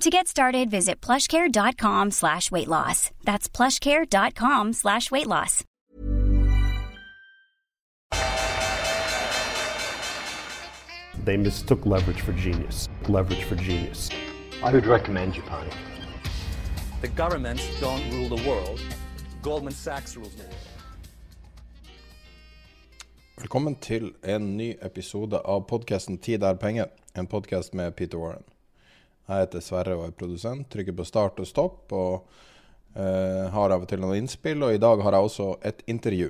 To get started, visit plushcare.com slash weight loss. That's plushcare.com slash weight loss. They mistook leverage for genius. Leverage for genius. I would recommend you, Japan. The governments don't rule the world. Goldman Sachs rules the world. Velkommen til en ny episode av podkasten 'Tid er penger', en podkast med Peter Warren. Jeg heter Sverre og er produsent. Trykker på start og stopp og eh, har av og til noen innspill. Og i dag har jeg også et intervju.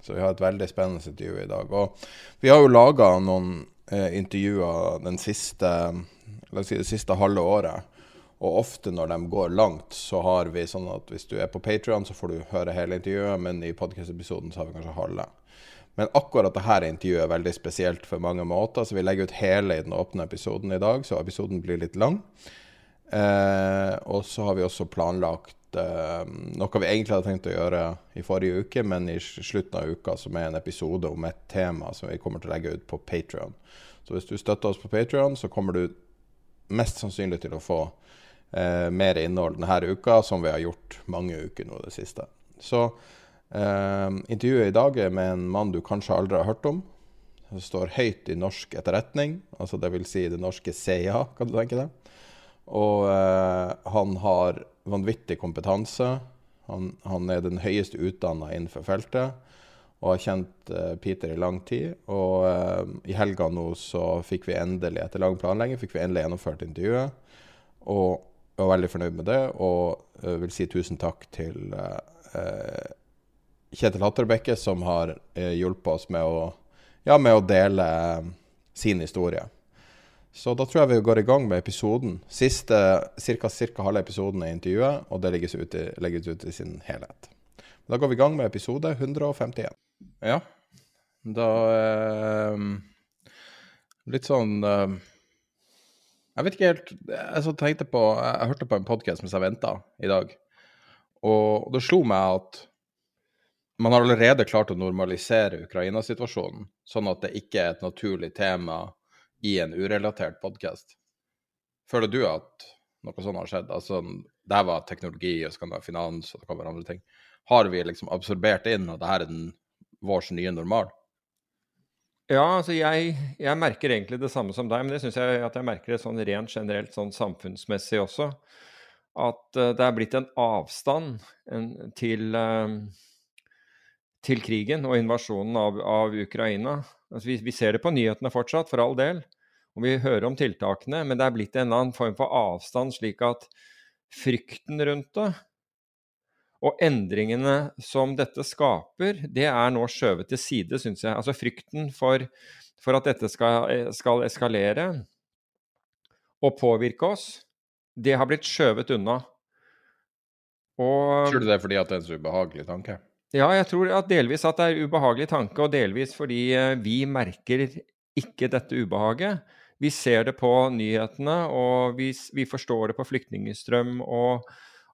Så vi har et veldig spennende intervju i dag. Og vi har jo laga noen eh, intervjuer den siste, si det siste halve året. Og ofte når de går langt, så har vi sånn at hvis du er på Patrion, så får du høre hele intervjuet, men i podkast-episoden så har vi kanskje halve. Men akkurat dette intervjuet er veldig spesielt for mange måter, så vi legger ut hele i den åpne episoden i dag, så episoden blir litt lang. Eh, og så har vi også planlagt eh, noe vi egentlig hadde tenkt å gjøre i forrige uke, men i slutten av uka, som er en episode om et tema som vi kommer til å legge ut på Patrion. Så hvis du støtter oss på Patrion, så kommer du mest sannsynlig til å få eh, mer innhold denne uka, som vi har gjort mange uker nå det siste. Så intervjuet i dag er med en mann du kanskje aldri har hørt om. Som står høyt i norsk etterretning, altså dvs. Si det norske CIA, kan du tenke deg. Og eh, han har vanvittig kompetanse. Han, han er den høyeste utdanna innenfor feltet. Og har kjent eh, Peter i lang tid. Og i helga nå så fikk vi endelig, etter lang planlegging, fikk vi endelig gjennomført intervjuet. Og jeg var veldig fornøyd med det, og vil si tusen takk til Kjetil Hatterbekke, som har eh, hjulpet oss med å, ja, med å dele eh, sin historie. Så da tror jeg vi går i gang med episoden. Siste ca. halve episoden er intervjuet, og det legges ut, i, legges ut i sin helhet. Da går vi i gang med episode 151. Ja, da eh, Litt sånn eh, Jeg vet ikke helt Jeg tenkte på Jeg hørte på en podkast mens jeg venta i dag, og det slo meg at man har allerede klart å normalisere Ukraina-situasjonen, sånn at det ikke er et naturlig tema i en urelatert podkast. Føler du at noe sånt har skjedd? Altså, det var teknologi, og så kan det være finans, og det kan andre ting. Har vi liksom absorbert inn at det her er den, vår nye normal? Ja, altså jeg, jeg, merker egentlig det samme som deg, men det syns jeg at jeg merker det sånn rent generelt sånn samfunnsmessig også. At uh, det er blitt en avstand til uh, til krigen og invasjonen av, av Ukraina. Altså vi, vi, ser det på nyhetene fortsatt, for all del, og vi hører om tiltakene, men det er blitt en annen form for avstand, slik at frykten rundt det og endringene som dette skaper, det er nå skjøvet til side, syns jeg. Altså frykten for, for at dette skal, skal, eskalere og påvirke oss, det har blitt skjøvet unna. Og, Tror du det er fordi at det er en så ubehagelig tanke? Ja, jeg tror at delvis at det er ubehagelig tanke, og delvis fordi eh, vi merker ikke dette ubehaget. Vi ser det på nyhetene, og vi, vi forstår det på flyktningstrøm og,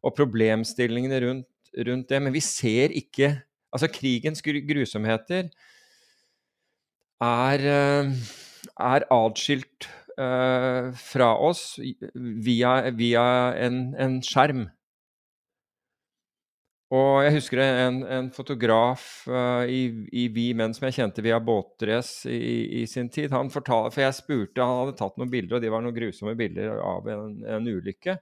og problemstillingene rundt, rundt, det, men vi ser ikke Altså, krigens grusomheter er, eh, er atskilt uh, fra oss via, via en, en skjerm. Og jeg husker en, en fotograf uh, i, i Vi Menn som jeg kjente via båtrace i, i, sin tid. Han fortalte, For jeg spurte, han hadde tatt noen bilder, og de var noen grusomme bilder av en, en ulykke.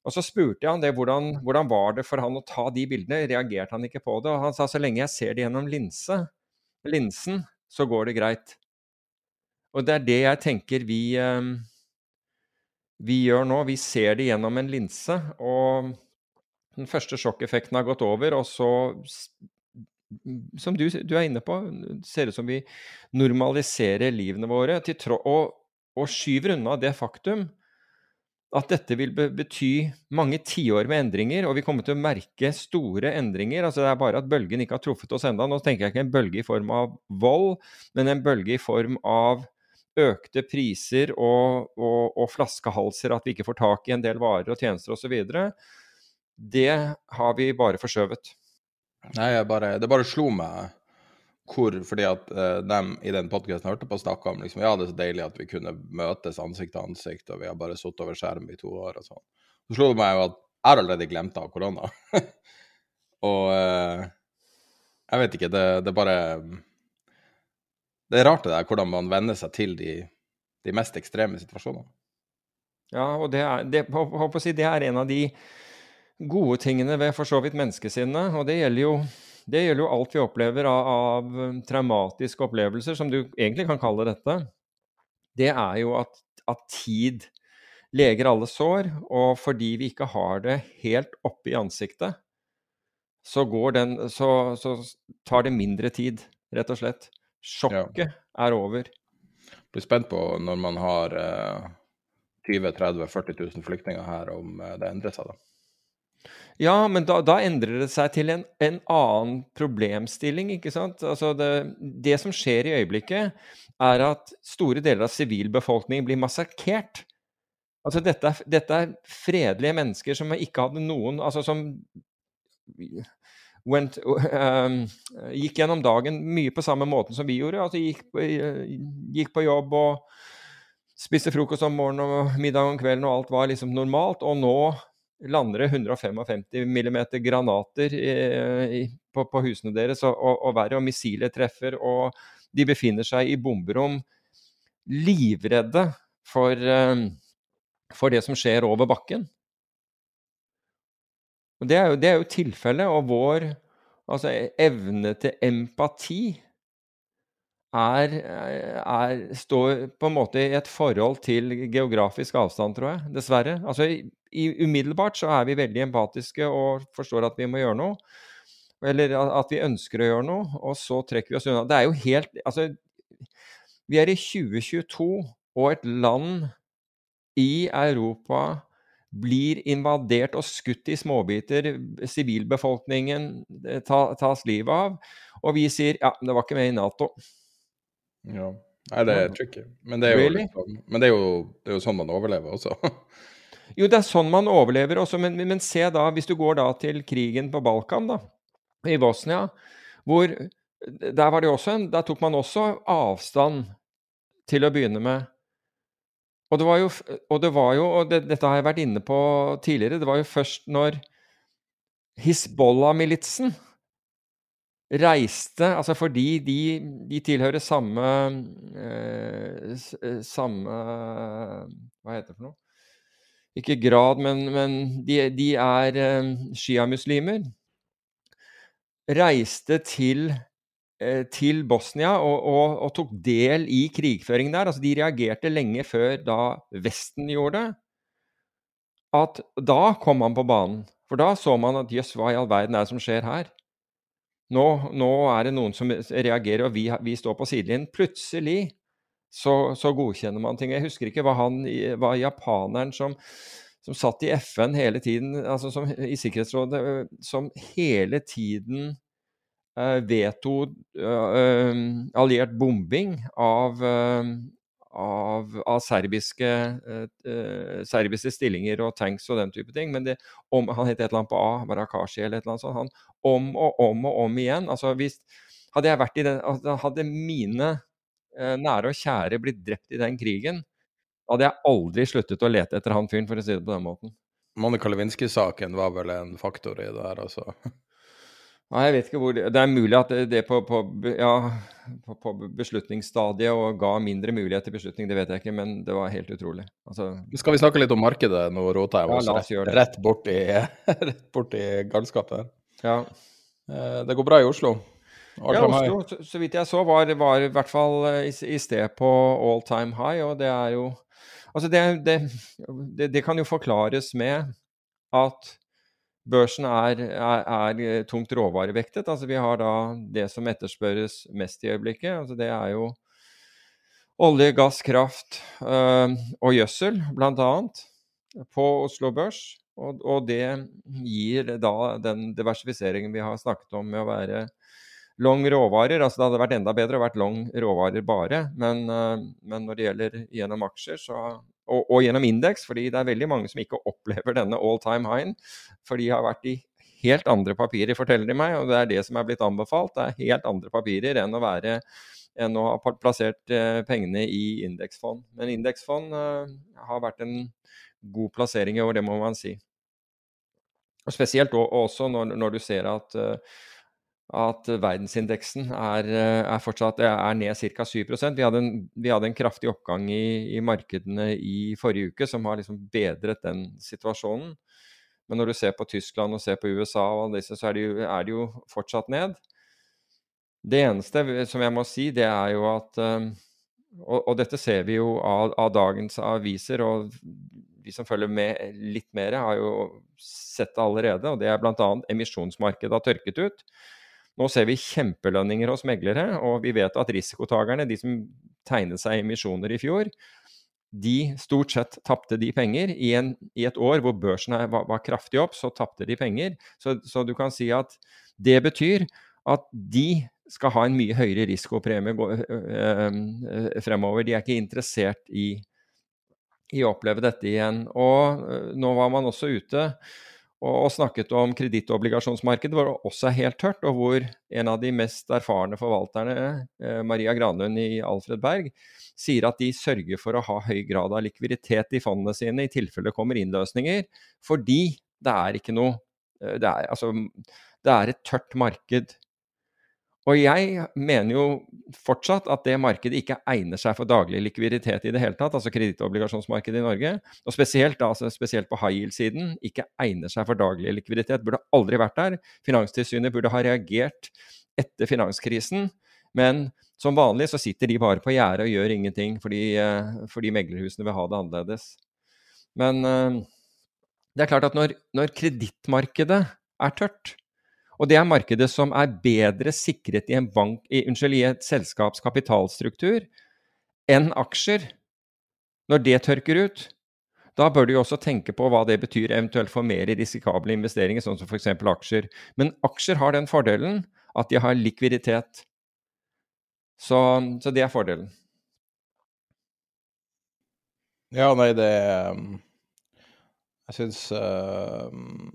Og så spurte jeg han det, hvordan, hvordan var det for han å ta de bildene. Reagerte han ikke på det? Og han sa så lenge jeg ser det gjennom linse, linsen, så går det greit. Og det er det jeg tenker vi, eh, vi gjør nå. Vi ser det gjennom en linse. og den første sjokkeffekten har gått over, og så som du, du, er inne på, ser ut som vi normaliserer livene våre og, og, skyver unna det faktum at dette vil bety mange tiår med endringer, og vi kommer til å merke store endringer. Altså Det er bare at bølgen ikke har truffet oss enda. Nå tenker jeg ikke en bølge i form av vold, men en bølge i form av økte priser og, og, og flaskehalser, at vi ikke får tak i en del varer og tjenester osv. Det har vi bare forskjøvet. Nei, bare, det bare slo meg hvor Fordi at uh, dem i den podkasten hørte på, snakka om liksom, ja, det er så deilig at vi kunne møtes ansikt til ansikt, og vi har bare sittet over skjerm i to år og sånn. Så slo det meg jo at jeg har allerede glemt av korona. og uh, jeg vet ikke, det, det bare Det er rart det der hvordan man venner seg til de, de mest ekstreme situasjonene. Ja, og det er, det, si, det er en av de gode tingene ved for så vidt menneskesinnet. Og det gjelder jo, det gjelder jo alt vi opplever av, av, um, traumatiske opplevelser, som du egentlig kan kalle dette. Det er jo at, at tid leger alle sår, og fordi vi ikke har det helt oppe i ansiktet, så, den, så, så tar det mindre tid, rett og slett. Sjokket ja. er over. Jeg blir spent på når man har eh, 20 30 40 000 flyktninger her, om eh, det endrer seg, da. Ja, men da, da, endrer det seg til en, en annen problemstilling, ikke sant. Altså det, det, som skjer i øyeblikket, er at store deler av sivilbefolkningen blir massakrert. Altså dette dette er, fredelige mennesker som ikke hadde noen Altså som went, um, gikk gjennom dagen mye på samme måten som vi gjorde. Altså gikk, gikk på jobb og spiste frokost om morgenen og middag om kvelden, og alt var liksom normalt. Og nå lander det 155 mm granater i, på, på, husene deres og, og, og verre, og missiler treffer, og de befinner seg i bomberom livredde for, um, for det som skjer over bakken. Og det er jo, det jo tilfellet, og vår altså, evne til empati er, er, står på en måte i et forhold til geografisk avstand, tror jeg. Dessverre. Altså, i, umiddelbart så er vi veldig empatiske og forstår at vi må gjøre noe. Eller at vi ønsker å gjøre noe, og så trekker vi oss unna. Det er jo helt Altså, vi er i 2022, og et land i Europa blir invadert og skutt i småbiter. Sivilbefolkningen eh, tas livet av. Og vi sier ja, det var ikke med i Nato. Ja. Nei, det er tricky. Men det er jo, really? liksom, men det er jo, det er jo sånn man overlever også. jo, det er sånn man overlever også, men, men, se da, hvis du går da til krigen på Balkan, da, i Bosnia, hvor der var det også en, der tok man også avstand til å begynne med. Og det var jo, og det var jo, og det, dette har jeg vært inne på tidligere, det var jo først når Hizbollah-militsen reiste Altså fordi de, de tilhører samme eh, eh, Samme Hva heter det for noe? Ikke grad, men, men de, de, er eh, sjiamuslimer. Reiste til, eh, til Bosnia og, og, og, tok del i krigføringen der. Altså de reagerte lenge før da Vesten gjorde det. At da kom han på banen. For da så man at jøss, hva i all verden er det som skjer her? Nå, nå, er det noen som reagerer, og vi, vi står på sidelinjen. Plutselig så, så, godkjenner man ting. Jeg husker ikke hva han var japaneren som, som satt i FN hele tiden, altså som, i Sikkerhetsrådet, som hele tiden uh, veto uh, alliert bombing av, uh, av, av serbiske, serbiske, stillinger og tanks og den type ting. Men det, om, han het et eller annet på A, Marakashi eller et eller annet sånt. Han, om og om og om igjen. Altså, hvis, hadde jeg vært i den, altså, hadde mine nære og kjære blitt drept i den krigen, hadde jeg aldri sluttet å lete etter han fyren, for å si det på den måten. Monica Lewinsky-saken var vel en faktor i det her, altså? Nei, jeg vet ikke hvor Det, det er mulig at det, på, på, Ja, på, på beslutningsstadiet og ga mindre mulighet til beslutning, det vet jeg ikke, men det var helt utrolig. Altså, Skal vi snakke litt om markedet nå, Rotheim? Ja, la oss gjøre det. rett bort i, rett bort i galskapen? ja. Eh, Det går bra i Oslo? Ja. Oslo, så, så vidt jeg så, var, var i hvert fall eh, i, i sted på all time high, og det er jo Altså, det, det, det, kan jo forklares med at børsen er, er, er eh, tungt råvarevektet. Altså, vi har da det som etterspørres mest i øyeblikket. Altså, det er jo olje, gass, kraft øh, og gjødsel, annet, på Oslo Børs. Og, og det gir da den diversifiseringen vi har snakket om med å være long råvarer. Altså det hadde vært enda bedre å vært long råvarer bare, men, øh, men når det gjelder gjennom aksjer, så og, og gjennom indeks, fordi det er veldig mange som ikke opplever denne all time high-en. For de har vært i helt andre papirer, forteller de meg, og det er det som er blitt anbefalt. Det er helt andre papirer enn å, være, enn å ha plassert eh, pengene i indeksfond. Men indeksfond eh, har vært en god plassering i år, det må man si. Og Spesielt også når, når du ser at, eh, at verdensindeksen er, eh, er fortsatt er ned ca. 7% vi hadde, en, vi hadde en kraftig oppgang i, i markedene i forrige uke som har liksom bedret den situasjonen. Men når du ser på Tyskland og ser på USA, og disse, så er det, jo, er det jo fortsatt ned. Det eneste som jeg må si, det er jo at eh, og, og dette ser vi jo av, av dagens aviser, og vi som følger med litt mer, har jo sett det allerede. Og det er bl.a. emisjonsmarkedet har tørket ut. Nå ser vi kjempelønninger hos meglere, og vi vet at risikotakerne, de som tegnet seg emisjoner i fjor, de stort sett tapte de penger. I, en, I et år hvor børsen var, var kraftig opp, så tapte de penger. Så, så du kan si at det betyr at de skal ha en mye høyere risikopremie øh, øh, fremover. De er ikke interessert i, i å oppleve dette igjen. Og øh, nå var man også ute og, snakket om kredittobligasjonsmarkedet, hvor det også er helt tørt, og hvor en av de mest erfarne forvalterne, eh, Maria Granlund i Alfred Berg, sier at de sørger for å ha høy grad av likviditet i fondene sine i tilfelle det kommer innløsninger, fordi det er ikke noe eh, det er, altså, det er et tørt marked. Og jeg mener jo fortsatt at det markedet ikke egner seg for daglig likviditet i det hele tatt, altså kredittobligasjonsmarkedet i Norge, og spesielt, da, altså spesielt på high yield-siden, ikke egner seg for daglig likviditet. Burde aldri vært der. Finanstilsynet burde ha reagert etter finanskrisen, men som vanlig så sitter de bare på gjerdet og gjør ingenting fordi, eh, fordi meglerhusene vil ha det annerledes. Men eh, det er klart at når, når kredittmarkedet er tørt, og det er markedet som er bedre sikret i, bank, i, unnskyld, i et selskaps kapitalstruktur enn aksjer, når det tørker ut, da bør du jo også tenke på hva det betyr eventuelt for mer risikable investeringer, sånn som f.eks. aksjer. Men aksjer har den fordelen at de har likviditet. Så, så det er fordelen. Ja, nei, det um, Jeg syns um,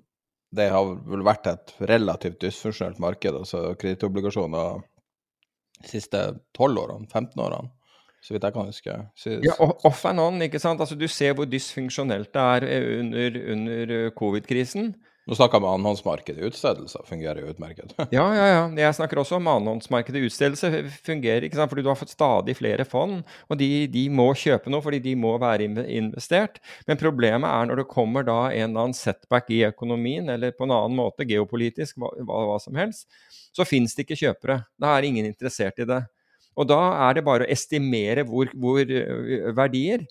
det har vel vært et relativt dysfunksjonelt marked. altså Kredittobligasjoner de siste 12 årene, 15 årene, så vidt jeg kan huske. Så, Ja, off and on, ikke sant. Altså, du ser hvor dysfunksjonelt det er eh, under, under eh, covid-krisen. Nå snakker vi annenhåndsmarkedet. Utstedelse fungerer jo utmerket. Ja, ja, ja. Jeg snakker også om annenhåndsmarkedet. Utstedelse fungerer, ikke sant. Fordi du har fått stadig flere fond, og de, de må kjøpe noe fordi de må være investert. Men problemet er når det kommer da en eller annen setback i økonomien, eller på en annen måte geopolitisk, hva, hva, som helst, så finnes det ikke kjøpere. Da er ingen interessert i det. Og da er det bare å estimere hvor, hvor verdier.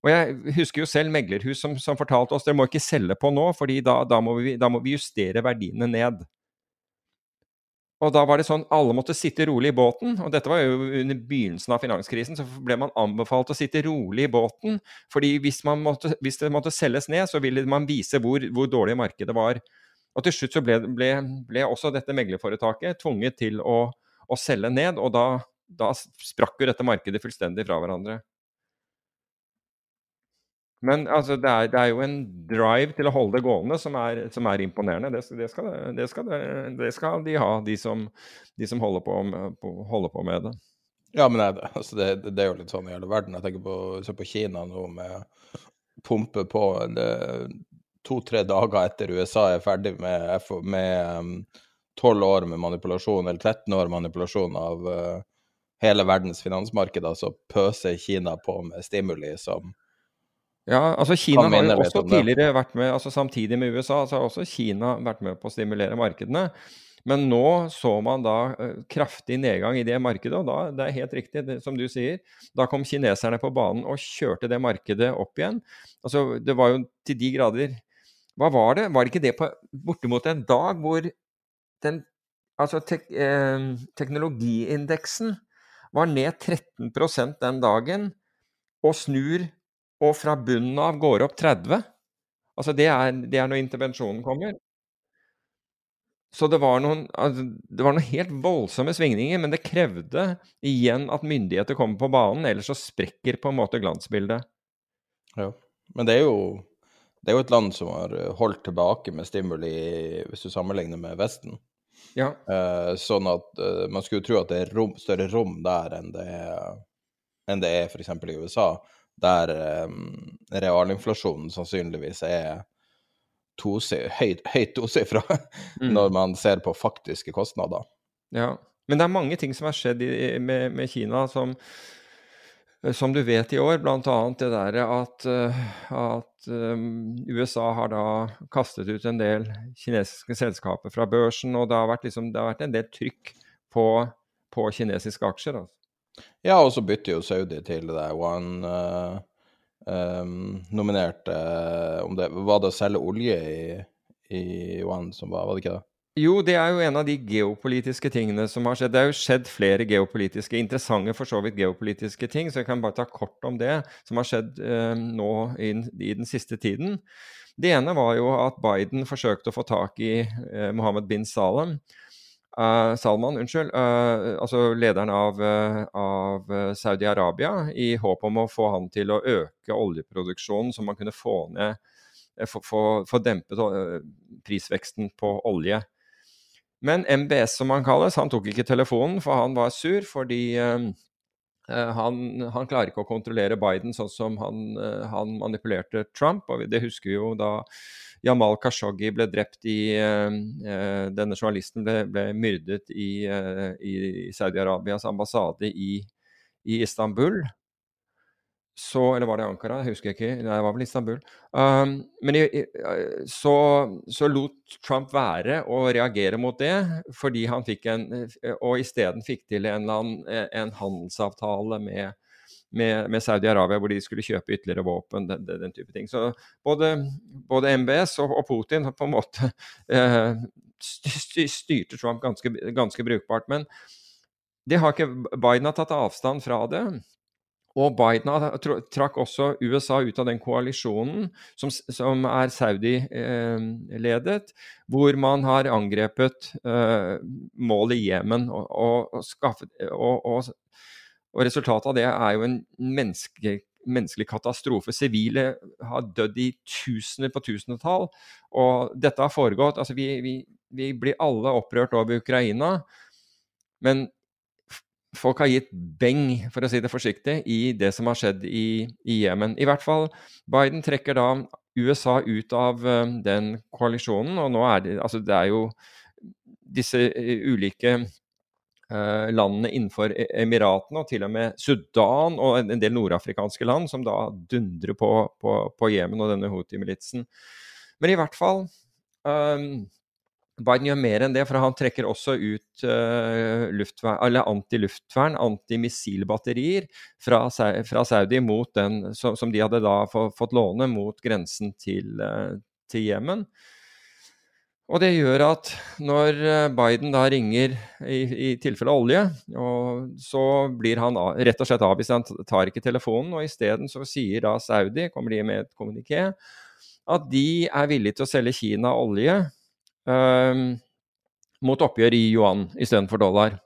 Og jeg husker jo selv meglerhus som, som fortalte oss dere må ikke selge på nå, fordi da, da, må vi, da må vi justere verdiene ned. Og da var det sånn alle måtte sitte rolig i båten, og dette var jo under begynnelsen av finanskrisen, så ble man anbefalt å sitte rolig i båten, fordi hvis, måtte, hvis det måtte selges ned, så ville man vise hvor, hvor dårlig markedet var. Og til slutt så ble, ble, ble også dette meglerforetaket tvunget til å, å selge ned, og da, da sprakk jo dette markedet fullstendig fra hverandre. Men altså, det, er, det er jo en drive til å holde det gående som er, som er imponerende. Det, det, skal, skal, det, skal de ha, de som, de som holder, på, med- på, holder på med det. Ja, men det, altså det, er jo litt sånn i hele verden. Jeg tenker på, se på Kina nå med pumpe på to-tre dager etter USA er ferdig med, F- med um, 12 år med manipulasjon, eller 13 år manipulasjon av uh, hele verdens finansmarkeder, så pøser Kina på med stimuli som ja, altså Kina har jo også tidligere vært med, altså samtidig med USA, så har også Kina vært med på å stimulere markedene. Men nå så man da uh, kraftig nedgang i det markedet, og da, det er helt riktig det, som du sier, da kom kineserne på banen og kjørte det markedet opp igjen. Altså, det var jo til de grader Hva var det? Var det ikke det på bortimot en dag hvor den Altså tek, eh, teknologiindeksen var ned 13% den dagen, og snur og fra bunnen av går opp 30 Altså det er, det er når intervensjonen kommer. Så det var, noen, altså, det var noen helt voldsomme svingninger, men det krevde igjen at myndigheter kommer på banen, ellers så sprekker på en måte glansbildet. Ja, men det er jo, det er jo et land som har holdt tilbake med stimuli, hvis du sammenligner med Vesten. Ja. Eh, sånn at eh, man skulle tro at det er rom, større rom der enn det er, enn det er f.eks. i USA, der um, realinflasjonen sannsynligvis er høyt, høyt tosifra mm. når man ser på faktiske kostnader. Ja, men det er mange ting som har skjedd i, med, med, Kina som, som du vet i år, bl.a. det der at, at um, USA har da kastet ut en del kinesiske selskaper fra børsen, og det har vært, liksom, det har vært en del trykk på, på kinesiske aksjer. Altså. Ja, og så bytter jo Saudi til det one uh, um, nominerte om det Var det å selge olje i, i One som var, var det ikke det? Jo, det er jo en av de geopolitiske tingene som har skjedd. Det har jo skjedd flere geopolitiske, interessante for så vidt geopolitiske ting, så jeg kan bare ta kort om det som har skjedd eh, nå i, i, den siste tiden. Det ene var jo at Biden forsøkte å få tak i eh, Mohammed bin Salem, Uh, Salman, unnskyld, uh, altså lederen av, uh, av Saudi-Arabia, i håp om å få han til å øke oljeproduksjonen, så man kunne få ned få, få, få prisveksten på olje. Men MBS, som han kalles, han tok ikke telefonen, for han var sur fordi han, han, klarer ikke å kontrollere Biden sånn som han, han manipulerte Trump. og Det husker vi jo da Jamal Khashoggi ble drept i uh, Denne journalisten ble, ble myrdet i, uh, i Saudi-Arabias ambassade i, i, Istanbul. Så Eller var det Ankara? Jeg husker ikke. Nei, det var vel Istanbul. Um, men i, så, så, lot Trump være å reagere mot det, fordi han fikk en Og isteden fikk til en, en handelsavtale med med, med Saudi-Arabia, hvor de skulle kjøpe ytterligere våpen, den, den, type ting. Så både, både MBS og, og, Putin på en måte eh, styrte Trump ganske, ganske, brukbart. Men har ikke Biden har tatt avstand fra det. Og Biden trakk også USA ut av den koalisjonen som, som er Saudi-ledet, eh, hvor man har angrepet eh, målet i Jemen og, og, og, skaffet, og, og resultatet av det er jo en menneske, menneskelig katastrofe. Sivile har dødd i tusener på tusenetall. Og dette har foregått altså vi, vi, vi blir alle opprørt over Ukraina. Men folk har gitt beng, for å si det forsiktig, i det som har skjedd i, Jemen. I hvert fall Biden trekker da USA ut av uh, den koalisjonen, og nå er det Altså, det er jo disse uh, ulike Eh, landene innenfor e- Emiratene, og til og med Sudan og en del nordafrikanske land, som da dundrer på, på, på Jemen og denne Houthi-militsen. Men i hvert fall um, Biden gjør mer enn det, for han trekker også ut uh, antiluftvern, antimissilbatterier fra, fra, Saudi mot den, som, som de hadde da fått låne mot grensen til, uh, til Jemen. Og det gjør at når eh, Biden da ringer i, i tilfelle olje, så blir han rett og slett avvist. Han tar ikke telefonen, og isteden så sier da Saudi, kommer de med et kommuniké, at de er villige til å selge Kina olje um, mot oppgjør i yuan istedenfor dollar.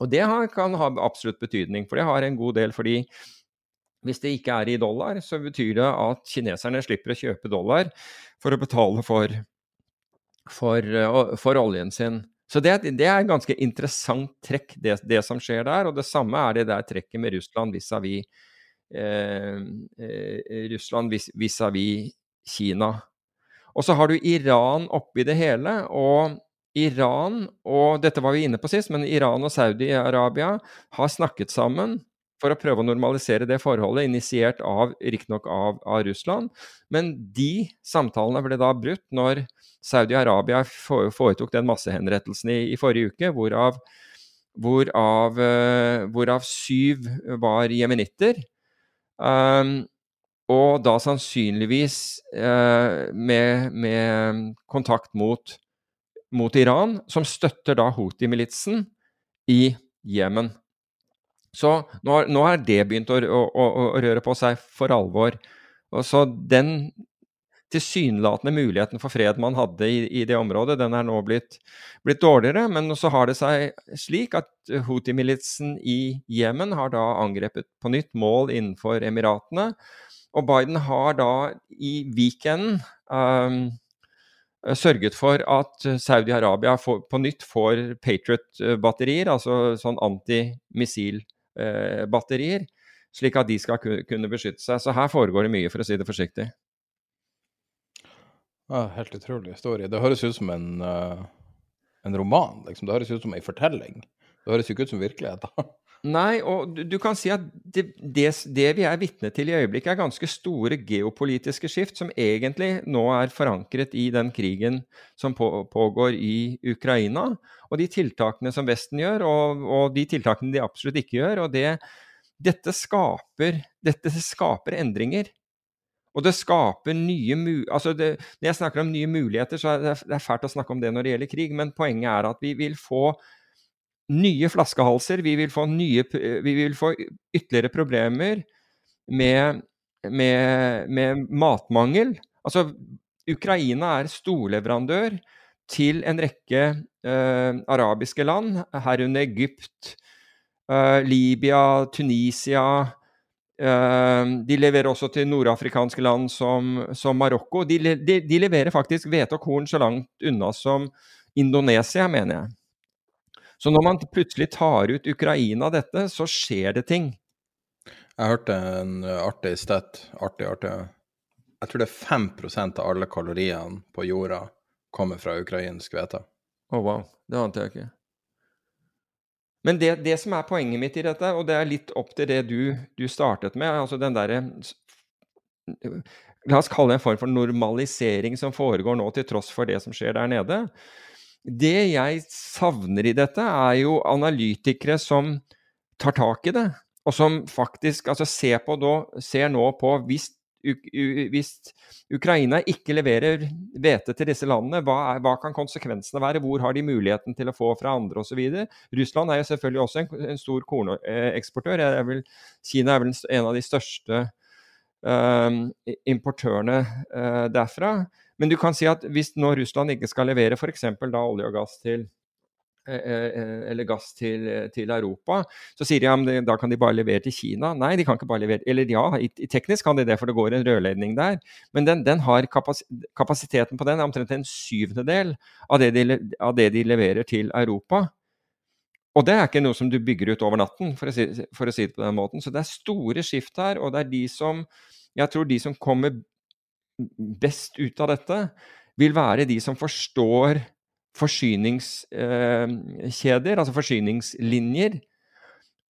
Og det har, kan ha absolutt betydning, for det har en god del fordi hvis det ikke er i dollar, så betyr det at kineserne slipper å kjøpe dollar for å betale for for, eh, for oljen sin. Så det, det, er et ganske interessant trekk, det, det, som skjer der. Og det samme er det der trekket med Russland vis-à-vis eh, eh, Russland vis-à-vis Kina. Og så har du Iran oppi det hele. Og Iran og Dette var vi inne på sist, men Iran og Saudi-Arabia har snakket sammen for å prøve å normalisere det forholdet, initiert av riktignok av, av Russland. Men de samtalene ble da brutt når Saudi-Arabia foretok den massehenrettelsen i, i forrige uke, hvorav, hvorav, uh, hvorav syv var jemenitter. Um, og da sannsynligvis uh, med, med, kontakt mot mot Iran, som støtter da Houthi-militsen i Jemen. Så nå, nå har det begynt å, å, å, røre på seg for alvor. Og så den tilsynelatende muligheten for fred man hadde i, i, det området, den er nå blitt, blitt, dårligere. Men så har det seg slik at Houthi-militsen i Jemen har da angrepet på nytt mål innenfor Emiratene. Og Biden har da i weekenden um, sørget for at Saudi-Arabia på nytt får Patriot-batterier, altså sånn antimissilbatterier, slik at de skal kunne beskytte seg. Så her foregår det mye, for å si det forsiktig. Ja, helt utrolig historie. Det høres ut som en, uh, en roman. Liksom. Det høres ut som en fortelling. Det høres ikke ut som virkelighet. Nei, og du, du, kan si at det, det, det vi er vitne til i øyeblikket, er ganske store geopolitiske skift som egentlig nå er forankret i den krigen som på, pågår i Ukraina. Og de tiltakene som Vesten gjør, og, og de tiltakene de absolutt ikke gjør. og det, dette, skaper, dette skaper endringer. Og det skaper nye altså det, Når jeg snakker om nye muligheter, så er det, det er fælt å snakke om det når det gjelder krig, men poenget er at vi vil få nye flaskehalser. Vi vil få, nye, vi vil få ytterligere problemer med, med, med, matmangel. Altså, Ukraina er storleverandør til en rekke uh, arabiske land, herunder Egypt, uh, Libya, Tunisia. Uh, de leverer også til nordafrikanske land som, som Marokko. De, de, de, leverer faktisk hvete og korn så langt unna som Indonesia, mener jeg. Så når man plutselig tar ut Ukraina dette, så skjer det ting. Jeg hørte en artig stat. Artig, artig. Jeg tror det er 5 av alle kaloriene på jorda kommer fra ukrainsk hvete. Å oh, wow. Det ante jeg ikke. Men det, det, som er poenget mitt i dette, og det er litt opp til det du, du startet med, altså den derre La oss kalle det en form for normalisering som foregår nå, til tross for det som skjer der nede. Det jeg savner i dette, er jo analytikere som tar tak i det, og som faktisk altså ser, på da, ser nå på hvis, hvis Ukraina ikke leverer hvete til disse landene, hva, er, hva, kan konsekvensene være? Hvor har de muligheten til å få fra andre osv.? Russland er jo selvfølgelig også en, en stor korneksportør. Kina er vel en av de største importørene uh, derfra. Men du kan si at hvis nå Russland ikke skal levere f.eks. da olje og gass til eh, eh, eller gass til, til, Europa, så sier de at da kan de bare levere til Kina. Nei, de kan ikke bare levere Eller ja, teknisk kan de det, for det går en rørledning der. Men den, den har kapas, kapasiteten på den er omtrent en syvendedel av de, av det de leverer til Europa. Og det er ikke noe som du bygger ut over natten, for å, si, for å si det på den måten. Så det er store skift her, og det er de som Jeg tror de som kommer best ut av dette, vil være de som forstår forsyningskjeder, altså forsyningslinjer,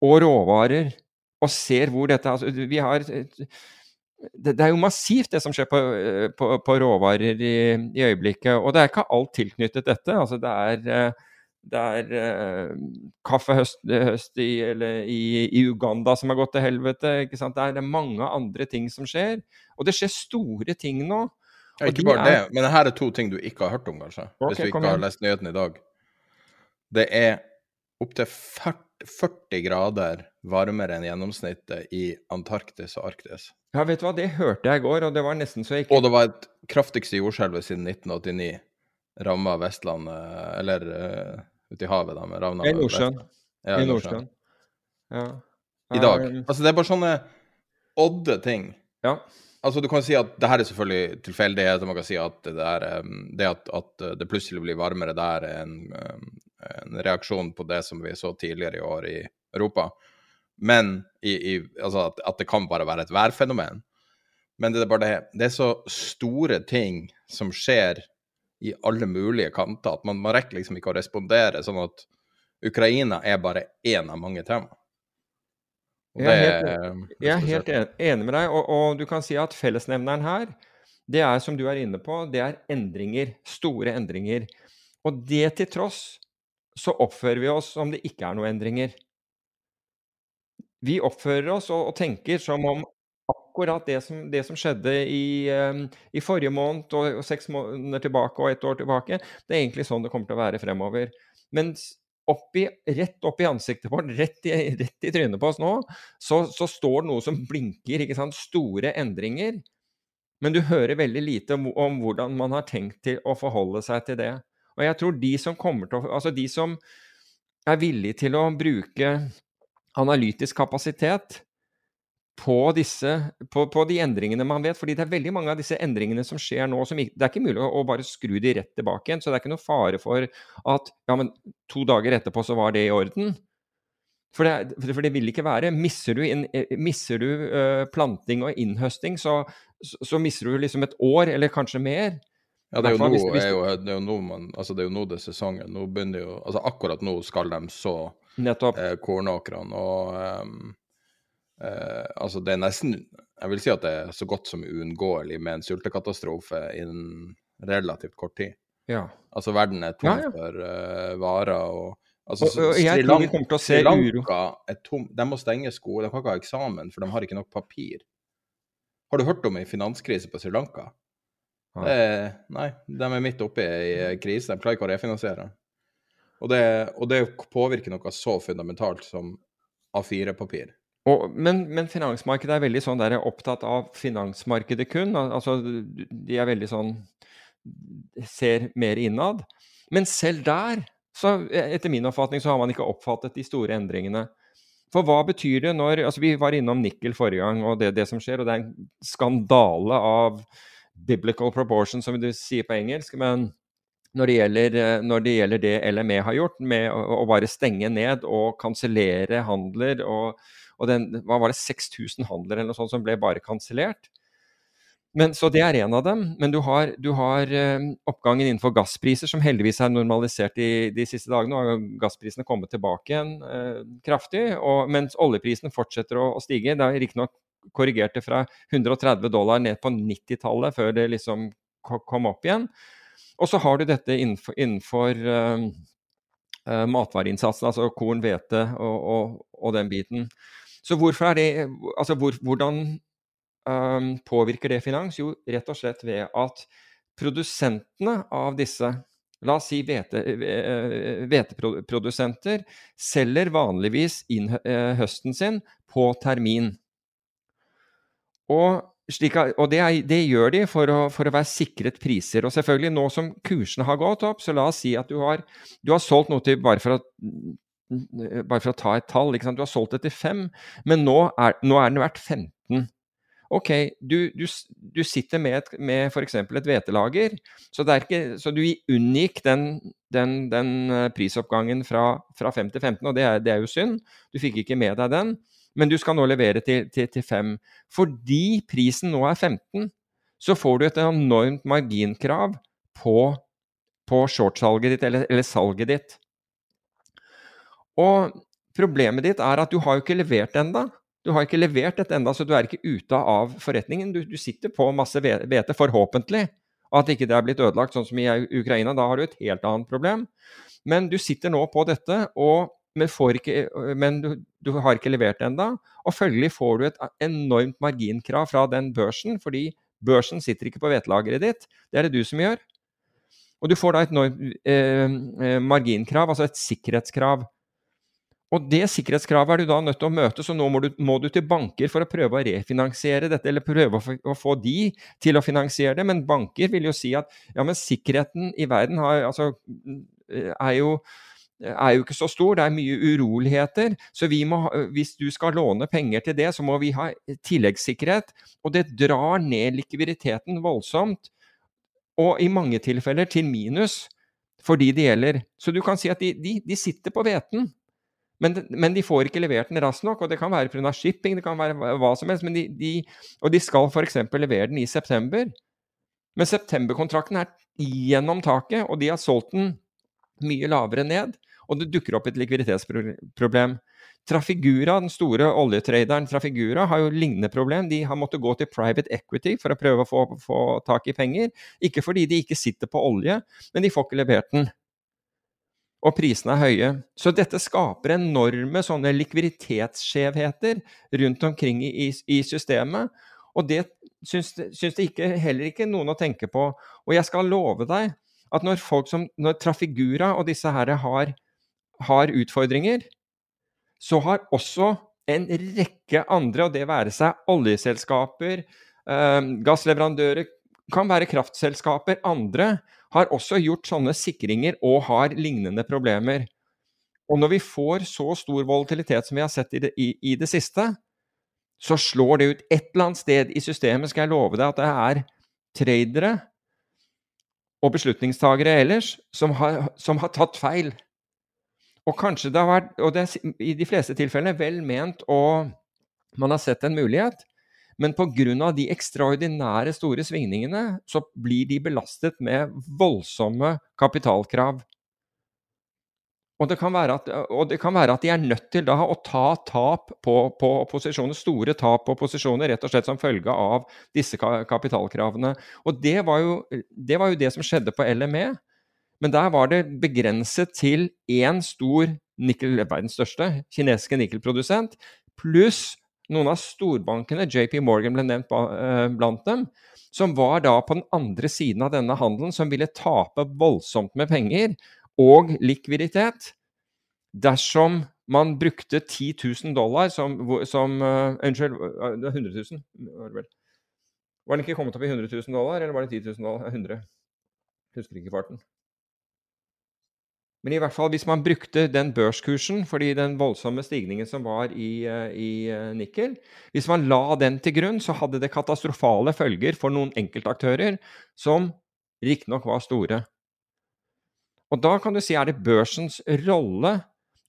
og råvarer, og ser hvor dette altså, Vi har det, er jo massivt, det som skjer på, på, på råvarer i, i, øyeblikket. Og det er ikke alt tilknyttet dette. Altså, det er, det er uh, kaffehøst i, i, i, Uganda som har gått til helvete. Det er, det, er, mange andre ting som skjer. Og det skjer store ting nå. Ja, ikke bare er... det, men her er to ting du ikke har hørt om, kanskje. Okay, hvis du ikke har lest nyheten i dag. Det er opptil 40, 40 grader varmere enn gjennomsnittet i Antarktis og Arktis. Ja, vet du hva, det hørte jeg i går, og det var nesten så jeg ikke Og det var et kraftigste jordskjelvet siden 1989 ramma Vestlandet, eller uh, ute i havet, da, med Ravna I Nordsjøen. Ja, I Nordsjøen. Ja. I dag. Altså, det er bare sånne odde ting. Ja. Altså, du kan si at det her er selvfølgelig tilfeldighet, man kan si at det, er, det at, at, det plutselig blir varmere der, er en, en, reaksjon på det som vi så tidligere i år i Europa. Men i, i, altså at, at, det kan bare være et værfenomen. Men det er bare det Det er så store ting som skjer i alle mulige kanter. At man, man rekker liksom ikke å respondere sånn at Ukraina er bare én av mange tema. Jeg er helt, jeg er helt enig med deg, og, og, du kan si at fellesnevneren her, det er som du er inne på, det er endringer. Store endringer. Og det til tross så oppfører vi oss som det ikke er noen endringer. Vi oppfører oss og, og tenker som om akkurat det som, det som skjedde i, i, forrige måned og, og, seks måneder tilbake og ett år tilbake, det er egentlig sånn det kommer til å være fremover. Mens oppi, rett opp i ansiktet vårt, rett i, rett i trynet på oss nå, så, så, står det noe som blinker. ikke sant? Store endringer. Men du hører veldig lite om, om, hvordan man har tenkt til å forholde seg til det. Og jeg tror de som kommer til å Altså de som er villige til å bruke analytisk kapasitet på, disse, på, på, de endringene man vet. fordi det er veldig mange av disse endringene som skjer nå som Det er ikke mulig å, bare skru de rett tilbake igjen. Så det er ikke noe fare for at ja, men to dager etterpå så var det i orden. For det, for det vil ikke være. Misser du, inn, eh, misser du uh, planting og innhøsting, så, så, så mister du liksom et år, eller kanskje mer. Ja, det er jo, nå, er jo, det er jo nå man, altså det er jo nå det er sesongen. Nå begynner jo, altså Akkurat nå skal de så eh, kornåkrene. Og um, Eh, altså det er nesten Jeg vil si at det er så godt som uunngåelig med en sultekatastrofe innen relativt kort tid. Ja. Altså verden er tom ja, ja. for uh, varer og Altså, og, og jeg tror vi kommer til å se uro. Er tom, de må stenge skole, de kan ikke ha eksamen, for de har ikke nok papir. Har du hørt om ei finanskrise på Sri Lanka? Ja. Det, nei, de er midt oppe i ei krise. De klarer ikke å refinansiere. Og det, og det påvirker noe så fundamentalt som A4-papir. Og, men, men, finansmarkedet er veldig sånn der er opptatt av finansmarkedet kun. Altså, de er veldig sånn Ser mer innad. Men selv der, så etter min oppfatning, så har man ikke oppfattet de store endringene. For hva betyr det når altså Vi var innom nikkel forrige gang, og det, det som skjer. Og det er en skandale av biblical proportion, som du sier på engelsk. Men når det, gjelder, når det gjelder det LME har gjort, med å, å bare stenge ned og kansellere handler og og den, hva var det, 6000 handler eller noe sånt som ble bare kansellert. Så det er en av dem. Men du har, du har uh, oppgangen innenfor gasspriser, som heldigvis er normalisert i de siste dagene. og Gassprisene kommet tilbake igjen eh, kraftig, og, mens oljeprisene fortsetter å, å stige. Det er riktignok korrigert det fra 130 dollar ned på 90-tallet før det liksom kom opp igjen. Og så har du dette innenfor, innenfor uh, matvareinnsatsen, altså korn, hvete og, og, og den biten. Så hvorfor er det Altså hvor, hvordan um, påvirker det finans? Jo, rett og slett ved at produsentene av disse La oss si hveteprodusenter selger vanligvis inn høsten sin på termin. Og, slik, og det, er, det, gjør de for å, for å, være sikret priser. Og selvfølgelig, nå som kursene har gått opp, så la oss si at du har, du har solgt noe til bare for å bare for å ta et tall, du har solgt det til fem, men nå er, nå er den verdt 15. Ok, du, du, du sitter med, et, med f.eks. et hvetelager, så, så, du unngikk den, den, den eh, prisoppgangen fra, fra, 5 til 15, og det er, det er, jo synd. Du fikk ikke med deg den, men du skal nå levere til, til, til 5. Fordi prisen nå er 15, så får du et enormt marginkrav på, på shortsalget ditt, eller, eller salget ditt. Og problemet ditt er at du har jo ikke levert enda. Du har ikke levert dette enda, så du er ikke ute av forretningen. Du, du sitter på masse hvete, forhåpentlig. At ikke det er blitt ødelagt, sånn som i Ukraina. Da har du et helt annet problem. Men du sitter nå på dette, og, men, ikke, men du, du, har ikke levert enda. Og følgelig får du et enormt marginkrav fra den børsen, fordi børsen sitter ikke på hvetelageret ditt. Det er det du som gjør. Og du får da et enormt eh, eh marginkrav, altså et sikkerhetskrav. Og det sikkerhetskravet er du da nødt til å møte, så nå må du, må du til banker for å prøve å refinansiere dette, eller prøve å, å, få de til å finansiere det. Men banker vil jo si at ja, men sikkerheten i verden har, altså, er, jo, er jo ikke så stor, det er mye uroligheter. Så må, hvis du skal låne penger til det, så må vi ha tilleggssikkerhet. Og det drar ned likviditeten voldsomt, og i mange tilfeller til minus for de det gjelder. Så du kan si at de, de, de sitter på hveten. Men, men, de får ikke levert den raskt nok, og det kan være pga. shipping, det kan være hva som helst. De, de, og de skal f.eks. levere den i september. Men septemberkontrakten er gjennom taket, og de har solgt den mye lavere ned, og det dukker opp et likviditetsproblem. Trafigura, den store oljetraderen Trafigura, har jo lignende problem. De har måttet gå til private equity for å prøve å få, få tak i penger. Ikke fordi de ikke sitter på olje, men de får ikke levert den. Og prisene er høye. Så dette skaper enorme sånne likviditetsskjevheter rundt omkring i, i systemet. Og det syns, syns det ikke, heller ikke noen å tenke på. Og jeg skal love deg at når folk som når Trafigura og disse her har, har utfordringer, så har også en rekke andre, og det være seg oljeselskaper, eh, gassleverandører, kan være kraftselskaper, andre, har også gjort sånne sikringer og har lignende problemer. Og når vi får så stor volatilitet som vi har sett i det, i, i det siste, så slår det ut et eller annet sted i systemet, skal jeg love deg, at det er tradere og beslutningstagere ellers som har, som har tatt feil. Og kanskje det har vært, og det er i de fleste tilfellene vel ment, og man har sett en mulighet, men pga. de ekstraordinære store svingningene, så blir de belastet med voldsomme kapitalkrav. Og det, at, og det, kan være at, de er nødt til da å ta tap på, på posisjoner, store tap på posisjoner, rett og slett som følge av disse kapitalkravene. Og det var jo det, var jo det som skjedde på LME. Men der var det begrenset til én stor nikkel, verdens største kinesiske nikkelprodusent, pluss noen av storbankene, JP Morgan ble nevnt eh, blant dem, som var da på den andre siden av denne handelen, som ville tape voldsomt med penger og likviditet dersom man brukte 10 000 dollar som, som uh, Unnskyld, 100 000 var det vel. Var den ikke kommet opp i 100 000 dollar, eller var det 10 000 dollar? 100. Husker ikke farten. Men i hvert fall hvis man brukte den børskursen, fordi den voldsomme stigningen som var i, eh, i eh, nikkel Hvis man la den til grunn, så hadde det katastrofale følger for noen enkeltaktører som riktignok var store. Og da kan du si er det børsens rolle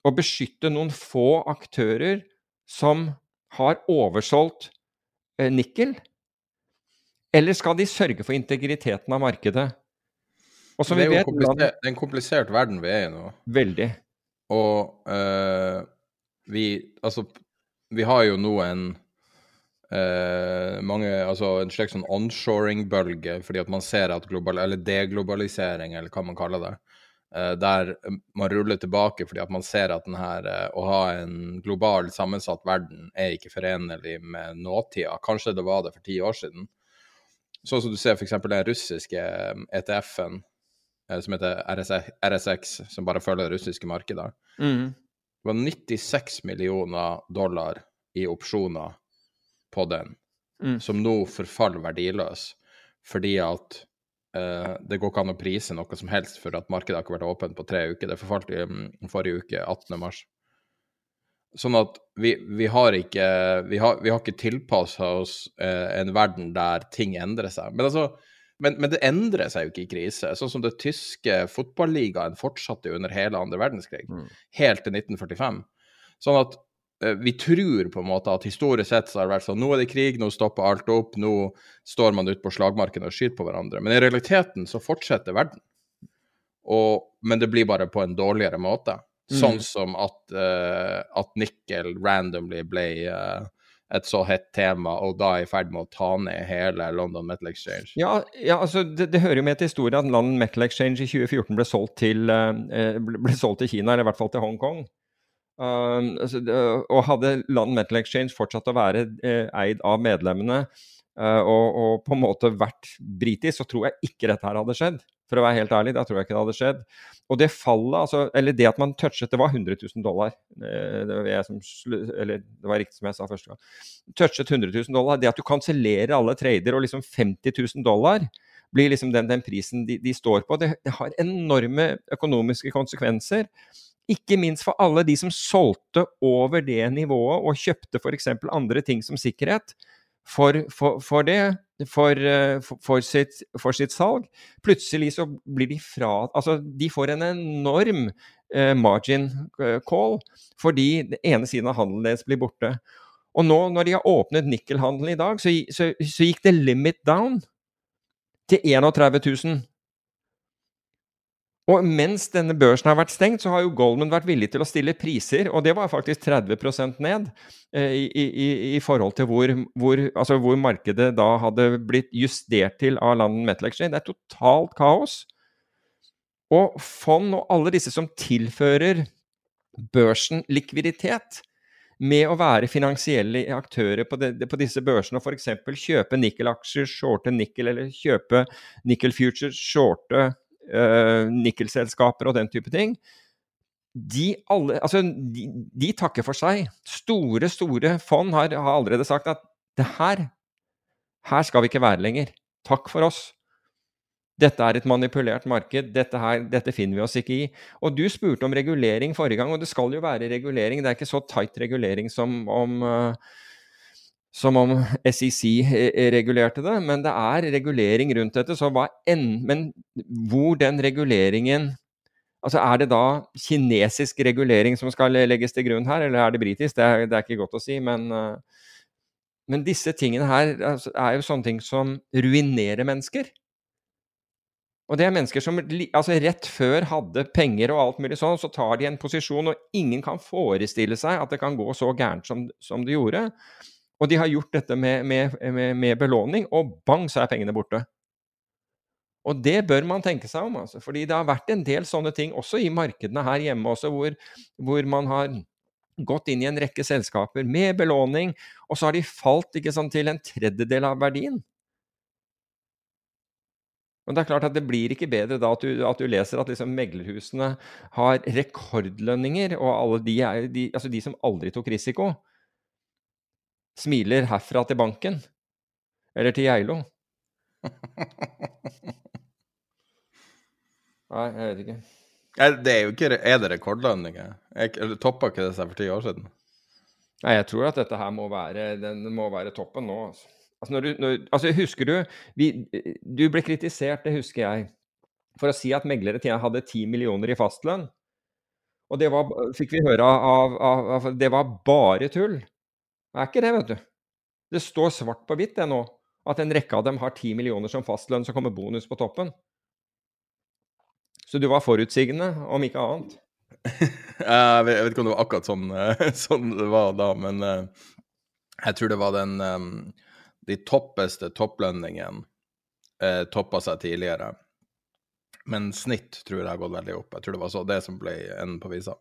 å beskytte noen få aktører som har oversolgt eh, nikkel? Eller skal de sørge for integriteten av markedet? Det, er vet, det, er en komplisert verden vi er i nå. Veldig. Og uh, vi Altså, vi har jo nå en uh, mange, altså en slags sånn onshoring-bølge, fordi at man ser at global, eller deglobalisering, eller hva man kaller det, uh, der man ruller tilbake fordi at man ser at denne, å ha en global sammensatt verden er ikke forenlig med nåtida. Kanskje det var det for ti år siden. Sånn som du ser f.eks. den russiske ETF-en Eh, som heter RSX, som bare følger det russiske markedet. Mm. Det var 96 millioner dollar i opsjoner på den, mm. som nå forfaller verdiløs fordi at uh, det går ikke an å prise noe som helst for at markedet har ikke vært åpent på tre uker. Det forfalt i um, forrige uke, 18. mars. Sånn at vi, vi har ikke Vi har, vi har ikke tilpassa oss uh, en verden der ting endrer seg. Men altså men, men, det endrer seg jo ikke i krise. Sånn som det tyske fotballigaen fortsatte under hele andre verdenskrig, mm. helt til 1945. Sånn at eh, vi tror på en måte at historisk sett så har det vært sånn nå er det krig, nå stopper alt opp, nå står man ute på slagmarken og skyter på hverandre. Men i realiteten så fortsetter verden. Og, men det blir bare på en dårligere måte. Sånn mm. som at, uh, at nikkel randomly ble uh, et så hett tema, og da er i ferd med å ta ned hele London Metal Exchange? Ja, ja altså det, det, hører jo med til historien at London Metal Exchange i 2014 ble solgt til, uh, ble solgt til Kina, eller i hvert fall til Hongkong. Uh, altså, og hadde London Metal Exchange fortsatt å være uh, eid av medlemmene og, og, på en måte vært britisk, så tror jeg ikke dette her hadde skjedd. For å være helt ærlig, da tror jeg ikke det hadde skjedd. Og det fallet, altså, eller det at man touchet Det var 100 000 dollar. Eh, det var, som, eller, det var riktig som jeg sa første gang. Touchet 100 000 dollar. Det at du kansellerer alle trader og liksom 50 000 dollar blir liksom den, den prisen de, de, står på. Det, det har enorme økonomiske konsekvenser. Ikke minst for alle de som solgte over det nivået og kjøpte f.eks. andre ting som sikkerhet for, for, for det for, eh, for, sitt, for, sitt, salg. Plutselig så blir de fra Altså, de får en enorm eh, margin eh, call fordi den ene siden av handelen deres blir borte. Og nå når de har åpnet nikkelhandelen i dag, så, så, så, gikk det limit down til 31 000. Og mens denne børsen har vært stengt, så har jo Goldman vært villig til å stille priser, og det var faktisk 30% ned eh, i, i, i, forhold til hvor, hvor, altså hvor, markedet da hadde blitt justert til av London Metal Exchange. Det er totalt kaos. Og fond og alle disse som tilfører børsen likviditet, med å være finansielle aktører på, de, på disse børsene og f.eks. kjøpe nikkelaksjer, shorte nikkel, eller kjøpe nikkel futures, shorte uh, nikkelselskaper og den type ting, de, alle, altså, de, de, takker for seg. Store, store fond har, har allerede sagt at det her, her skal vi ikke være lenger. Takk for oss. Dette er et manipulert marked, dette, her, dette, finner vi oss ikke i. Og du spurte om regulering forrige gang, og det skal jo være regulering. Det er ikke så tight regulering som om uh, som om SEC regulerte det, men det er regulering rundt dette. Så hva enn, men hvor den reguleringen Altså Er det da kinesisk regulering som skal legges til grunn her, eller er det britisk? Det er, det er ikke godt å si, men, eh, men disse tingene her altså, er jo sånne ting som ruinerer mennesker. Og det er mennesker som altså rett før hadde penger og alt mulig sånn, så tar de en posisjon, og ingen kan forestille seg at det kan gå så gærent som, som det gjorde. Og de har gjort dette med, med, med, med, belåning, og bang, så er pengene borte. Og det bør man tenke seg om, altså. Fordi det har vært en del sånne ting også i markedene her hjemme også, hvor, hvor man har gått inn i en rekke selskaper med belåning, og så har de falt sant, til en tredjedel av verdien. Men det er klart at det blir ikke bedre da at du, at du leser at liksom meglerhusene har rekordlønninger, og alle de, er, de, altså de som aldri tok risiko, smiler herfra til banken. Eller til Geilo. Nei, jeg vet ikke. Det er jo ikke Er det rekordlønninger? Toppa ikke det seg for ti år siden? Nei, jeg tror at dette her må være, den må være toppen nå. Altså, altså, når du, når, altså Husker du vi, Du ble kritisert, det husker jeg, for å si at meglere hadde ti millioner i fastlønn. Og det var, fikk vi høre av, av, av Det var bare tull. Er ikke det, vet du. Det står svart på hvitt det nå, at en rekke av dem har ti millioner som fastlønn, så kommer bonus på toppen. Så du var forutsigende, om ikke annet. jeg vet ikke om det var akkurat sånn, sånn det var da, men uh, jeg tror det var den um, De toppeste topplønningene toppa seg tidligere. Men snitt tror jeg har gått veldig opp. Jeg tror det var så det som ble enden på visa.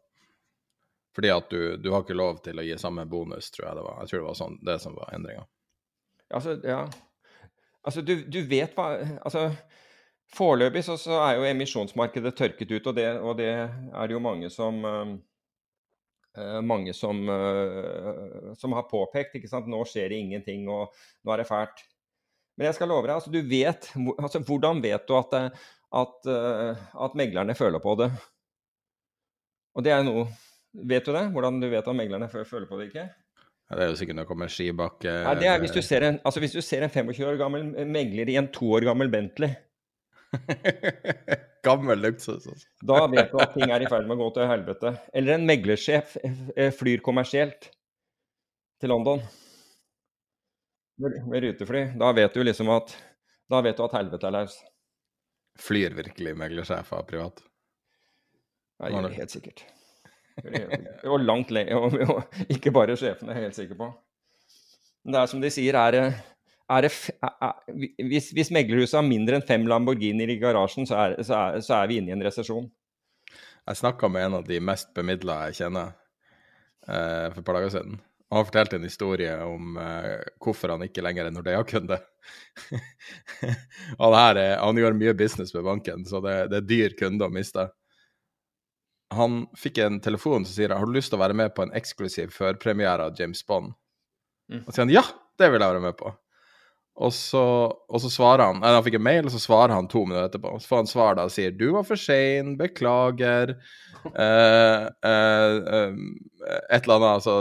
Fordi at du, du, har ikke lov til å gi samme bonus, tror jeg det var. Jeg tror det var sånn, det som var endringa. Altså, ja. Altså, du, du, vet hva Altså, foreløpig så, så, er jo emisjonsmarkedet tørket ut, og det, og det er det jo mange som uh, mange som, uh, som, har påpekt. ikke sant? Nå skjer det ingenting, og nå er det fælt. Men jeg skal love deg, altså, du vet, altså, hvordan vet du at, at, uh, at meglerne føler på det? Og det er noe Vet du det? Hvordan du vet om meglerne føler på det ikke? Ja, det er jo sikkert noe med skibakke ja, det er hvis du, ser en, altså hvis du ser en 25 år gammel megler i en to år gammel Bentley. gammel luksus. Altså. da vet du at ting er i ferd med å gå til helvete. Eller en meglersjef eh, flyr kommersielt til London med rutefly. Da vet du liksom at da vet du at helvete er løs. Flyr virkelig meglersjefer privat? Ja, helt sikkert. Og langt lenger. Ikke bare sjefen, er jeg helt sikker på. Men det er som de sier, er det, er det er, hvis, hvis meglerhuset har mindre enn fem Lamborghinier i garasjen, så er, så er, så vi inne i en resesjon. Jeg snakka med en av de mest bemidla jeg kjenner eh, for et par dager siden. Og han fortalte en historie om eh, hvorfor han ikke lenger er Nordea-kunde. han, han gjør mye business med banken, så det, det er dyr kunde å miste han fikk en telefon som sier har du lyst til å være med på en eksklusiv førpremiere av James Bond. Mm. Og så sier han ja, det vil jeg være med på. Og så, og så svarer han Nei, han fikk en mail, og så svarer han to minutter etterpå. Så får han svar da og sier 'du var for sein, beklager', eh, eh, eh, et eller annet, altså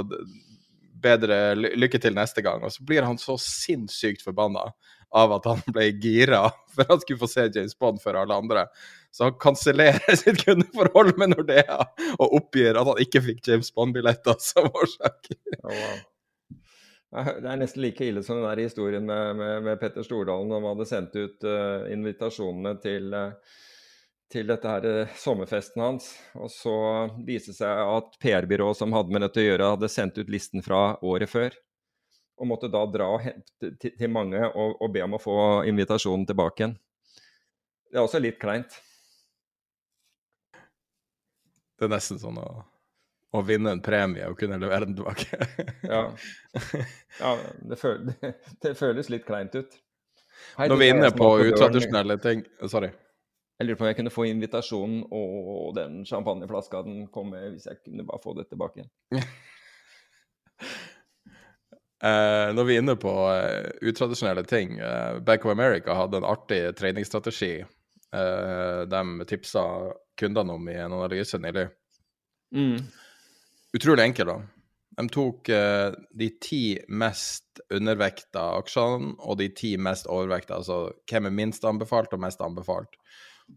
bedre lykke til neste gang. Og så blir han så sinnssykt forbanna av at han ble gira for han skulle få se James Bond før alle andre. Så han kansellerer sitt kundeforhold med Nordea og oppgir at han ikke fikk James Bond-billetter som årsak. Oh, wow. Det er nesten like ille som den der historien med, med, med Petter Stordalen. Han hadde sendt ut uh, invitasjonene til, uh, til dette her eh, sommerfesten hans. Og så viste det seg at PR-byrået som hadde med dette å gjøre, hadde sendt ut listen fra året før. Og måtte da dra til, til mange og, og, be om å få invitasjonen tilbake igjen. Det er også litt kleint. Det er nesten sånn å, å vinne en premie og kunne levere den tilbake. ja. ja det, føles, det, føles litt kleint ut. Hei, Når vi er inne på utradisjonelle ting Sorry. Jeg lurer på om jeg kunne få invitasjonen og den champagneflaska den kom med, hvis jeg kunne bare få det tilbake igjen. uh, når vi er inne på uh, utradisjonelle ting uh, Bank of America hadde en artig treningsstrategi uh, de tipsa kundene om i en analyse nylig. Mm. Utrolig enkel, da. De tok eh, de ti mest undervekta aksjene og de ti mest overvekta, altså hvem er minst anbefalt og mest anbefalt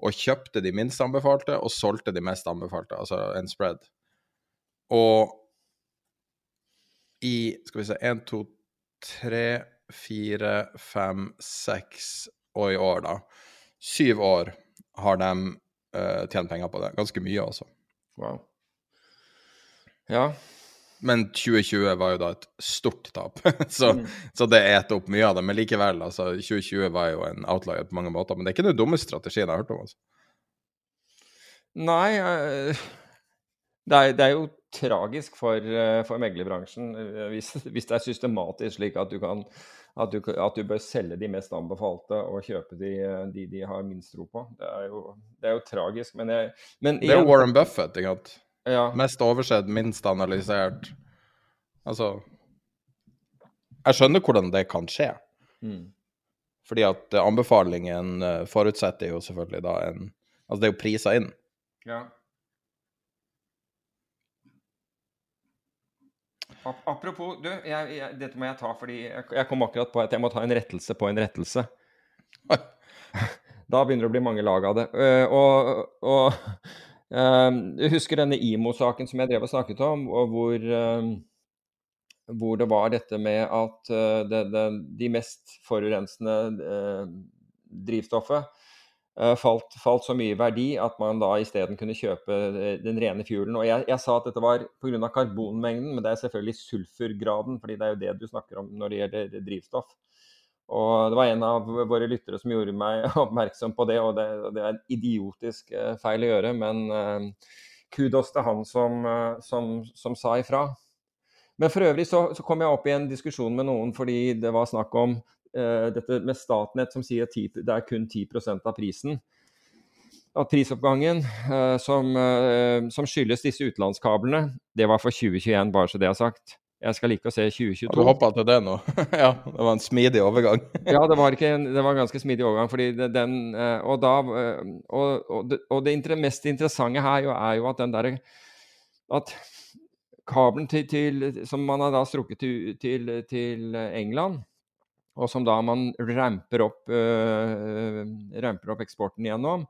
og kjøpte de minst anbefalte og solgte de mest anbefalte, altså en spread. Og i Skal vi se 1, 2, 3, 4, 5, 6 og i år, da. Syv år har de uh, tjene penger på det. Ganske mye, altså. Wow. Ja, men 2020 var jo da et stort tap, så, mm. så det eter opp mye av det. Men likevel, altså, 2020 var jo en outlier på mange måter. Men det er ikke den dummeste strategien jeg har hørt om. altså. Nei, uh, det, er, det, er, jo tragisk for, uh, for meglerbransjen hvis, hvis, det er systematisk slik at du, kan, at du, at du bør selge de mest anbefalte og kjøpe de de, de har minst tro på. Det er jo, det er jo tragisk. Men, jeg, men Det er jo Warren Buffett, ikke sant? Ja. Mest oversett, minst analysert. Altså Jeg skjønner hvordan det kan skje. Mm. Fordi at anbefalingen eh, forutsetter jo selvfølgelig da en Altså det er jo prisa inn. Ja. Apropos, du, jeg, jeg, dette må jeg ta, fordi jeg, jeg, kom akkurat på at jeg må ta en rettelse på en rettelse. da begynner det å bli mange lag av det. Uh, og, og jeg husker denne IMO-saken som jeg drev og snakket om, og hvor, ehm, hvor det var dette med at eh, det, det, de mest forurensende eh, drivstoffet eh, falt, falt, så mye verdi at man da isteden kunne kjøpe den rene fuelen. Og jeg, jeg sa at dette var pga. karbonmengden, men det er selvfølgelig sulfurgraden, fordi det er jo det du snakker om når det gjelder drivstoff. Og det var en av våre lyttere som gjorde meg oppmerksom på det, og det, det er en idiotisk eh, feil å gjøre, men kudos til han som, som, som, sa ifra. Men for øvrig så, så, kom jeg opp i en diskusjon med noen fordi det var snakk om dette med Statnett som sier at det er kun 10% av prisen. At prisoppgangen som, som skyldes disse utenlandskablene, det var for 2021, bare så det er sagt. Jeg skal like å se 2022. Har du hoppa til det nå? ja, det var en smidig overgang. ja, det var, en, det var, en, ganske smidig overgang. fordi den, eh, Og, da, eh, og, og det, og det mest interessante her er jo at den derre At kabelen til, til, som man har da strukket til, til, til, England, og som da man ramper opp, uh, ramper opp eksporten gjennom,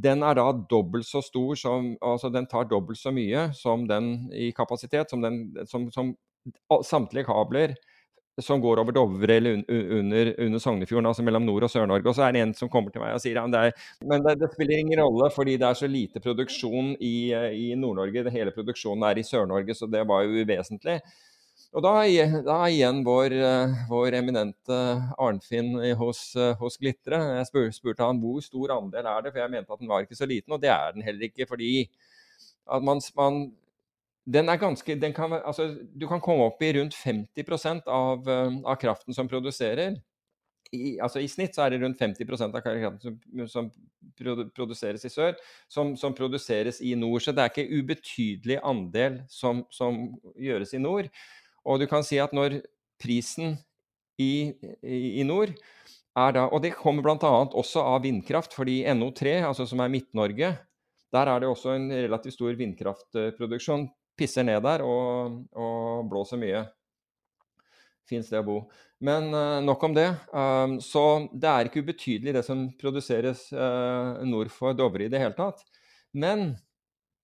den er da dobbelt så stor som Altså den tar dobbelt så mye som den i kapasitet som, den, som, som samtlige kabler som går over Dovre eller un under, under Sognefjorden, altså mellom Nord- og Sør-Norge. Og så er det en som kommer til meg og sier at det men det, det, spiller ingen rolle, fordi det er så lite produksjon i, i Nord-Norge. Hele produksjonen er i Sør-Norge, så det var jo uvesentlig. Og da, da igjen vår, vår eminente Arnfinn hos, hos Glitre. Jeg spur, spurte han hvor stor andel er det, for jeg mente at den var ikke så liten. Og det er den heller ikke, fordi at man, man den er ganske den kan, altså, Du kan komme opp i rundt 50 av, eh, av kraften som produserer. I, altså I snitt så er det rundt 50% av kraften som, som produseres i sør, som, som, produseres i nord. Så det er ikke ubetydelig andel som, som, gjøres i nord. Og du kan si at når prisen i, i, i nord er da Og det kommer bl.a. også av vindkraft, fordi NO3, altså som er Midt-Norge, der er det også en relativt stor vindkraftproduksjon pisser ned der og, og blåser mye. Fint sted å bo. Men uh, nok om det. Um, så det er ikke ubetydelig det som produseres uh, nord for Dovre i det hele tatt. Men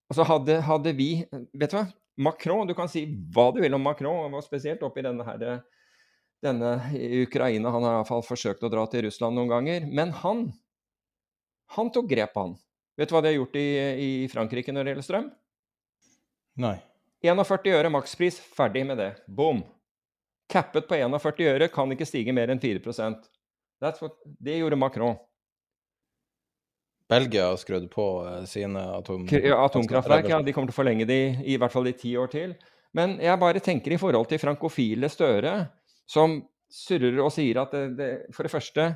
altså hadde, hadde, vi Vet du hva? Macron, du kan si hva du vil om Macron, og spesielt oppi denne, her, denne Ukraina. Han har iallfall forsøkt å dra til Russland noen ganger. Men han, han tok grep, han. Vet du hva de har gjort i, i Frankrike når det gjelder strøm? Nei. 41 øre makspris, ferdig med det. Boom. Cappet på 41 øre, kan ikke stige mer enn 4 That's what, Det gjorde Macron. Belgia har skrudd på eh, sine atom... atomkraftverk. Ja, de kommer til å forlenge de i hvert fall i ti år til. Men jeg bare tenker i forhold til frankofile Støre, som surrer og sier at det, det, for det første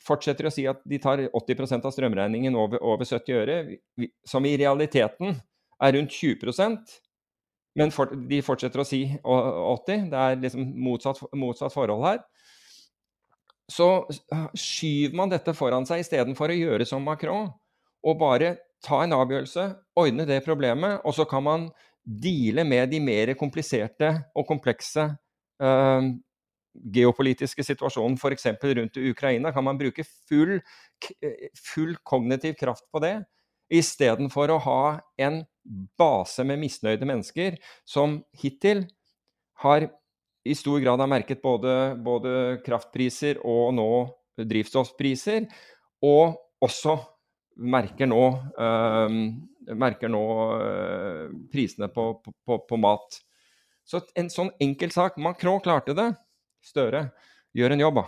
fortsetter å si at de tar 80% av strømregningen over, over 70 øre, som i realiteten er rundt 20% men for, de fortsetter å si 80. Det er liksom motsatt, motsatt forhold her. Så skyver man dette foran seg istedenfor å gjøre som Macron og bare ta en avgjørelse, ordne det problemet, og så kan man deale med de mer kompliserte og komplekse eh, geopolitiske situasjonen, f.eks. rundt Ukraina. Kan man bruke full, full kognitiv kraft på det, istedenfor å ha en base med misnøyde mennesker som hittil har i stor grad har merket både, både kraftpriser og nå drivstoffpriser, og også merker nå, øh, merker nå øh, prisene på, på, på, mat. Så en sånn enkel sak Macron klarte det. Støre gjør en jobb, da.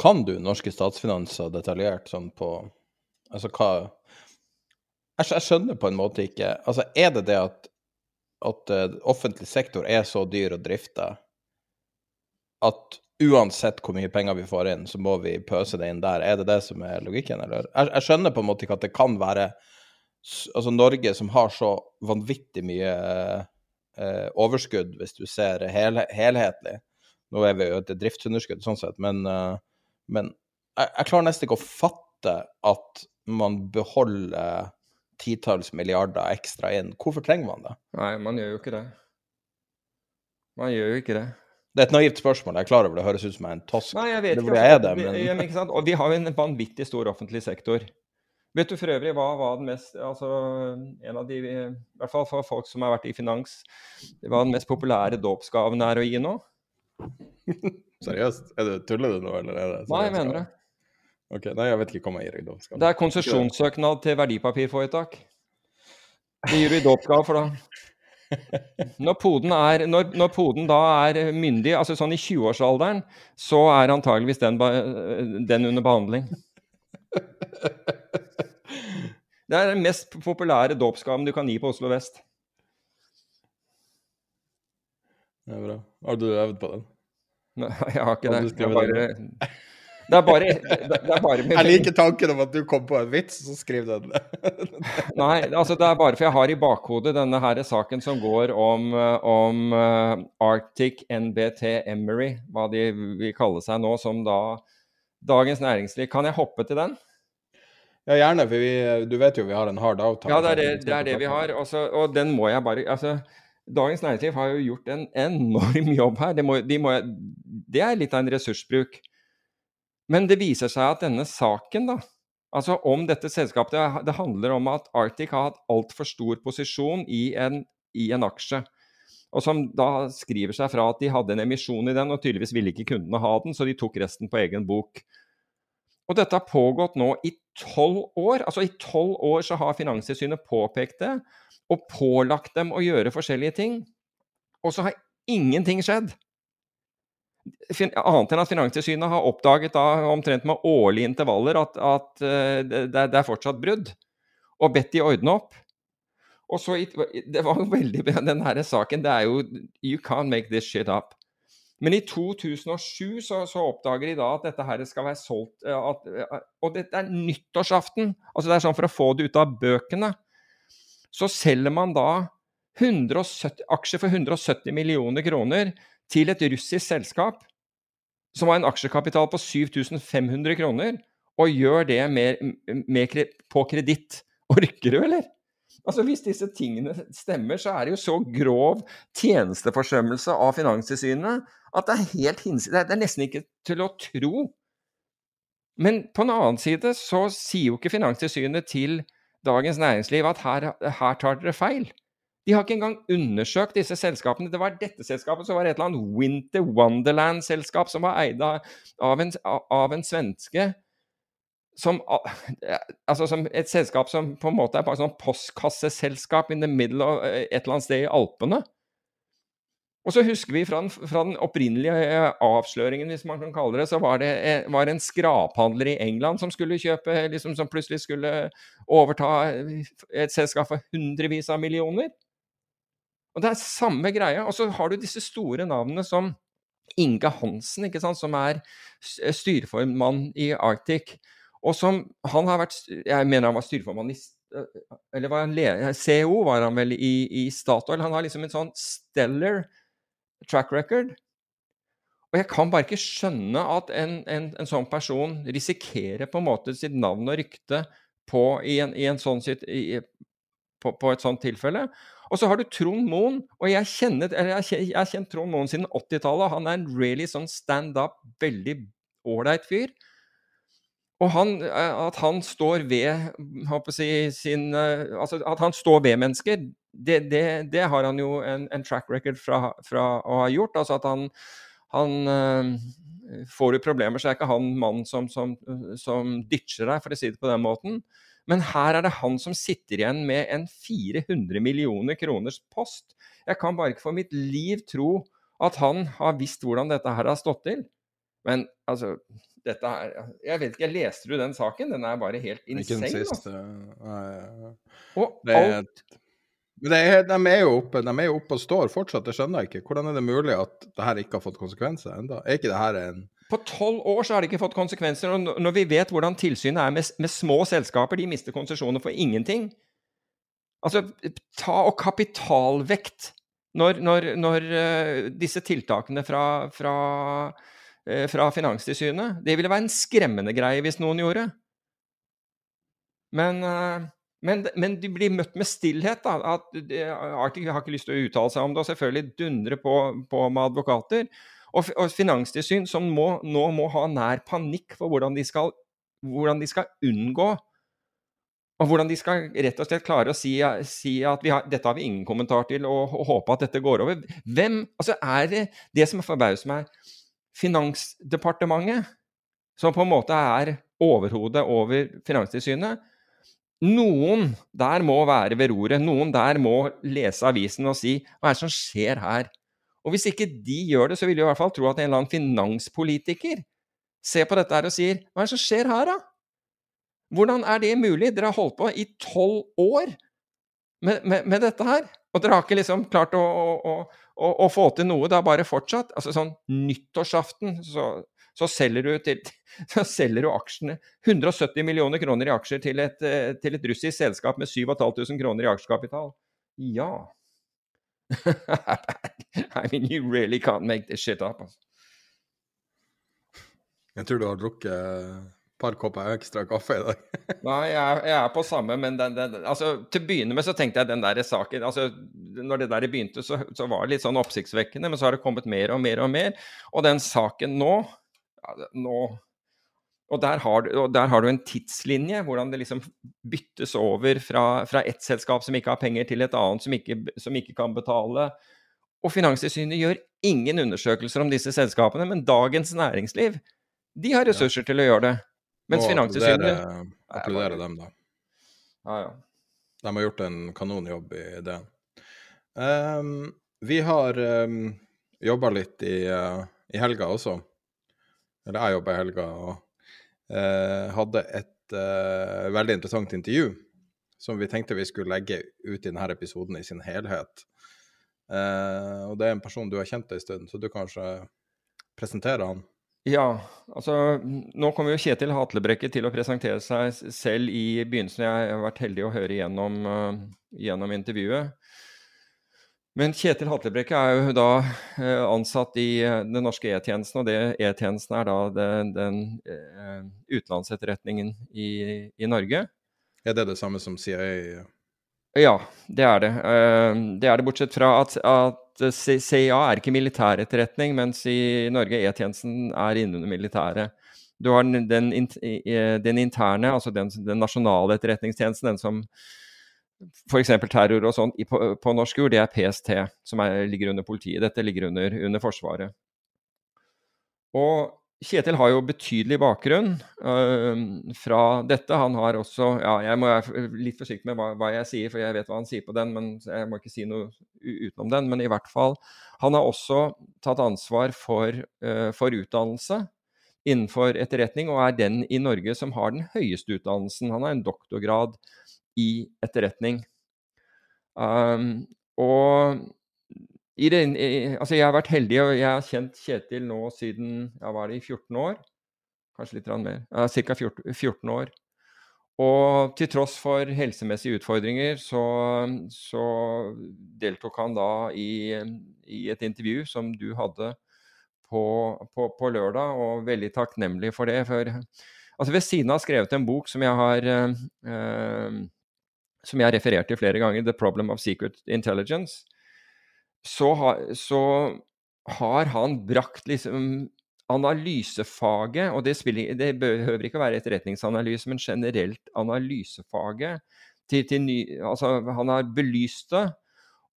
Kan du norske statsfinanser detaljert sånn på Altså hva jeg, skjønner på en måte ikke Altså er det det at, at uh, offentlig sektor er så dyr å drifte at uansett hvor mye penger vi får inn, så må vi pøse det inn der. Er det det som er logikken, eller? Jeg, jeg skjønner på en måte ikke at det kan være Altså Norge som har så vanvittig mye uh, overskudd, hvis du ser hel, helhetlig. Nå er vi jo et driftsunderskudd sånn sett, men, uh, men jeg, jeg, klarer nesten ikke å fatte at man beholder titalls milliarder ekstra inn. Hvorfor trenger man det? Nei, man gjør jo ikke det. Man gjør jo ikke det. Det er et naivt spørsmål, jeg er klar over det høres ut som jeg er en tosk. Nei, jeg vet det ikke. Jeg er det, men... vi, ikke sant? Og vi har jo en vanvittig stor offentlig sektor. Vet du for øvrig hva var den mest altså en av de, I hvert fall for folk som har vært i finans, hva den mest populære dåpsgaven er å gi nå? Seriøst? Er det, tuller du nå, eller er det Nei, jeg mener det. Ok, Nei, jeg vet ikke hva man gir i dåpsgave. Det er konsesjonssøknad til verdipapirforetak. Det gir du i dåpsgave for da. Når poden, er, når, når poden, da er myndig, altså sånn i 20-årsalderen, så er antageligvis den, den, under behandling. Det er den mest populære dåpsgaven du kan gi på Oslo vest. Det er bra. Har du øvd på den? Nei, jeg har ikke det. Jeg bare, det er bare, det er bare Jeg liker tanken om at du kom på en vits, så skriv den. Nei, altså det er bare for jeg har i bakhodet denne her saken som går om, om uh, Arctic NBT Emery, hva de vil kalle seg nå, som da Dagens Næringsliv. Kan jeg hoppe til den? Ja, gjerne, for vi, du vet jo vi har en hard avtale. Ja, det er det, det, er det vi har. Også, og den må jeg bare altså, Dagens Næringsliv har jo gjort en enorm jobb her. Det, må, de må, det er litt av en ressursbruk. Men det viser seg at denne saken, da, altså om dette selskapet, det, handler om at Arctic har hatt altfor stor posisjon i en, i en, aksje. Og som da skriver seg fra at de hadde en emisjon i den, og tydeligvis ville ikke kundene ha den, så de tok resten på egen bok. Og dette har pågått nå i tolv år. Altså i tolv år så har Finanstilsynet påpekt det, og pålagt dem å gjøre forskjellige ting. Og så har ingenting skjedd. Annet enn at Finanstilsynet har oppdaget da, omtrent med årlige intervaller at, at uh, det, det, er fortsatt brudd, og bedt de ordne opp. Og så, Det var jo veldig den her saken det er jo You can't make this shit up. Men i 2007 så, så oppdager de da at dette her skal være solgt eh, at, eh, Og dette er nyttårsaften. altså Det er sånn for å få det ut av bøkene. Så selger man da 170, aksjer for 170 millioner kroner til et russisk selskap som har en aksjekapital på 7500 kroner, og gjør det med, med, på kreditt. Orker du, eller? Altså Hvis disse tingene stemmer, så er det jo så grov tjenesteforsømmelse av Finanstilsynet at det er helt hinsides Det er nesten ikke til å tro. Men på en annen side så sier jo ikke Finanstilsynet til Dagens Næringsliv at her, her tar dere feil. De har ikke engang undersøkt disse selskapene. Det var dette selskapet som var et eller annet Winter Wonderland-selskap som var eid av en, av en svenske som, altså som et selskap som på en måte er bare sånn postkasseselskap in the middle of et eller annet sted i Alpene. Og så husker vi fra den, fra den, opprinnelige eh, avsløringen, hvis man kan kalle det, så var det eh, var en skraphandler i England som skulle kjøpe, liksom, som plutselig skulle overta et selskap for hundrevis av millioner. Og det er samme greia. Og så har du disse store navnene som Inge Hansen, ikke sant, som er styreformann i Arctic. Og som han har vært Jeg mener han var styreformann i Eller var han CEO var han vel i, i Statoil. Han har liksom en sånn stellar track record. Og jeg kan bare ikke skjønne at en, en, en sånn person risikerer på en måte sitt navn og rykte på, i, en, i sånn i, på, på, et sånt tilfelle. Og så har du Trond Moen, og jeg kjenner, jeg har kjent Trond Moen siden 80-tallet. Han er en really sånn stand up, veldig ålreit fyr. Og han, eh, at han står ved si, sin, eh, altså At han står ved mennesker, det, det, det, har han jo en, en track record fra, fra, å ha gjort. Altså at han, han uh, Får du problemer, så er ikke han mannen som, som, som, ditcher deg, for å si det på den måten. Men her er det han som sitter igjen med en 400 millioner kroners post. Jeg kan bare ikke for mitt liv tro at han har visst hvordan dette her har stått til. Men altså dette her, Jeg vet ikke, jeg leste du den saken? Den er bare helt insane. Ikke den siste. Altså. Og det, alt men er, de, er jo oppe, de er jo oppe og står fortsatt, det skjønner jeg ikke. Hvordan er det mulig at det her ikke har fått konsekvenser ennå? Er ikke det her en På tolv år så har det ikke fått konsekvenser. Og når vi vet hvordan tilsynet er med, med små selskaper, de mister konsesjoner for ingenting. Altså, ta og kapitalvekt når, når, når uh, disse tiltakene fra, fra, uh, fra Finanstilsynet Det ville være en skremmende greie hvis noen gjorde. Men uh, men, men, de blir møtt med stillhet. da, at Arctic har ikke lyst til å uttale seg om det, og selvfølgelig dundre på, på med advokater. Og, og Finanstilsyn som må, nå må ha nær panikk for hvordan de skal, hvordan de skal unngå og hvordan de skal rett og slett klare å si, si at har, dette har vi ingen kommentar til, og, og, håpe at dette går over. Hvem Altså, er det det som forbauser meg Finansdepartementet, som på en måte er overhodet over Finanstilsynet, noen der må være ved roret. Noen der må lese avisen og si hva er det som skjer her? Og hvis ikke de gjør det, så vil de i hvert fall tro at en eller annen finanspolitiker ser på dette her og sier hva er det som skjer her, da? Hvordan er det mulig? Dere har holdt på i tolv år med, med, med, dette her, og dere har ikke liksom klart å, å, å, å få til noe. Det har bare fortsatt. Altså sånn nyttårsaften så så selger til, så selger du aksjene 170 millioner kroner i aksjer til et, eh, til et russisk selskap med 7500 kroner i aksjekapital. Ja. I mean, you really can't make this shit up. Altså. Jeg tror du har drukket et par kopper ekstra kaffe i dag. Nei, jeg, jeg, er på samme, men den, den, altså, til å begynne med så tenkte jeg den der saken altså, Når det der begynte, så, så var det litt sånn oppsiktsvekkende, men så har det kommet mer og mer og mer. Og den saken nå ja, nå og der, har, og der, har, du en tidslinje, hvordan det liksom byttes over fra, fra ett selskap som ikke har penger, til et annet som ikke, som ikke kan betale. Og Finanstilsynet gjør ingen undersøkelser om disse selskapene, men Dagens Næringsliv de har ressurser ja. til å gjøre det. Mens Finanstilsynet Applaudere dem, da. Ja, ja. De har gjort en kanonjobb i det. Um, vi har um, jobba litt i, uh, i helga også. Eller jeg jobba i helga og hadde et eh, veldig interessant intervju som vi tenkte vi skulle legge ut i denne episoden i sin helhet. Eh, og det er en person du har kjent en stund, så du kanskje presenterer han? Ja, altså nå kommer jo Kjetil Hatlebrekke til å presentere seg selv i begynnelsen. Jeg har vært heldig å høre gjennom, gjennom intervjuet. Men Kjetil Hatlebrekke er jo da eh, ansatt i eh, den norske E-tjenesten, og det E-tjenesten er da den, den uh, utenlandsetterretningen i, i, Norge. Er det det samme som CIA? Ja, det er det. Uh, det er det bortsett fra at, at CIA er ikke militæretterretning, mens i Norge E-tjenesten er innunder militæret. Du har den, den, den interne, altså den, den nasjonale etterretningstjenesten, den som f.eks. terror og sånt på, på, norsk jord, det er PST, som er, ligger under politiet. Dette ligger under, under, Forsvaret. Og Kjetil har jo betydelig bakgrunn øh, fra dette. Han har også ja, Jeg må være litt forsiktig med hva, hva, jeg sier, for jeg vet hva han sier på den, men jeg må ikke si noe utenom den. Men i hvert fall, han har også tatt ansvar for, øh, for utdannelse innenfor etterretning, og er den i Norge som har den høyeste utdannelsen. Han har en doktorgrad i etterretning. Um, og det, altså jeg har vært heldig, og jeg har kjent Kjetil nå siden ja, var det i 14 år. Kanskje litt mer. Ja, Ca. 14, 14 år. Og til tross for helsemessige utfordringer, så, så deltok han da i, i, et intervju som du hadde på, på, på, lørdag, og veldig takknemlig for det. For altså ved siden av skrevet en bok som jeg har eh, som jeg har referert til flere ganger, 'The Problem of Secret Intelligence', så, ha, så har han brakt liksom analysefaget, og det, spiller, det, behøver ikke å være etterretningsanalyse, men generelt analysefaget til, til ny, altså, Han har belyst det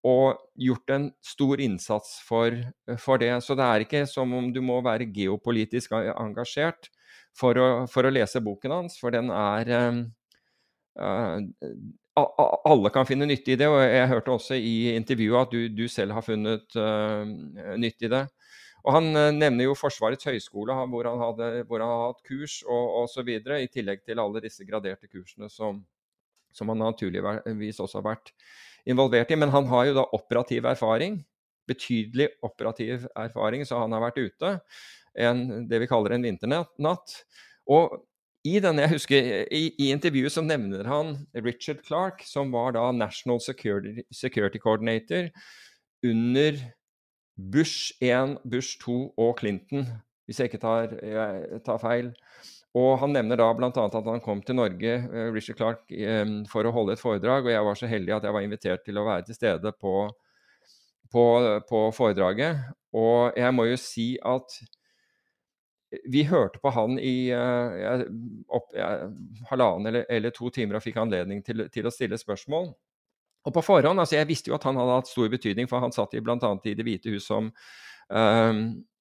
og gjort en stor innsats for, for, det. Så det er ikke som om du må være geopolitisk engasjert for å, for å lese boken hans, for den er uh, alle kan finne nytte i det, og jeg hørte også i intervjuet at du, du selv har funnet uh, nytte i det. Og Han uh, nevner jo Forsvarets høgskole, hvor han har hatt kurs og osv., i tillegg til alle disse graderte kursene som, som han naturligvis også har vært involvert i. Men han har jo da operativ erfaring, betydelig operativ erfaring, så han har vært ute en, det vi kaller en vinternatt. Og i denne, jeg husker, i, i, intervjuet så nevner han Richard Clark, som var da National Security, Security Coordinator under Bush 1, Bush 2 og Clinton, hvis jeg ikke tar, jeg tar feil. Og Han nevner da bl.a. at han kom til Norge, eh, Richard Clark, for å holde et foredrag. og Jeg var så heldig at jeg var invitert til å være til stede på, på, på foredraget. Og jeg må jo si at vi hørte på han i uh, opp, uh, halvannen eller, eller, to timer og fikk anledning til, til, å stille spørsmål. Og på forhånd, altså Jeg visste jo at han hadde hatt stor betydning, for han satt bl.a. i Det hvite hus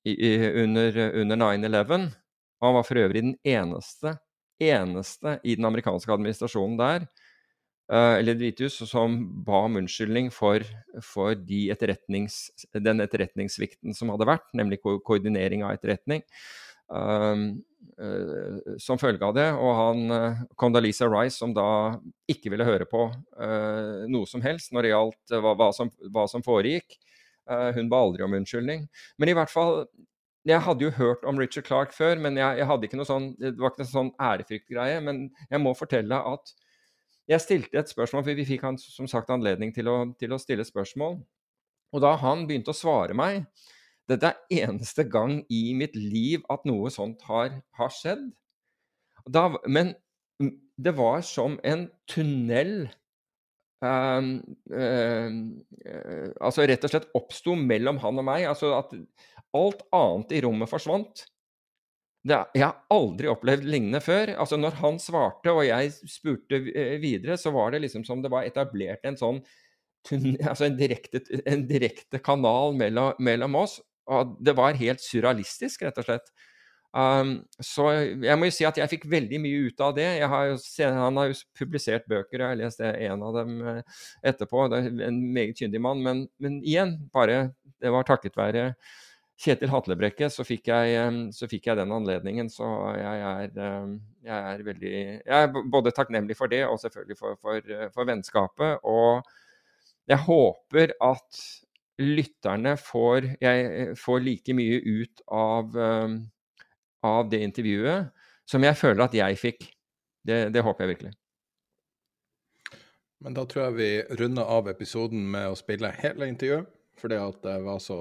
i, under, under 9-11. Og han var for øvrig den eneste, eneste i den amerikanske administrasjonen der, uh, eller Det hvite hus, som ba om unnskyldning for, for de etterretnings, den etterretningssvikten som hadde vært, nemlig ko koordinering av etterretning. Um, uh, som følge av det. Og han uh, Condoleezza Rice, som da ikke ville høre på uh, noe som helst når det gjaldt hva, hva, som, hva som, foregikk. hun ba aldri om unnskyldning. Men i hvert fall jeg hadde jo hørt om Richard Clark før, men jeg, jeg hadde ikke noe sånn, det var ikke noe sånn ærefryktgreie. Men jeg må fortelle at jeg stilte et spørsmål, for vi fikk han som sagt anledning til å, til å stille spørsmål. Og da han begynte å svare meg, dette er eneste gang i mitt liv at noe sånt har, har skjedd. Da, men det var som en tunnel um, um, Altså rett og slett oppsto mellom han og meg. Altså at alt annet i rommet forsvant. Det, jeg har aldri opplevd lignende før. Altså Når han svarte og jeg spurte eh, videre, så var det liksom som det var etablert en sånn altså en direkte, en direkte kanal mellom, mellom oss. Og det var helt surrealistisk, rett og slett. Um, så jeg må jo si at jeg fikk veldig mye ut av det. Har jo, han har jo publisert bøker, jeg har lest en av dem eh, etterpå. Det er en meget kyndig mann. Men, men, igjen, bare det var takket være Kjetil Hatlebrekke, så fikk jeg, så fikk jeg den anledningen. Så jeg er, jeg er, veldig Jeg er både takknemlig for det, og selvfølgelig for, for, for vennskapet. Og jeg håper at lytterne får, jeg får like mye ut av, um, av, det intervjuet som jeg føler at jeg fikk. Det, det, håper jeg virkelig. Men da tror jeg vi runder av episoden med å spille hele intervjuet, fordi at det var så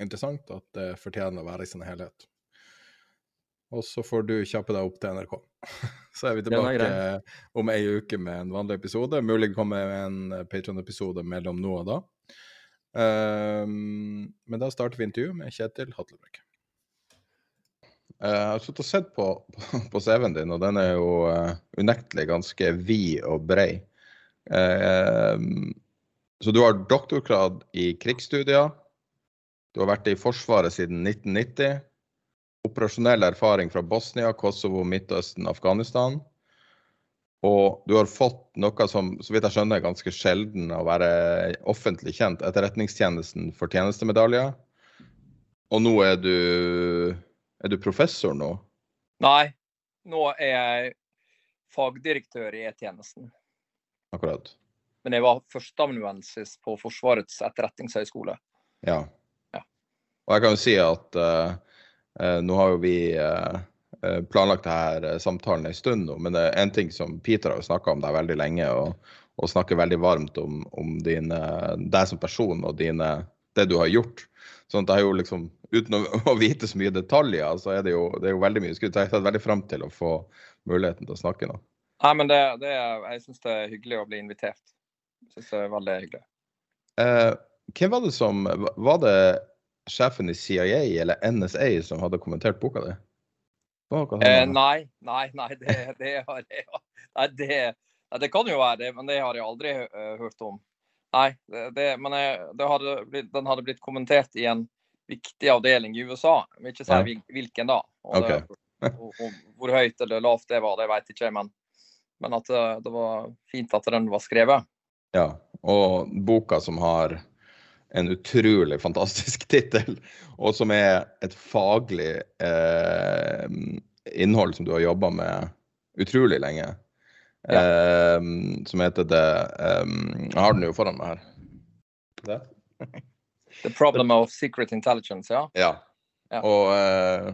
interessant at det fortjener å være i sin helhet. Og så får du kjappe deg opp til NRK. Så er vi tilbake om ei uke med en vanlig episode. Mulig det kommer en Patron-episode mellom nå og da. Um, men da starter vi intervjuet med Kjetil Hatlebrekk. Uh, jeg har sittet og sett på, på, CV-en din, og den er jo uh, unektelig ganske vid og brei. Uh, så du har doktorgrad i krigsstudier. Du har vært i Forsvaret siden 1990. operasjonell erfaring fra Bosnia, Kosovo, Midtøsten, Afghanistan. Og du har fått noe som så vidt jeg skjønner er ganske sjelden å være offentlig kjent, Etterretningstjenesten for tjenestemedaljer. Og nå er du Er du professor nå? Nei, nå er jeg fagdirektør i E-tjenesten. Akkurat. Men jeg var førsteamanuensis på Forsvarets etterretningshøgskole. Ja. Ja. Og jeg kan jo si at uh, uh, nå har jo vi eh, planlagt denne samtalen en stund nå, men det er en ting som Peter har jo snakka om deg veldig lenge, og, og snakker veldig varmt om, om dine, deg som person og dine, det du har gjort. Sånn at jeg er jo liksom, Uten å, vite så mye detaljer, så er det jo, det er jo veldig mye skudd. Jeg tatt veldig fram til å få muligheten til å snakke nå. Nei, men det, det jeg syns det er hyggelig å bli invitert. Jeg synes det er veldig hyggelig. Eh, hvem var det som Var det sjefen i CIA eller NSA som hadde kommentert boka di? Det var noe sånt. Eh, nei, nei, nei, det, det har jeg nei, det, det kan jo være det, men det har jeg aldri uh, hørt om. Nei, det, men jeg, det hadde blitt, den hadde blitt kommentert i en viktig avdeling i USA. Jeg vil ikke si hvil- hvilken da. Det, og, og hvor høyt eller lavt det var, det vet jeg ikke, men, men at det, det var fint at den var skrevet. Ja, og boka som har en utrolig fantastisk tittel, og som er et faglig eh, innhold som du har jobba med utrolig lenge. Eh, som heter det um, Jeg har den jo foran meg her. Det? The problem of secret intelligence, ja. Ja. Ja. Og eh,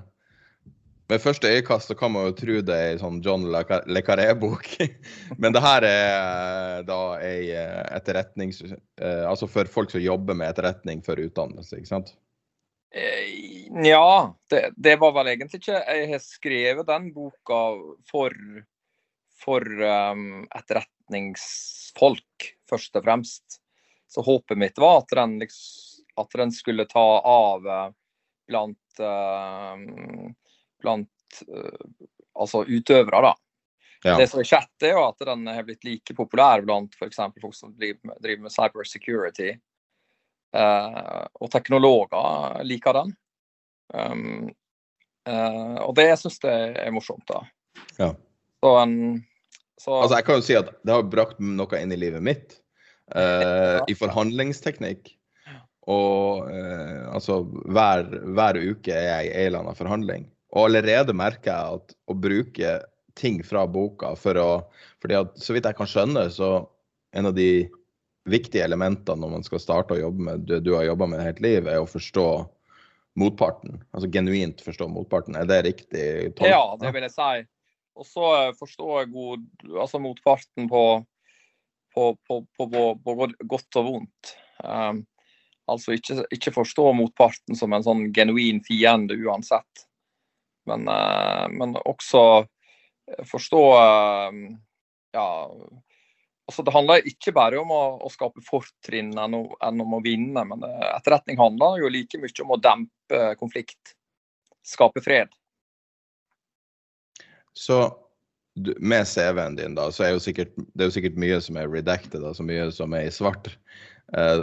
ved første øyekast så kan man jo tro det er ei sånn John Le Carré-bok. Men det her er eh, da ei eh, etterretnings... eh, altså for folk som jobber med etterretning for utdannelse, ikke sant? Nja, Ja, det, det var vel egentlig ikke Jeg har skrevet den boka for, for um, etterretningsfolk, først og fremst. Så håpet mitt var at den, liksom, at den skulle ta av blant, eh, blant eh, altså utøvere, da. Ja. Det som har skjedd, er jo at den har blitt like populær blant f.eks. folk som driver med, driver med cyber security. Eh, og teknologer liker den. Um, eh, og det syns jeg er morsomt, da. Ja. Så en så, Altså, jeg kan jo si at det har brakt noe inn i livet mitt. eh, I forhandlingsteknikk. Og eh, altså, hver, hver uke er jeg i en eller annen forhandling. Og allerede merker jeg at å bruke ting fra boka for å fordi at så vidt jeg kan skjønne, så en av de viktige elementene når man skal starte å jobbe med det du har jobba med helt liv, er å forstå motparten. Altså genuint forstå motparten. Er det riktig tolket? ja, det vil jeg si. Og så eh, forstår jeg god, altså motparten på, på, på, på, godt og vondt. Um, altså ikke, ikke forstå motparten som en sånn genuin fiende uansett. Men, eh, men også forstå eh, Ja, altså det handler ikke bare om å, å skape fortrinn enn, enn om å vinne, men eh, etterretning handler jo like mye om å dempe konflikt. Skape fred. Så med CV-en din, da, så er jo sikkert, det er jo sikkert mye som er redacted, altså mye som er i svart.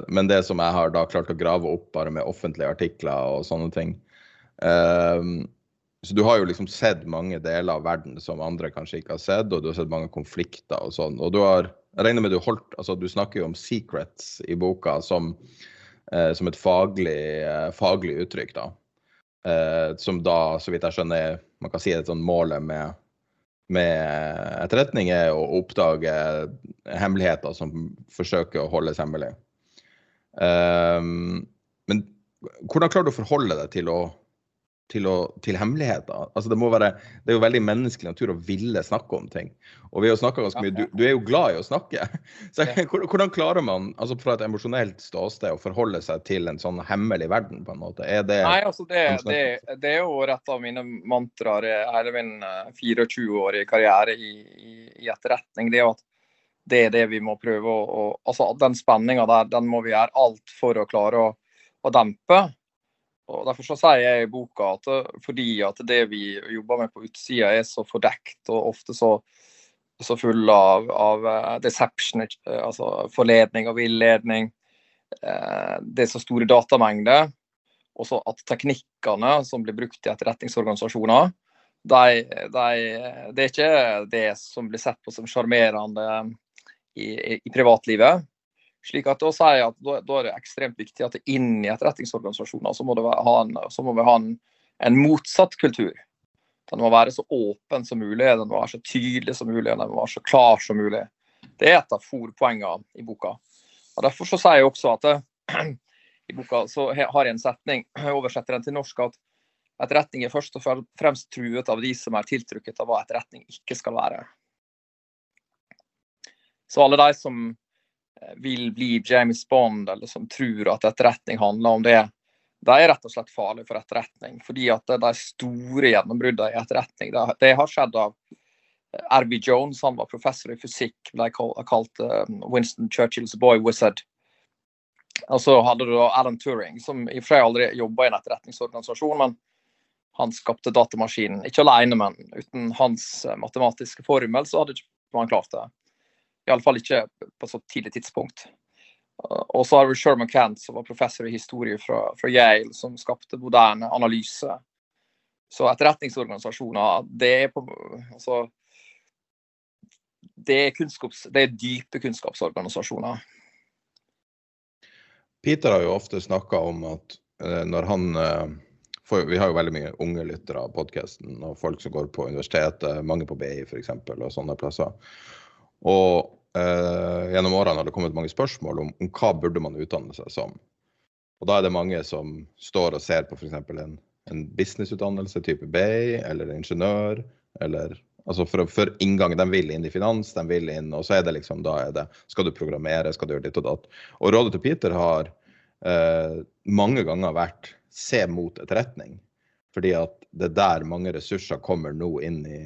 Men det som jeg har da klart å grave opp bare med offentlige artikler og sånne ting eh, Så du har jo liksom sett mange deler av verden som andre kanskje ikke har sett, og du har sett mange konflikter og sånn. Og du har Jeg regner med du holdt Altså, du snakker jo om secrets i boka som, eh, som et faglig, eh, faglig uttrykk, da. Eh, som da, så vidt jeg skjønner, man kan si et sånn målet med med etterretning er å oppdage hemmeligheter som forsøker å holdes hemmelig. Um, men hvordan klarer du å forholde deg til, å, til, å, til hemmeligheter? Altså det, må være, det er jo veldig menneskelig natur å ville snakke om ting. Og vi har snakket ganske mye, du, du er jo glad i å snakke. Så hvordan- klarer man altså fra et emosjonelt ståsted å forholde seg til en sånn hemmelig verden? på en måte? Er det Nei, altså det, det, det er jo et av mine mantraer hele min eh, 24-årige karriere i, i, i etterretning. Det er jo at det er det vi må prøve å, å altså Den spenninga der, den må vi gjøre alt for å klare å, å dempe. Og Derfor så sier jeg i boka at eh, fordi at det vi jobber med på utsida er så fordekt og ofte så, så full av, av eh, deception, eh, altså forledning og villedning, det er så store datamengder også at teknikkene som blir brukt i etterretningsorganisasjoner, de, de, det er ikke det som blir sett på som sjarmerende i, i, i, privatlivet. Slik at Da sier at da, da, er det ekstremt viktig at inn i etterretningsorganisasjoner så må, ha en, så må vi ha en, en, motsatt kultur. Den må være så åpen som mulig, den må være så tydelig som mulig, den må være så klar som mulig. Det er et av forpoengene i boka. Og Derfor så sier jeg også at det, i boka så har jeg en setning, jeg oversetter den til norsk, at etterretning er først og fremst truet av de som er tiltrukket av hva etterretning ikke skal være. Så alle de som vil bli James Bond, eller som tror at etterretning handler om det, de er rett og slett farlige for etterretning. Fordi at de store gjennombruddene i etterretning, det, har skjedd av eh, R.B. Jones, han var professor i fysikk, ble kalt eh, Winston Churchills boy wizard. Og så hadde du Alan Turing, som i og for seg aldri jobba i en etterretningsorganisasjon, men han skapte datamaskinen. Ikke alene, men uten hans eh, matematiske formel så hadde ikke man klart det. Iallfall ikke på så tidlig tidspunkt. Og så har vi Sherman Kent, som var professor i historie fra, fra Yale, som skapte moderne analyse. Så etterretningsorganisasjoner, det er på altså, det er, kunnskaps, det er dype kunnskapsorganisasjoner. Peter har jo ofte snakka om at eh, når han eh, for, Vi har jo veldig mye unge lyttere av podkasten, og folk som går på universitetet, mange på BI f.eks. og sånne plasser. Og eh, gjennom årene har det kommet mange spørsmål om, om, hva burde man utdanne seg som. Og da er det mange som står og ser på f.eks. En, en businessutdannelse type BI, eller ingeniør, eller Altså for, for, inngang, De vil inn i finans, de vil inn, og så er det liksom, da er det Skal du programmere, skal du gjøre ditt og datt. Og rådet til Peter har eh, mange ganger vært se mot etterretning. Fordi at det er der mange ressurser kommer nå inn i,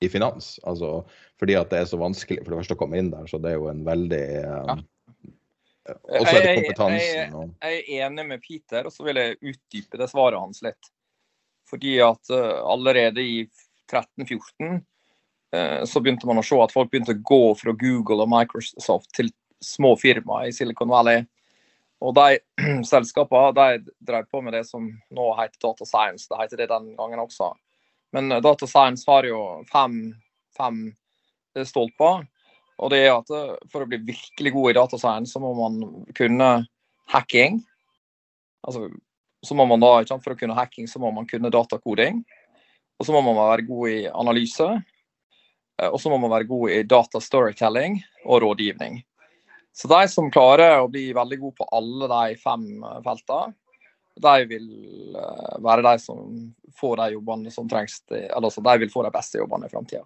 i finans. Altså fordi at det er så vanskelig for det første å komme inn der, så det er jo en veldig eh, ja. Også er det kompetansen. Og... Jeg, er enig med Peter, og så vil jeg utdype det svaret hans litt. Fordi at uh, allerede i 13-14 eh, så begynte man å se at folk begynte å gå fra Google og Microsoft til små firmaer i Silicon Valley. Og de selskapene de drev på med det som nå heter Data Science. Det heter det den gangen også. Men eh, Data Science har jo fem, fem stolper. Og det er at eh, For å bli virkelig god i data science, så må man kunne hacking. Altså, så må man da, For å kunne hacking så må man kunne datakoding. Og så må man være god i analyse. Eh, og så må man være god i data storytelling og rådgivning. Så de som klarer å bli veldig gode på alle de fem eh, feltene, de vil eh, være de som får de jobbene som trengs. Altså de vil få de beste jobbene i framtida.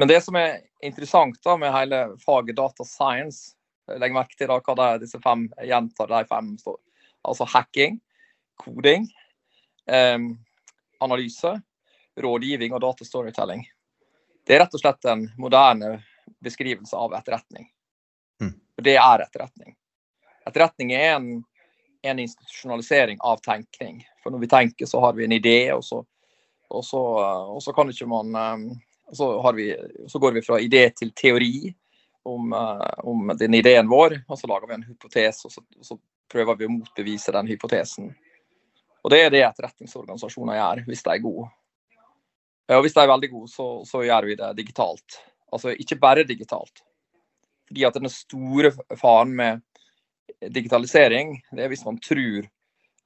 Men det som er interessant da med hele faget data science, legg merke til da hva det er disse fem gjentar de fem står. Altså hacking, koding, eh, analyse rådgivning og datastorytelling. Det er rett og slett en moderne beskrivelse av etterretning. Mm. Det er etterretning. Etterretning er en, en, institusjonalisering av tenkning. For når vi tenker, så har vi en idé, og så, og så, og så kan ikke man um, så, vi, så, går vi fra idé til teori om, uh, om, den ideen vår, og så lager vi en hypotese, og så, og prøver vi å motbevise den hypotesen. Og Det er det etterretningsorganisasjoner gjør, hvis de er gode. Og hvis de er veldig gode, så, så, gjør vi det digitalt. Altså ikke bare digitalt. Fordi at den store faren med digitalisering, det er hvis man tror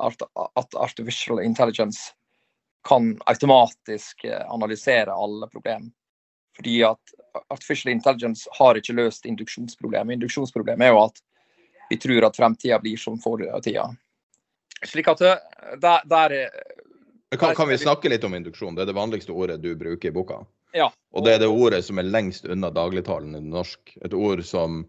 at, artificial intelligence kan automatisk eh, analysere alle problemer. Fordi at artificial intelligence har ikke løst induksjonsproblemet. Induksjonsproblemet er jo at vi tror at fremtida blir som fortida. Slik at der, der, der kan, kan, vi snakke litt om induksjon? Det er det vanligste ordet du bruker i boka. Ja. Og det er det ordet som er lengst unna dagligtalen i norsk. Et ord som,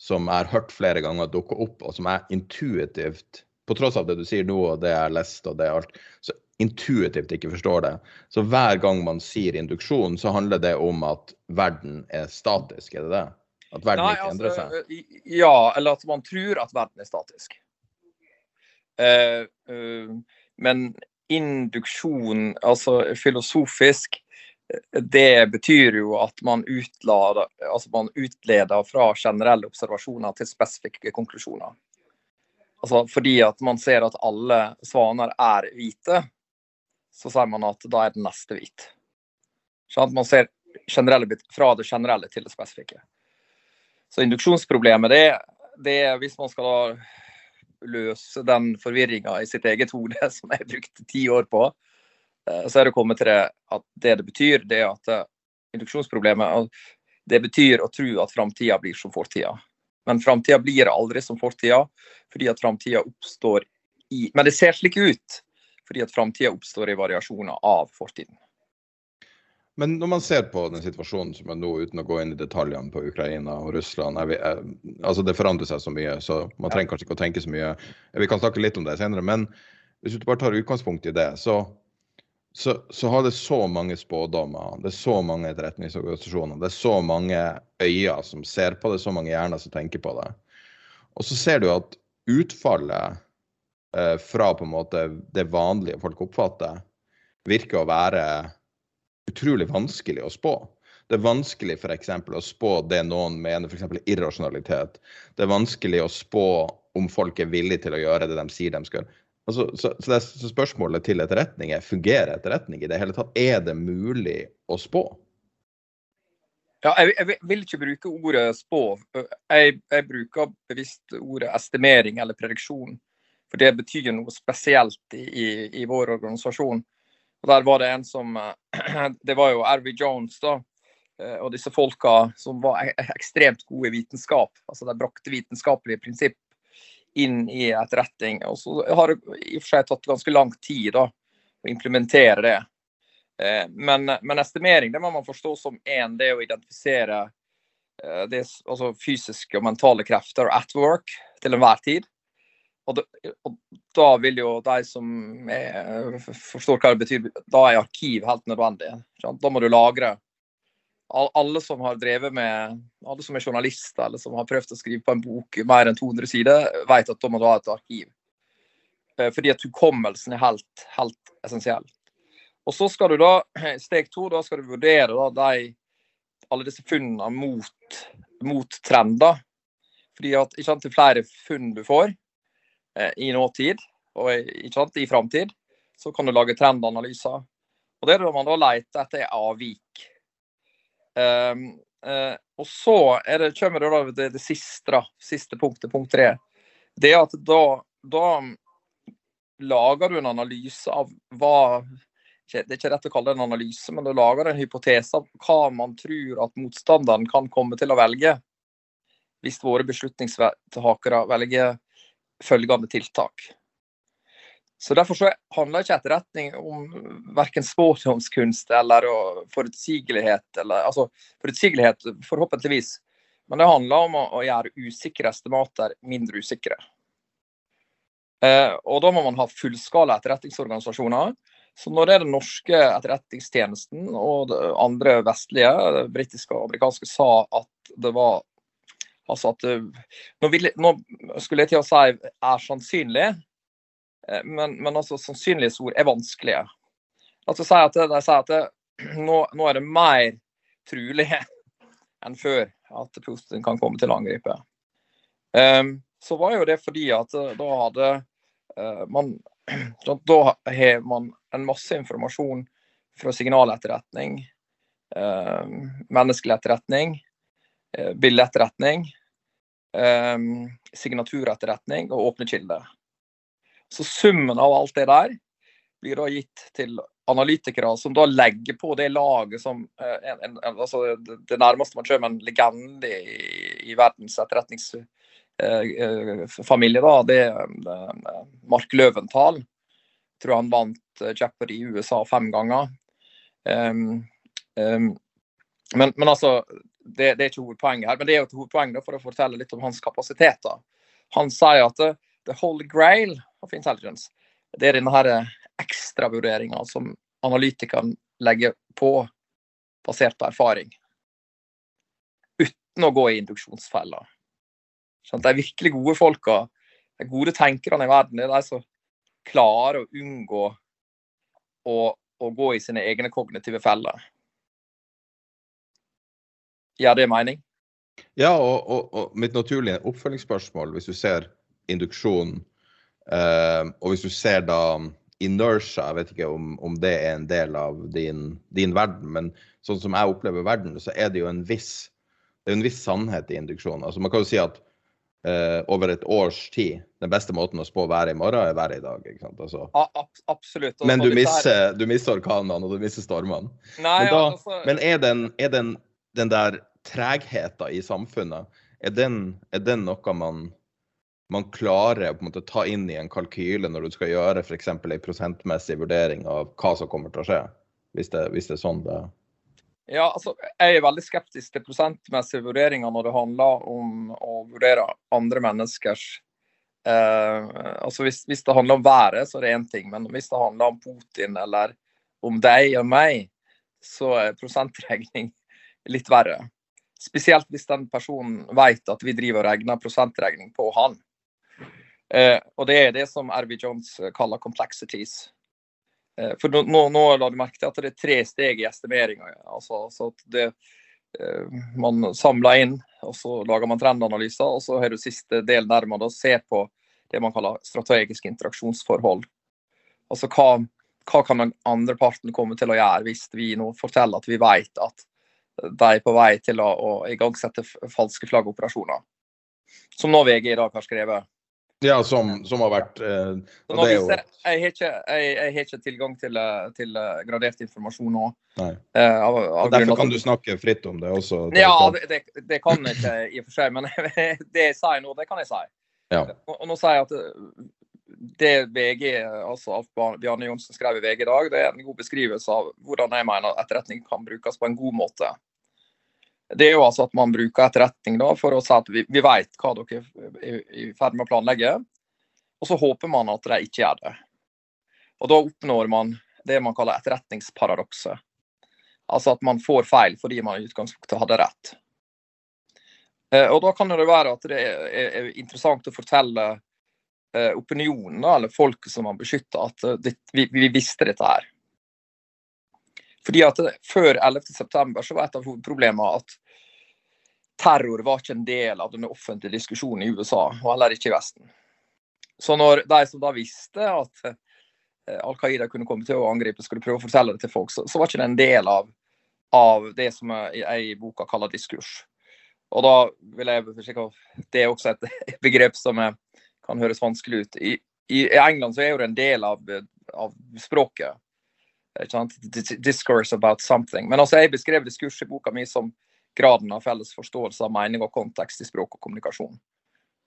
som er hørt flere ganger dukke opp, og som er intuitivt, på tross av det du sier nå og det jeg har lest og det alt, så intuitivt ikke forstår det. Så hver gang man sier induksjon, så handler det om at verden er statisk, er det det? At verden Nei, ikke endrer altså, seg? Ja, eller at man tror at verden er statisk. Uh, uh, men induksjon, altså filosofisk, det betyr jo at man, utlader, altså man utleder fra generelle observasjoner til spesifikke konklusjoner. altså fordi at man ser at alle svaner er hvite, så sier man at da er den neste hvit. Sånn man ser fra det generelle til det spesifikke. Så induksjonsproblemet, det, det er hvis man skal løse den forvirringa i sitt eget hode, som jeg brukte ti år på, så er det kommet til det at det det betyr, det er at eh, induksjonsproblemet det betyr å tro at framtida blir som fortida. Men framtida blir aldri som fortida, fordi at framtida oppstår i Men det ser slik ut fordi at framtida oppstår i variasjoner av fortiden. Men når man ser på den situasjonen som er nå, uten å gå inn i detaljene på Ukraina og Russland vi, jeg, altså Det forandrer seg så mye, så man trenger kanskje ikke å tenke så mye. Vi kan snakke litt om det senere. Men hvis du bare tar utgangspunkt i det, så, så, så har det så mange spådommer. Det er så mange etterretningsorganisasjoner. Det er så mange øyne som ser på det, så mange hjerner som tenker på det. Og så ser du at utfallet eh, fra på en måte det vanlige folk oppfatter, virker å være utrolig vanskelig å spå. Det er vanskelig f.eks. å spå det noen mener f.eks. irrasjonalitet. Det er vanskelig å spå om folk er villige til å gjøre det de sier de skal. Altså, så, så, det, så, spørsmålet til etterretning er fungerer etterretning i det hele tatt? Er det mulig å spå? Ja, jeg, jeg, vil ikke bruke ordet spå. Jeg, jeg, bruker bevisst ordet estimering eller prediksjon. For det betyr noe spesielt i, i, i vår organisasjon. Og Der var det en som Det var jo Erby Jones, da. Eh, og disse folka som var ekstremt gode i vitenskap. Altså de brakte vitenskapelige prinsipp inn i etterretning. Og så har det i og for seg tatt ganske lang tid da, å implementere det. Eh, men, men, estimering det må man forstå som én, det å identifisere det, altså fysiske og mentale krefter at work til enhver tid. Og, det, og, da vil jo de som er, forstår hva det betyr, da er arkiv helt nødvendig. Da må du lagre. Alle som har drevet med, alle som er journalister eller som har prøvd å skrive på en bok mer enn 200 sider, vet at da må du ha et arkiv. Eh, fordi at hukommelsen er helt, helt essensiell. Og så skal du da, steg to, da skal du vurdere da, de, alle disse funnene mot, mot trender. Fordi at ikke sant, til flere funn du får, Eh, i nåtid og ikke sant, i framtid, så kan du lage trendanalyser. Og Det er da man da leter etter avvik. Um, uh, og så det, kommer det, det, det siste, siste punktet, punkt tre. Det er at da, da lager du en analyse av hva Det er ikke rett å kalle det en analyse, men du lager en hypotese av hva man tror at motstanderen kan komme til å velge hvis våre beslutningstakere velger følgende tiltak. Så Derfor så handler ikke etterretning om verken spådomskunst eller forutsigelighet. Eller, altså forutsigelighet, forhåpentligvis. Men det handler om å, å gjøre usikre estimater mindre usikre. Eh, og da må man ha fullskala etterretningsorganisasjoner. Så når det er den norske etterretningstjenesten og andre vestlige, britiske og amerikanske, sa at det var Altså at nå, vil, nå, skulle jeg til å si er sannsynlig, men, men altså sannsynlighetsord er vanskelige. Altså si at, det, si at det, nå, nå, er det mer trulig enn før at Putin kan komme til å angripe. Um, så var jo det fordi at eh, da hadde uh, man Da har man en masse informasjon fra signaletterretning, uh, menneskelig etterretning, uh, bildeetterretning, eh, signaturetterretning og åpne kilder. Så summen av alt det der blir da gitt til analytikere som da legger på det laget som eh, en, en, altså Det nærmeste man kommer en legende i, i verdens etterretningsfamilie, da, det er Mark Løventhal. Jeg tror han vant Jeopardy i USA fem ganger. Um, um, men, men, altså, det, det, er ikke hovedpoenget her, men det er jo et hovedpoeng for å fortelle litt om hans kapasiteter. Han sier at the holy grail of intelligence, det er denne eh, ekstravurderinga som analytikeren legger på basert på erfaring. Uten å gå i induksjonsfella. De virkelig gode folka, de gode tenkerne i verden, det er de som klarer å unngå å, å gå i sine egne kognitive feller. ja det mening? Ja, og, og, og, mitt naturlige oppfølgingsspørsmål, hvis du ser induksjon Uh, og hvis du ser da inertia, jeg vet ikke om, om det er en del av din, din, verden, men sånn som jeg opplever verden, så er det jo en viss, en viss sannhet i induksjon. Altså man kan jo si at uh, over et års tid, den beste måten å spå været i morgen, er været i dag. ikke sant? Altså. Absolutt. Men du misser, du misser orkanene, og du misser stormene. men, da, altså... men er, den, er den, den der tregheten i samfunnet, er den, er den noe man man klarer å ta inn i en kalkyle når du skal gjøre f.eks. en prosentmessig vurdering av hva som kommer til å skje, hvis det, hvis det er sånn det Ja, altså, Jeg er veldig skeptisk til prosentmessige vurderinger når det handler om å vurdere andre menneskers eh, altså hvis, hvis, det handler om været, så er det én ting, men hvis det handler om Putin eller om deg og meg, så er prosentregning litt verre. Spesielt hvis den personen vet at vi driver og regner prosentregning på han. Eh, og det er det som RV Jones eh, kaller 'complexities'. Eh, for nå, nå, la du merke til at det er tre steg i estimeringa. Altså, så at det, man samler inn, og så lager man trendanalyser. Og så har du siste del der man da ser på det man kaller strategiske interaksjonsforhold. Altså hva, hva kan den andre parten komme til å gjøre hvis vi nå forteller at vi vet at de er på vei til å, å igangsette falske flaggoperasjoner. Som nå VG i dag har skrevet. Ja, som, som har vært eh, jo... jeg, har ikke, jeg, jeg, har ikke, tilgang til, eh, til uh, gradert informasjon nå. Uh, av, av derfor kan du snakke fritt om det også? Det ja, det, det, det, kan jeg ikke i og for seg, men det jeg sier nå, det kan jeg si. Ja. Og, og, nå sier jeg at det VG, altså Bjarne Johnsen skrev i VG i dag, det er en god beskrivelse av hvordan jeg mener etterretning kan brukes på en god måte. Det er jo altså at man bruker etterretning da, for å si at vi, vi vet hva dere er i ferd med å planlegge. Og så håper man at de ikke gjør det. Og da oppnår man det man kaller etterretningsparadokset. Altså at man får feil fordi man i utgangspunktet hadde rett. Eh, og da kan det være at det er interessant å fortelle eh, opinionen, eller folket som man beskytter, at eh, vi, vi visste dette her. Fordi at Før 11.9 så var et av hovedproblemene at terror var ikke en del av den offentlige diskusjonen i USA, og heller ikke i Vesten. Så når de som da visste at eh, Al Qaida kunne komme til å angripe, skulle prøve å fortelle det til folk, så, så var ikke det en del av, av det som jeg i boka kaller diskurs. Og da vil jeg Det er også et begrep som kan høres vanskelig ut. I, i England så er jo det en del av, av språket. Discourse about something. Men altså, jeg beskrev diskurs i boka mi som graden av felles forståelse av mening og kontekst i språk og kommunikasjon.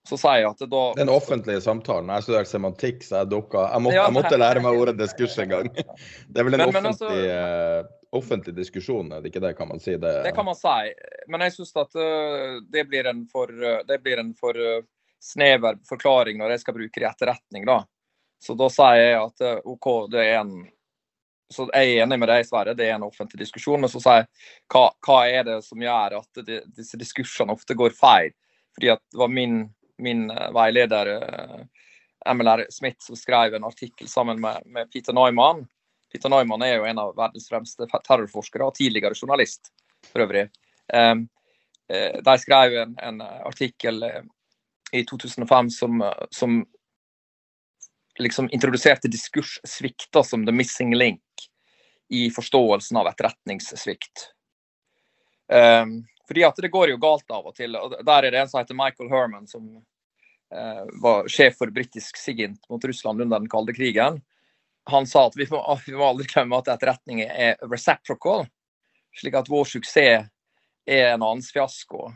Så sier jeg at det da Den offentlige samtalen. Jeg studerte semantikk, så jeg dukka jeg, måtte, jeg måtte lære meg ordet diskurs en gang. Det er vel en men, men offentlig, altså, offentlig, diskusjon, er det ikke det, kan man si? Det, det kan man si. Men jeg syns at uh, det blir en for, det blir en for snever forklaring når jeg skal bruke det i etterretning, da. Så da sier jeg at OK, det er en så jeg er enig med deg, Sverre, det er en offentlig diskusjon. Men så sier jeg hva, hva er det som gjør at de, disse diskursene ofte går feil? Fordi at det var min, min uh, veileder uh, MLR Smith som skrev en artikkel sammen med, med, Peter Neumann. Peter Neumann er jo en av verdens fremste terrorforskere og tidligere journalist for øvrig. Um, uh, de skrev en, en artikkel i 2005 som, som liksom introduserte diskurssvikter som the missing link i forståelsen av etterretningssvikt. Um, fordi at det går jo galt av og til. og Der er det en som heter Michael Herman, som uh, var sjef for britisk SIGINT mot Russland under den kalde krigen. Han sa at vi må, vi må aldri glemme at etterretning er reciprocal. Slik at vår suksess er en annens fiasko.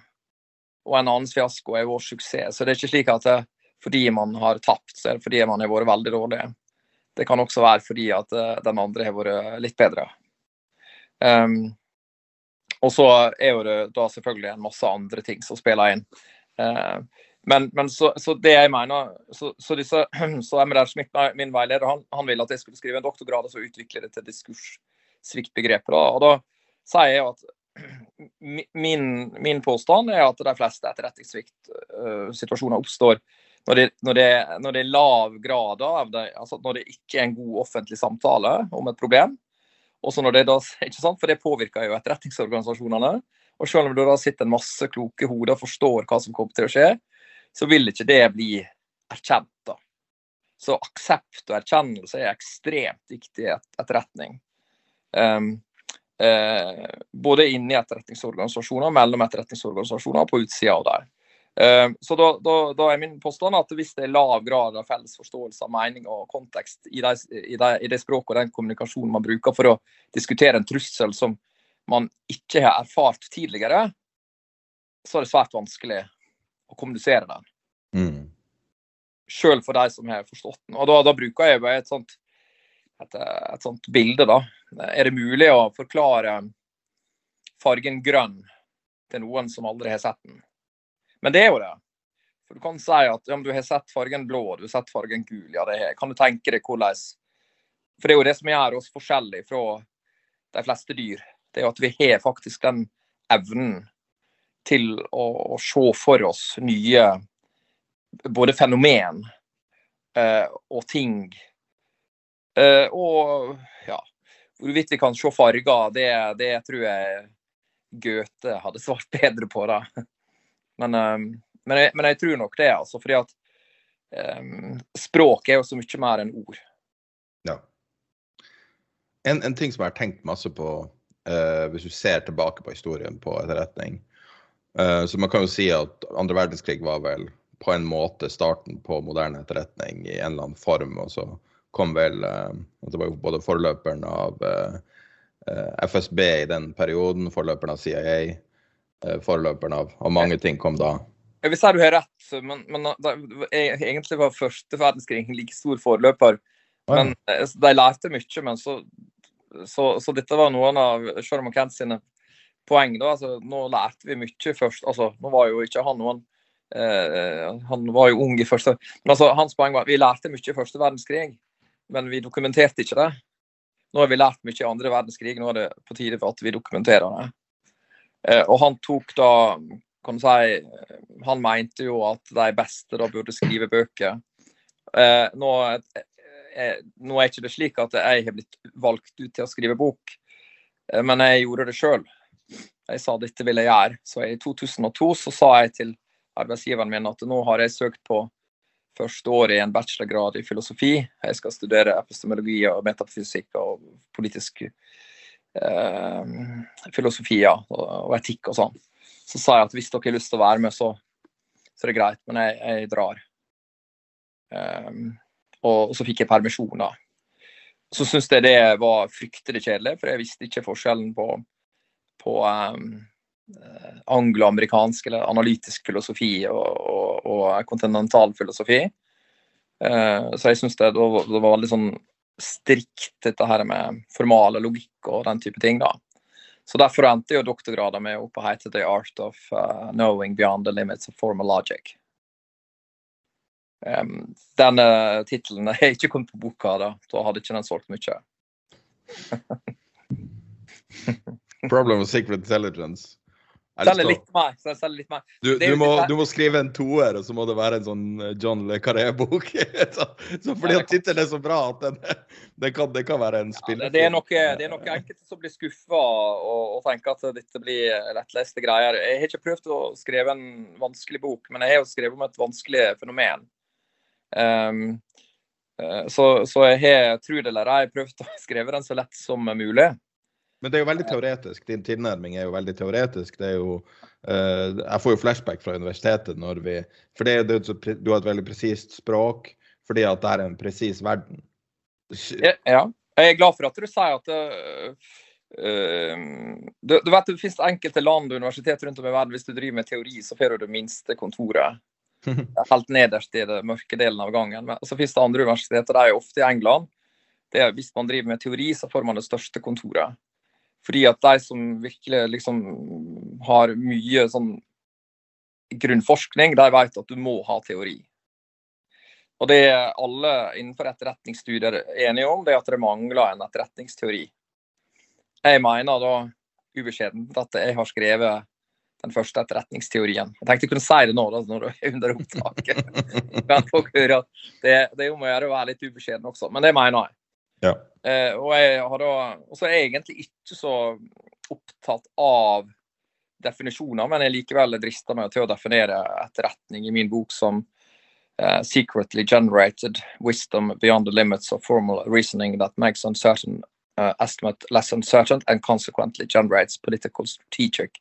Og en annens fiasko er vår suksess. Så det er ikke slik at det, fordi man har tapt, så er det fordi man har vært veldig dårlig. Det kan også være fordi at uh, den andre har vært litt bedre. Um, og så er jo det da selvfølgelig en masse andre ting som spiller inn. Uh, men, men så, så, det jeg mener Så, så, disse, så MR Schmidt, min veileder, han, han ville at jeg skulle skrive en doktorgrad og så utvikle det til diskurssviktbegrepet. Og da sier jeg at min, min, påstand er at de fleste etterretningssviktsituasjoner uh, oppstår når det, når, det, når det, er lav grad av det, altså når det ikke er en god offentlig samtale om et problem. Også når det da, ikke sant, For det påvirker jo etterretningsorganisasjonene. Og selv om det da sitter en masse kloke hoder og forstår hva som kommer til å skje, så vil ikke det bli erkjent. da. Så aksept og erkjennelse er ekstremt viktig i et, etterretning. Um, uh, både inni etterretningsorganisasjoner, mellom etterretningsorganisasjoner og på utsida av dem. Eh, så da, da, da, er min påstand at hvis det er lav grad av felles forståelse av mening og kontekst i det de, i de språket og den kommunikasjonen man bruker for å diskutere en trussel som man ikke har erfart tidligere, så er det svært vanskelig å kommunisere den. Mm. Sjøl for de som har forstått den. Og da, da bruker jeg et sånt, et, et sånt bilde, da. Er det mulig å forklare fargen grønn til noen som aldri har sett den? Men det er jo det. For Du kan si at ja, du har sett fargen blå, du har sett fargen gul. ja det er, Kan du tenke deg hvordan For det er jo det som gjør oss forskjellige fra de fleste dyr. Det er jo at vi har faktisk den evnen til å, å se for oss nye både fenomen eh, og ting. Eh, og ja Hvorvidt vi kan se farger, det, det tror jeg Goethe hadde svart bedre på. da. Men, um, men, jeg, men, jeg, tror nok det, altså. Fordi at um, språk er jo så mye mer enn ord. Ja. En, en, ting som jeg har tenkt masse på, uh, hvis du ser tilbake på historien på etterretning uh, Så man kan jo si at andre verdenskrig var vel på en måte starten på moderne etterretning i en eller annen form. Og så kom vel uh, Det var jo både forløperen av FSB i den perioden, forløperen av CIA. Eh, forløperen av. Og mange ting kom da. Jeg vil si du har rett, men, men da, egentlig var første verdenskrig en like stor forløper. Men ja. Eh, de lærte mye, men så, så, så, dette var noen av Sherman Kent sine poeng. da, altså Nå lærte vi mye først. altså Nå var jo ikke han noen eh, Han var jo ung i første Men altså hans poeng var at vi lærte mye i første verdenskrig, men vi dokumenterte ikke det. Nå har vi lært mye i andre verdenskrig, nå er det på tide for at vi dokumenterer det. Eh, og han tok da kan du si, Han mente jo at de beste da burde skrive bøker. Eh, nå, eh, nå er ikke det slik at jeg har blitt valgt ut til å skrive bok, men jeg gjorde det sjøl. Jeg sa dette vil jeg gjøre. Så i 2002 så sa jeg til arbeidsgiveren min at nå har jeg søkt på første året i en bachelorgrad i filosofi. Jeg skal studere epistemologi og metafysikk og politisk eh, filosofier og, etikk og sånn. Så sa jeg at hvis dere har lyst til å være med, så, så er det greit, men jeg, jeg drar. Um, og, og, så fikk jeg permisjon, da. Så syntes jeg det var fryktelig kjedelig, for jeg visste ikke forskjellen på, på um, angloamerikansk eller analytisk filosofi og, og, og kontinental filosofi. Uh, så jeg syns det, det, var veldig sånn strikt dette her med formal logikk og den type ting. da. Så Derfor endte jo doktorgraden med opp å hete 'The Art of uh, Knowing Beyond the Limits of Formal Logic'. Um, den uh, tittelen har ikke kommet på boka, da. Da hadde ikke den solgt mye. Problem of secret intelligence. Selger litt mer. Selger litt mer. Du, du, må, du, må, skrive en toer, og så må det være en sånn eh, John Le Carré-bok. så, så, fordi at tittelen er så bra at den, det, kan, det kan være en spiller. Ja, det, er noe, det er noe enkelte som blir skuffa og, og, tenker at dette blir lettleste greier. Jeg har ikke prøvd å skrive en vanskelig bok, men jeg har jo skrevet om et vanskelig fenomen. Um, så, så, jeg har, tro det eller ei, prøvd å skrive den så lett som mulig. Men det er jo veldig teoretisk. Din tilnærming er jo veldig teoretisk. Det er jo uh, Jeg får jo flashback fra universitetet når vi For det, det, du har et veldig presist språk fordi at det er en presis verden. Ja. Jeg er glad for at du sier at uh, du, du, vet, Det finnes enkelte land og universitet rundt om i verden hvis du driver med teori, så får du det minste kontoret. Helt nederst i den mørke delen av gangen. Men så finnes det andre universiteter, de er ofte i England. Det er, hvis man driver med teori, så får man det største kontoret. Fordi at de som virkelig liksom har mye sånn grunnforskning, de vet at du må ha teori. Og det er alle innenfor etterretningsstudier enige om, det er at det mangler en etterretningsteori. Jeg mener da ubeskjedent at jeg har skrevet den første etterretningsteorien. Jeg tenkte jeg kunne si det nå da, når du er under opptaket. Men folk hører at det, det er om å gjøre å være litt ubeskjeden også. Men det mener jeg. Ja. Eh, og jeg har da så er jeg egentlig ikke så opptatt av definisjoner, men jeg likevel drister meg til å definere etterretning i min bok som uh, secretly generated wisdom beyond the limits of formal reasoning that makes uncertain uh, estimate less uncertain and consequently generates political, strategic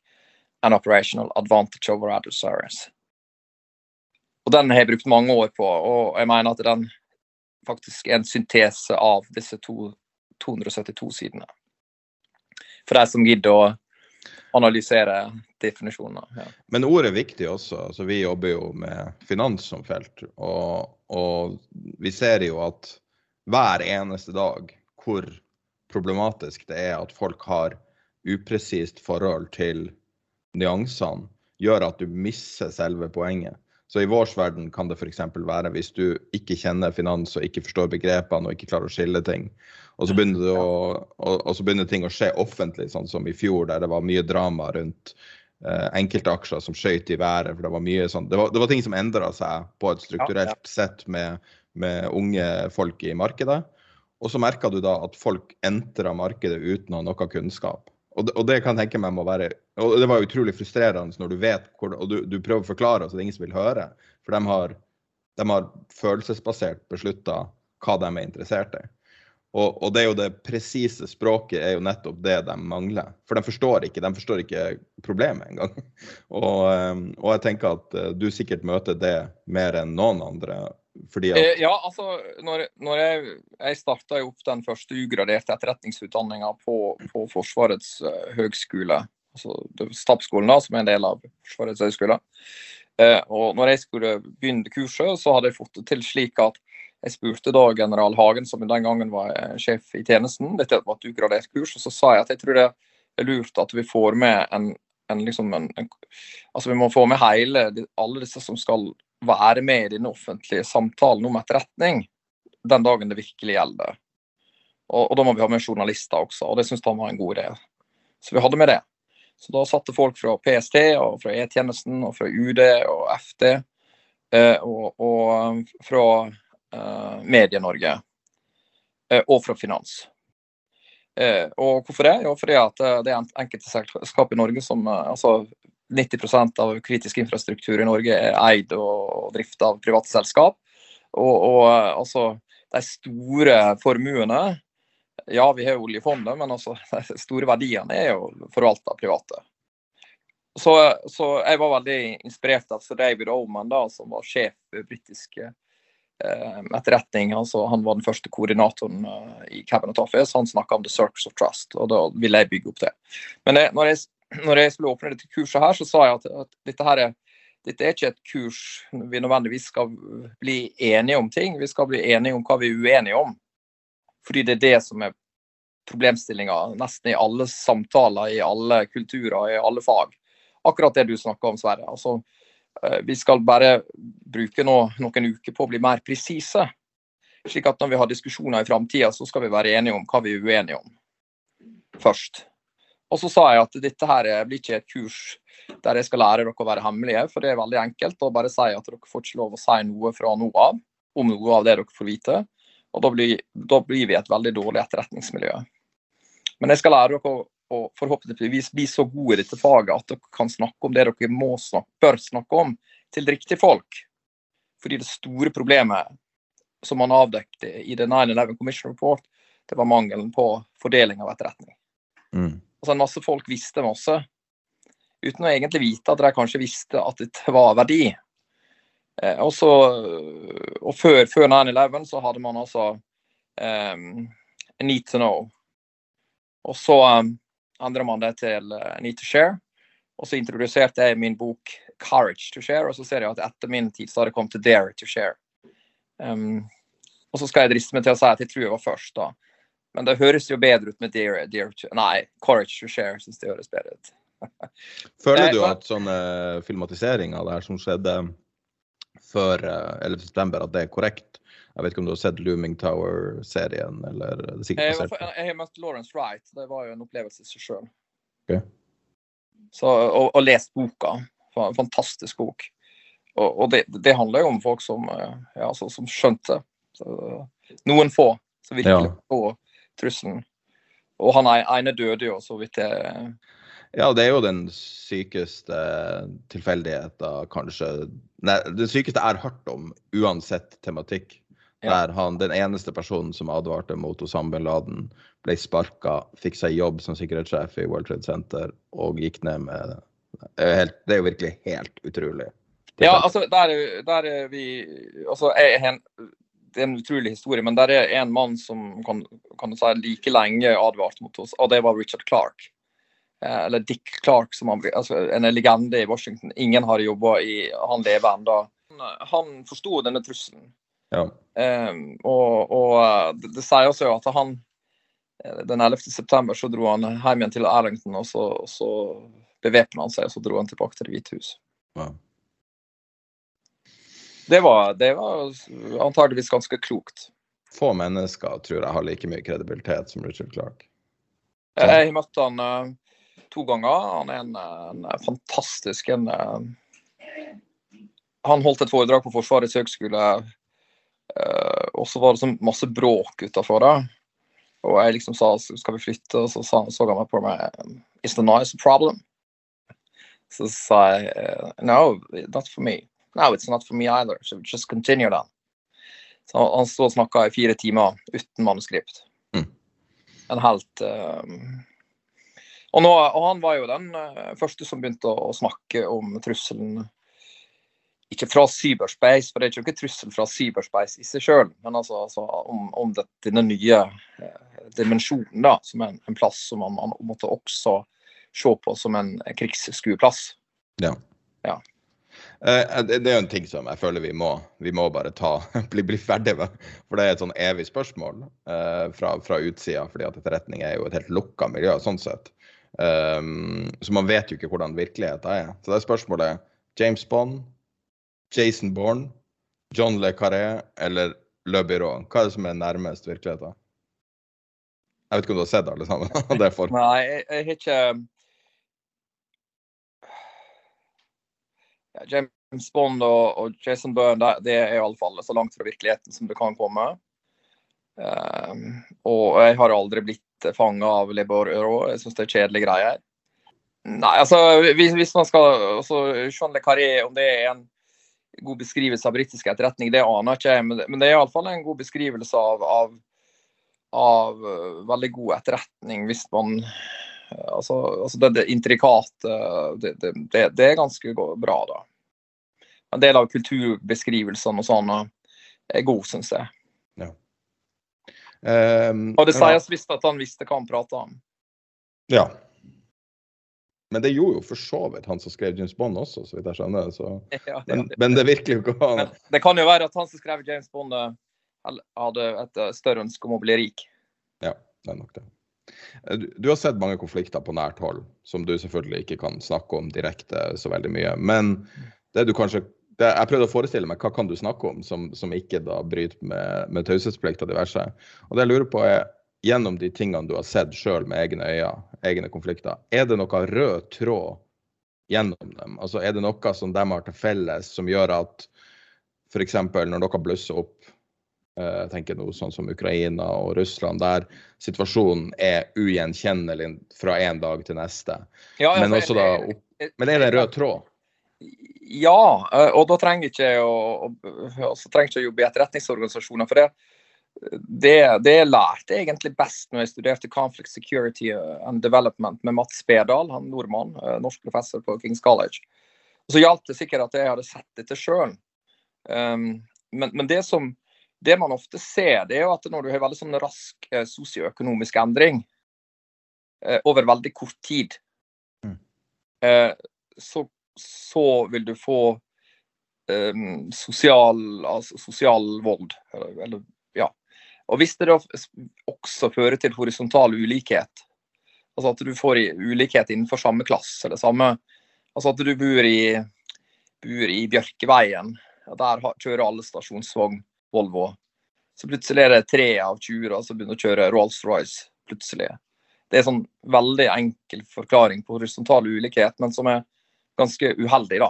and operational advantage over adversaries. Og Den har jeg brukt mange år på, og jeg mener at den faktisk en syntese av disse to, 272 sidene. For de som gidder å analysere definisjoner. Ja. Men ord er viktig også. Altså, vi jobber jo med finans som felt. Og, og, vi ser jo at hver eneste dag hvor problematisk det er at folk har upresist forhold til nyansene, gjør at du mister selve poenget. Så i vår verden kan det f.eks. være hvis du ikke kjenner finans og ikke forstår begrepene og ikke klarer å skille ting. Og så begynner, å, og, og så begynner ting å skje offentlig, sånn som i fjor, der det var mye drama rundt eh, enkeltaksjer som skøyt i været. for Det var mye sånn, det var, det var ting som endra seg på et strukturelt sett med, med unge folk i markedet. Og så merka du da at folk entra markedet uten å ha noe kunnskap. Og det, og det, kan tenke meg må være Og det var utrolig frustrerende når du vet hvor Og du, du prøver å forklare, så det er ingen som vil høre. For de har, de har følelsesbasert beslutta hva de er interessert i. Og, og, det er jo det presise språket er jo nettopp det de mangler. For de forstår ikke, de forstår ikke problemet engang. Og, eh, og jeg tenker at eh, du sikkert møter det mer enn noen andre at... Eh, ja, altså, når, når jeg, jeg starta opp den første ugraderte etterretningsutdanninga på, på, Forsvarets uh, høgskole, altså Stabsskolen, da, som er en del av Forsvarets høgskole. Uh, og når jeg skulle begynne kurset, så hadde jeg fått det til slik at jeg spurte da general Hagen, som den gangen var sjef i tjenesten, dette var et ugradert kurs, og så sa jeg at jeg tror det er lurt at vi får med en, en, liksom en, en Altså vi må få med hele, alle disse som skal være med i den offentlige samtalen om etterretning den dagen det virkelig gjelder. Og, og da må vi ha med journalister også, og det syns han var en god idé. Så vi hadde med det. Så da satte folk fra PST og fra E-tjenesten og fra UD og FD eh, og, og, fra eh, Medie-Norge eh, og fra finans. Eh, og hvorfor det? Jo, fordi at eh, det er enkelte selskap i Norge som eh, altså 90% av kritisk infrastruktur i Norge er eid og drifta av private selskap. Og, og, altså, de store formuene Ja, vi har oljefondet, men altså, de store verdiene er jo forvalta av private. Så, så, jeg var veldig inspirert av Sir David Oman, da, som var sjef for britisk eh, etterretning. Altså, han var den første koordinatoren eh, i Cabinet Office. Han snakka om the circus of trust, og da ville jeg bygge opp det. Men det, når jeg når jeg skulle åpne dette kurset her, så sa jeg at, at dette, her er, dette er ikke et kurs vi nødvendigvis skal bli enige om ting. Vi skal bli enige om hva vi er uenige om. Fordi det er det som er problemstillinga nesten i alle samtaler, i alle kulturer, i alle fag. Akkurat det du snakker om, Sverre. Altså, eh, vi skal bare bruke nå, noen uker på å bli mer presise. Slik at når vi har diskusjoner i framtida, så skal vi være enige om hva vi er uenige om først. Og så sa jeg at dette her blir ikke et kurs der jeg skal lære dere å være hemmelige, for det er veldig enkelt å bare si at dere får ikke lov å si noe fra noe av om noe av det dere får vite. Og da blir, da blir vi et veldig dårlig etterretningsmiljø. Men jeg skal lære dere å, å forhåpentligvis bli så gode i dette faget at dere kan snakke om det dere må snakke, bør snakke om, til riktige folk. Fordi det store problemet som man avdekket i The 9-11 Commission Report, det var mangelen på fordeling av etterretning. Mm. Altså En masse folk visste masse, uten å egentlig vite at de kanskje visste at det var verdi. Eh, og, så, og før, før 9-11 så hadde man altså um, need to know. Og så um, endra man det til uh, need to share. Og så introduserte jeg min bok 'Courage to share', og så ser jeg at etter min tid så har det kommet til 'Dare to share'. Um, og så skal jeg driste meg til å si at jeg tror jeg var først, da. Men det høres jo bedre ut med Dear, dear Nei, Courage to Share syns det høres bedre ut. Føler du at sånne filmatiseringer her som skjedde før 11. Eh, september, at det er korrekt? Jeg vet ikke om du har sett Looming Tower-serien? eller det sikkert jeg, jeg, har møtt Lawrence Wright. Det var jo en opplevelse i seg sjøl. Okay. Og, og, lest boka. Fantastisk bok. Og, og det, det, handler jo om folk som, eh, ja, altså, som skjønte. Så, noen få som virkelig ja. Trusselen. Og han ene døde jo, så vidt jeg Ja, det er jo den sykeste tilfeldigheten, kanskje. Nei, det sykeste jeg har hørt om, uansett tematikk. Der han, den eneste personen som advarte mot Osama bin Laden, ble sparka, fikk seg jobb som sikkerhetssjef i World Trade Center og gikk ned med helt, det er jo virkelig helt utrolig. Ja, altså, der, der er vi altså, jeg, Det er en utrolig historie, men der er en mann som kan, kan si, like lenge advarte mot oss, og det var Richard Clark. Eh, eller Dick Clark, som han, altså, en legende i Washington. Ingen har jobba i Han lever ennå. Han forsto denne trusselen. Ja. Eh, og, og det, det, sier også at han eh, den 11. september så dro han hjem igjen til Arlington, og så, og så bevæpna han seg, og så dro han tilbake til Det hvite hus. Ja. Det, var, det var antageligvis ganske klokt. Få mennesker tror jeg har like mye kredibilitet som Richard Clark. Så. Jeg har møtt han uh, to ganger. Han er en, en fantastisk en, uh, Han holdt et foredrag på Forsvarets høgskole og så var det sånn masse bråk utafor det. Og jeg liksom sa skal vi flytte, og så så, så han meg på meg Is the noise a problem? Så sa jeg No, not for me. No, it's not for me either. So just continue then. Så han, sto stod og snakka i fire timer uten manuskript. Mm. En helt um... og, nå, og, han var jo den uh, første som begynte å, snakke om trusselen ikke fra cyberspace, for det er ikke noen trussel fra cyberspace i seg sjøl, men altså, altså om, om det, denne nye eh, dimensjonen, da, som en, en plass som man, man, måtte også se på som en krigsskueplass. Ja. ja. Eh, det, er jo en ting som jeg føler vi må, vi må bare ta, bli, bli ferdig med. For det er et sånn evig spørsmål eh, fra, fra utsida, fordi at etterretning er jo et helt lukka miljø sånn sett. Um, så man vet jo ikke hvordan virkeligheten er. Så det er spørsmålet James Bond, Jason Bourne, John Le Carré eller Le Byrå? Hva er det som er nærmest virkeligheten? Jeg vet ikke om du har sett alle sammen? Nei, jeg, jeg har ikke ja, James Bond og, og Jason Byrne det er iallfall så langt fra virkeligheten som det kan komme. Um, og jeg har aldri blitt fanga av Le Byrå. Jeg syns det er kjedelige greier. Nei, altså hvis, hvis man skal altså, Jean Le Carré, om det er en god beskrivelse av britisk etterretning, det aner ikke jeg, men det er iallfall en god beskrivelse av, av, av uh, veldig god etterretning hvis man Altså, altså det, det intrikate det, det, det, er ganske bra, da. En del av kulturbeskrivelsene og sånn uh, er god, syns jeg. Ja. Um, og det sies visst at han visste hva han prata om. Ja. Men det gjorde jo for så vidt han som skrev James Bond også, så vidt jeg skjønner. Så. Men, men, det virker jo ikke han. Det kan jo være at han som skrev James Bond eh, hadde et eh, større ønske om å bli rik. Ja, det er nok det. Eh, du, har sett mange konflikter på nært hold, som du selvfølgelig ikke kan snakke om direkte så veldig mye. Men det du kanskje det, jeg prøvde å forestille meg hva kan du snakke om som, som ikke da bryter med, med taushetsplikt og diverse. Og det jeg lurer på er, gjennom de tingene du har sett sjøl med egne øyne, egne konflikter, er det noe rød tråd gjennom dem? Altså Er det noe som de har til felles som gjør at f.eks. når dere blusser opp jeg tenker noe sånn som Ukraina og Russland, der situasjonen er ugjenkjennelig fra en dag til neste. Ja, men, også da, men er det en rød tråd? Ja, eh, og da trenger ikke å, altså, trenger ikke å jobbe i etterretningsorganisasjoner. For det, det, det lærte jeg egentlig best når jeg studerte Conflict Security and Development med Mats Spedal, han nordmann, eh, norsk professor på Kings College. Og så hjalp det sikkert at jeg hadde sett dette sjøl. Um, men, men det, som, det man ofte ser, det er jo at når du har veldig sånn rask eh, sosioøkonomisk endring eh, over veldig kort tid, mm. eh, så, så, vil du få um, sosial, altså, sosial vold. Eller, eller og Hvis det da også fører til horisontal ulikhet, altså at du får ulikhet innenfor samme klasse, eller samme Altså at du bor i, bor i Bjørkeveien, der kjører alle stasjonsvogn Volvo. Så plutselig er det tre av 20 som begynner å kjøre Rolls-Royce. plutselig. Det er en sånn veldig enkel forklaring på horisontal ulikhet, men som er ganske uheldig da,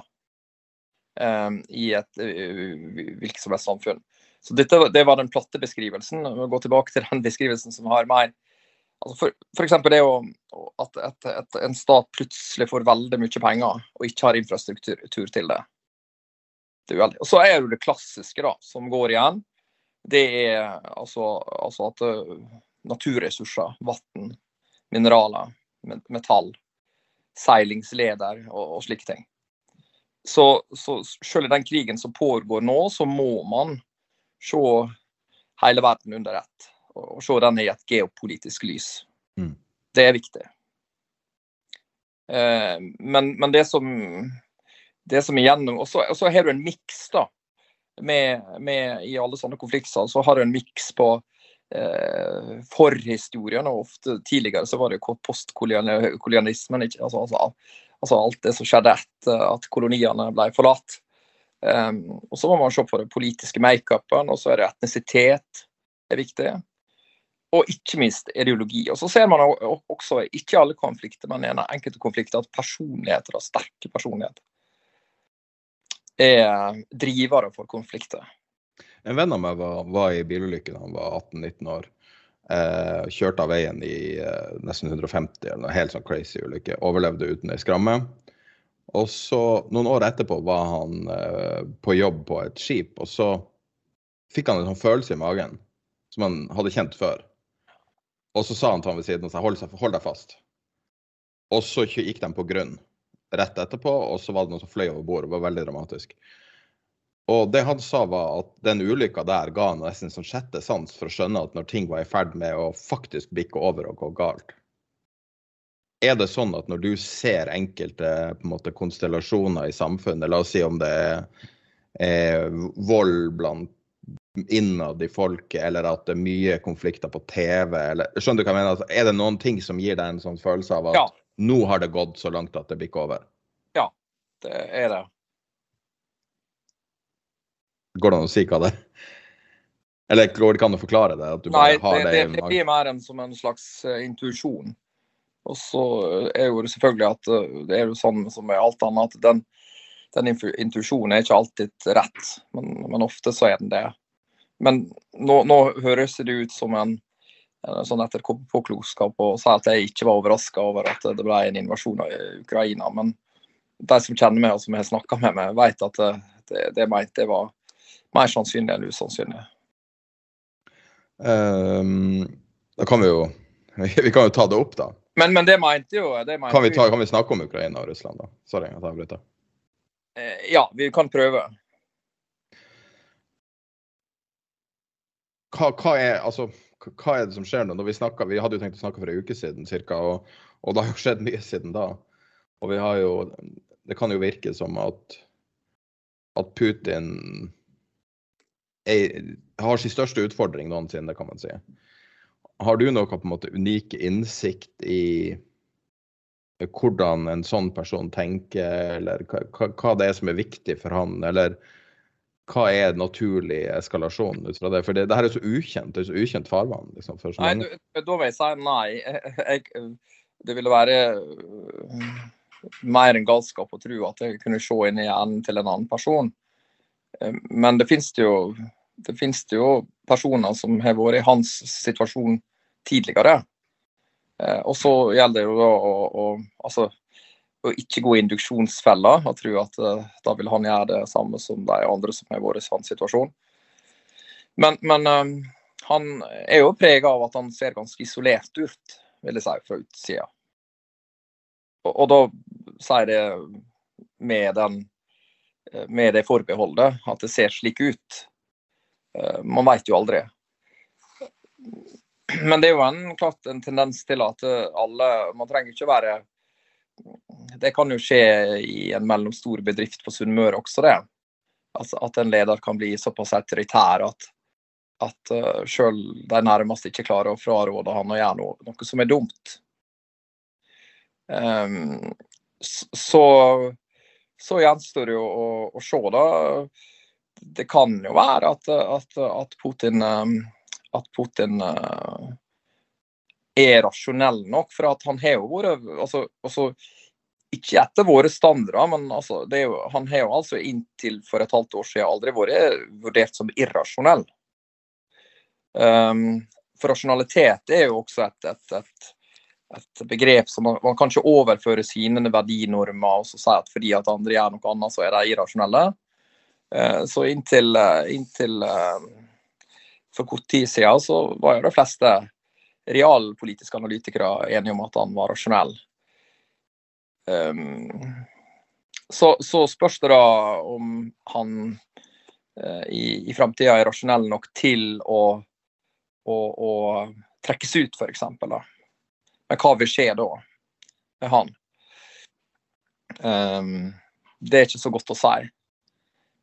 um, i et hvilket som helst samfunn. Så dette, Det var den platte beskrivelsen. Vi går tilbake til den beskrivelsen som har mer Altså for, eksempel det å, at et, et, en stat plutselig får veldig mye penger og ikke har infrastruktur til det. Det er og så er det det klassiske da, som går igjen. Det er altså, altså at uh, naturressurser, vann, mineraler, metall, seilingsleder og, og slike ting. Så, så selv i den krigen som pågår nå, så må man se hele verden under ett. Og se den i et geopolitisk lys. Mm. Det er viktig. Eh, men, men, det som det som igjen, Og så har du en miks, da. Med, med, I alle sånne konflikter så har du en miks på eh, forhistorien. og ofte Tidligere så var det postkolonialismen. Altså, altså, Altså alt det som skjedde etter at koloniene ble forlatt. Um, og så må man se på det politiske makeupen, og så er det etnisitet er viktig. Og ikke minst ideologi. Og så ser man også, ikke alle konflikter, men i enkelte konflikter, at personligheter, sterke personligheter, er drivere for konflikter. En venn av meg var, var i bilulykke da han var 18-19 år. Eh, kjørte av veien i eh, nesten 150 eller noe helt sånn crazy ulykke. Overlevde uten ei skramme. Og så, noen år etterpå, var han eh, på jobb på et skip, og så fikk han en sånn følelse i magen som han hadde kjent før. Og så sa han til han ved siden av seg hold, hold deg fast. Og så gikk de på grunn rett etterpå, og så var det noen som fløy over bord. Det var veldig dramatisk. Og det han sa var at den ulykka der ga han nesten sånn sjette sans for å skjønne at når ting var i ferd med å faktisk bikke over og gå galt. Er det sånn at når du ser enkelte måte, konstellasjoner i samfunnet, la oss si om det er, er vold blant innad i folket, eller at det er mye konflikter på TV, eller skjønner du hva jeg mener? Altså, er det noen ting som gir deg en sånn følelse av at ja. Nå har det gått så langt at det bikker over? Ja, det er det. Går det an å si hva det er? Eller går det an å forklare det? Nei, har det, det, det blir mer enn som en slags uh, intuisjon. Og så er jo det selvfølgelig at uh, det er jo sånn som med alt annet, at den, den intuisjonen er ikke alltid rett. Men, men, ofte så er den det. Men nå, nå høres det ut som en, en sånn etterpåklokskap å si at jeg ikke var overraska over at det ble en invasjon av Ukraina. Men de som kjenner meg og som har snakka med meg, vet at det, det, det mente jeg var mer sannsynlig enn usannsynlig. Um, da kan vi jo Vi kan jo ta det opp, da. Men, men det mente jo det mente kan, vi ta, kan, vi snakke om Ukraina og Russland, da? Sorry at jeg avbryter. Eh, ja, vi kan prøve. Hva, hva, er, altså, hva er det som skjer nå? Når vi, snakker, vi hadde jo tenkt å snakke for en uke siden ca., og, og, det har jo skjedd mye siden da. Og vi har jo Det kan jo virke som at, at Putin er, har sin største utfordring noensinne, kan man si. Har du noe på en måte unik innsikt i hvordan en sånn person tenker, eller hva, hva det er som er viktig for han, eller hva er naturlig eskalasjon ut fra det? For det, det her er så ukjent, det er så ukjent farvann. Liksom, så nei, du, da vil jeg si nei. Jeg, det ville være øh, mer enn galskap å tro at jeg kunne se inn i hjernen til en annen person. Eh, men det finnes det jo det finnes det jo personer som har vært i hans situasjon tidligere. Eh, og så gjelder det jo da å, å, altså, å ikke gå i induksjonsfella og tro at uh, da vil han gjøre det samme som de andre som har vært i hans situasjon. Men, men um, han er jo prega av at han ser ganske isolert ut, vil jeg si, fra utsida. Og, og da sier det med den Eh, med det forbeholdet at det ser slik ut. Eh, man veit jo aldri. Men det er jo en, klart en tendens til at eh, alle Man trenger ikke være Det kan jo skje i en mellomstor bedrift på Sunnmøre også, det. Altså at en leder kan bli såpass autoritær at, at uh, sjøl de nærmeste ikke klarer å fraråde han å gjøre noe, noe som er dumt. Um, så så gjenstår det jo å, å, se, da. Det kan jo være at, at, at Putin, eh, at Putin eh, er rasjonell nok, for at han har jo vært altså, altså, Ikke etter våre standarder, men altså, jo, han har jo altså inntil for et halvt år siden aldri vært vurdert som irrasjonell. Um, For rasjonalitet er jo også et, et, et, et begrep som man, man kan ikke overføre sine verdinormer og så si at fordi at andre gjør noe annet, så er de irrasjonelle. Uh, så inntil, uh, inntil uh, for kort tid siden så var jo de fleste realpolitiske analytikere enige om at han var rasjonell. Så, så spørs det da om han i, i framtida er rasjonell nok til å å, å trekkes ut, f.eks. Men hva vil skje da med han? Um, det er ikke så godt å si.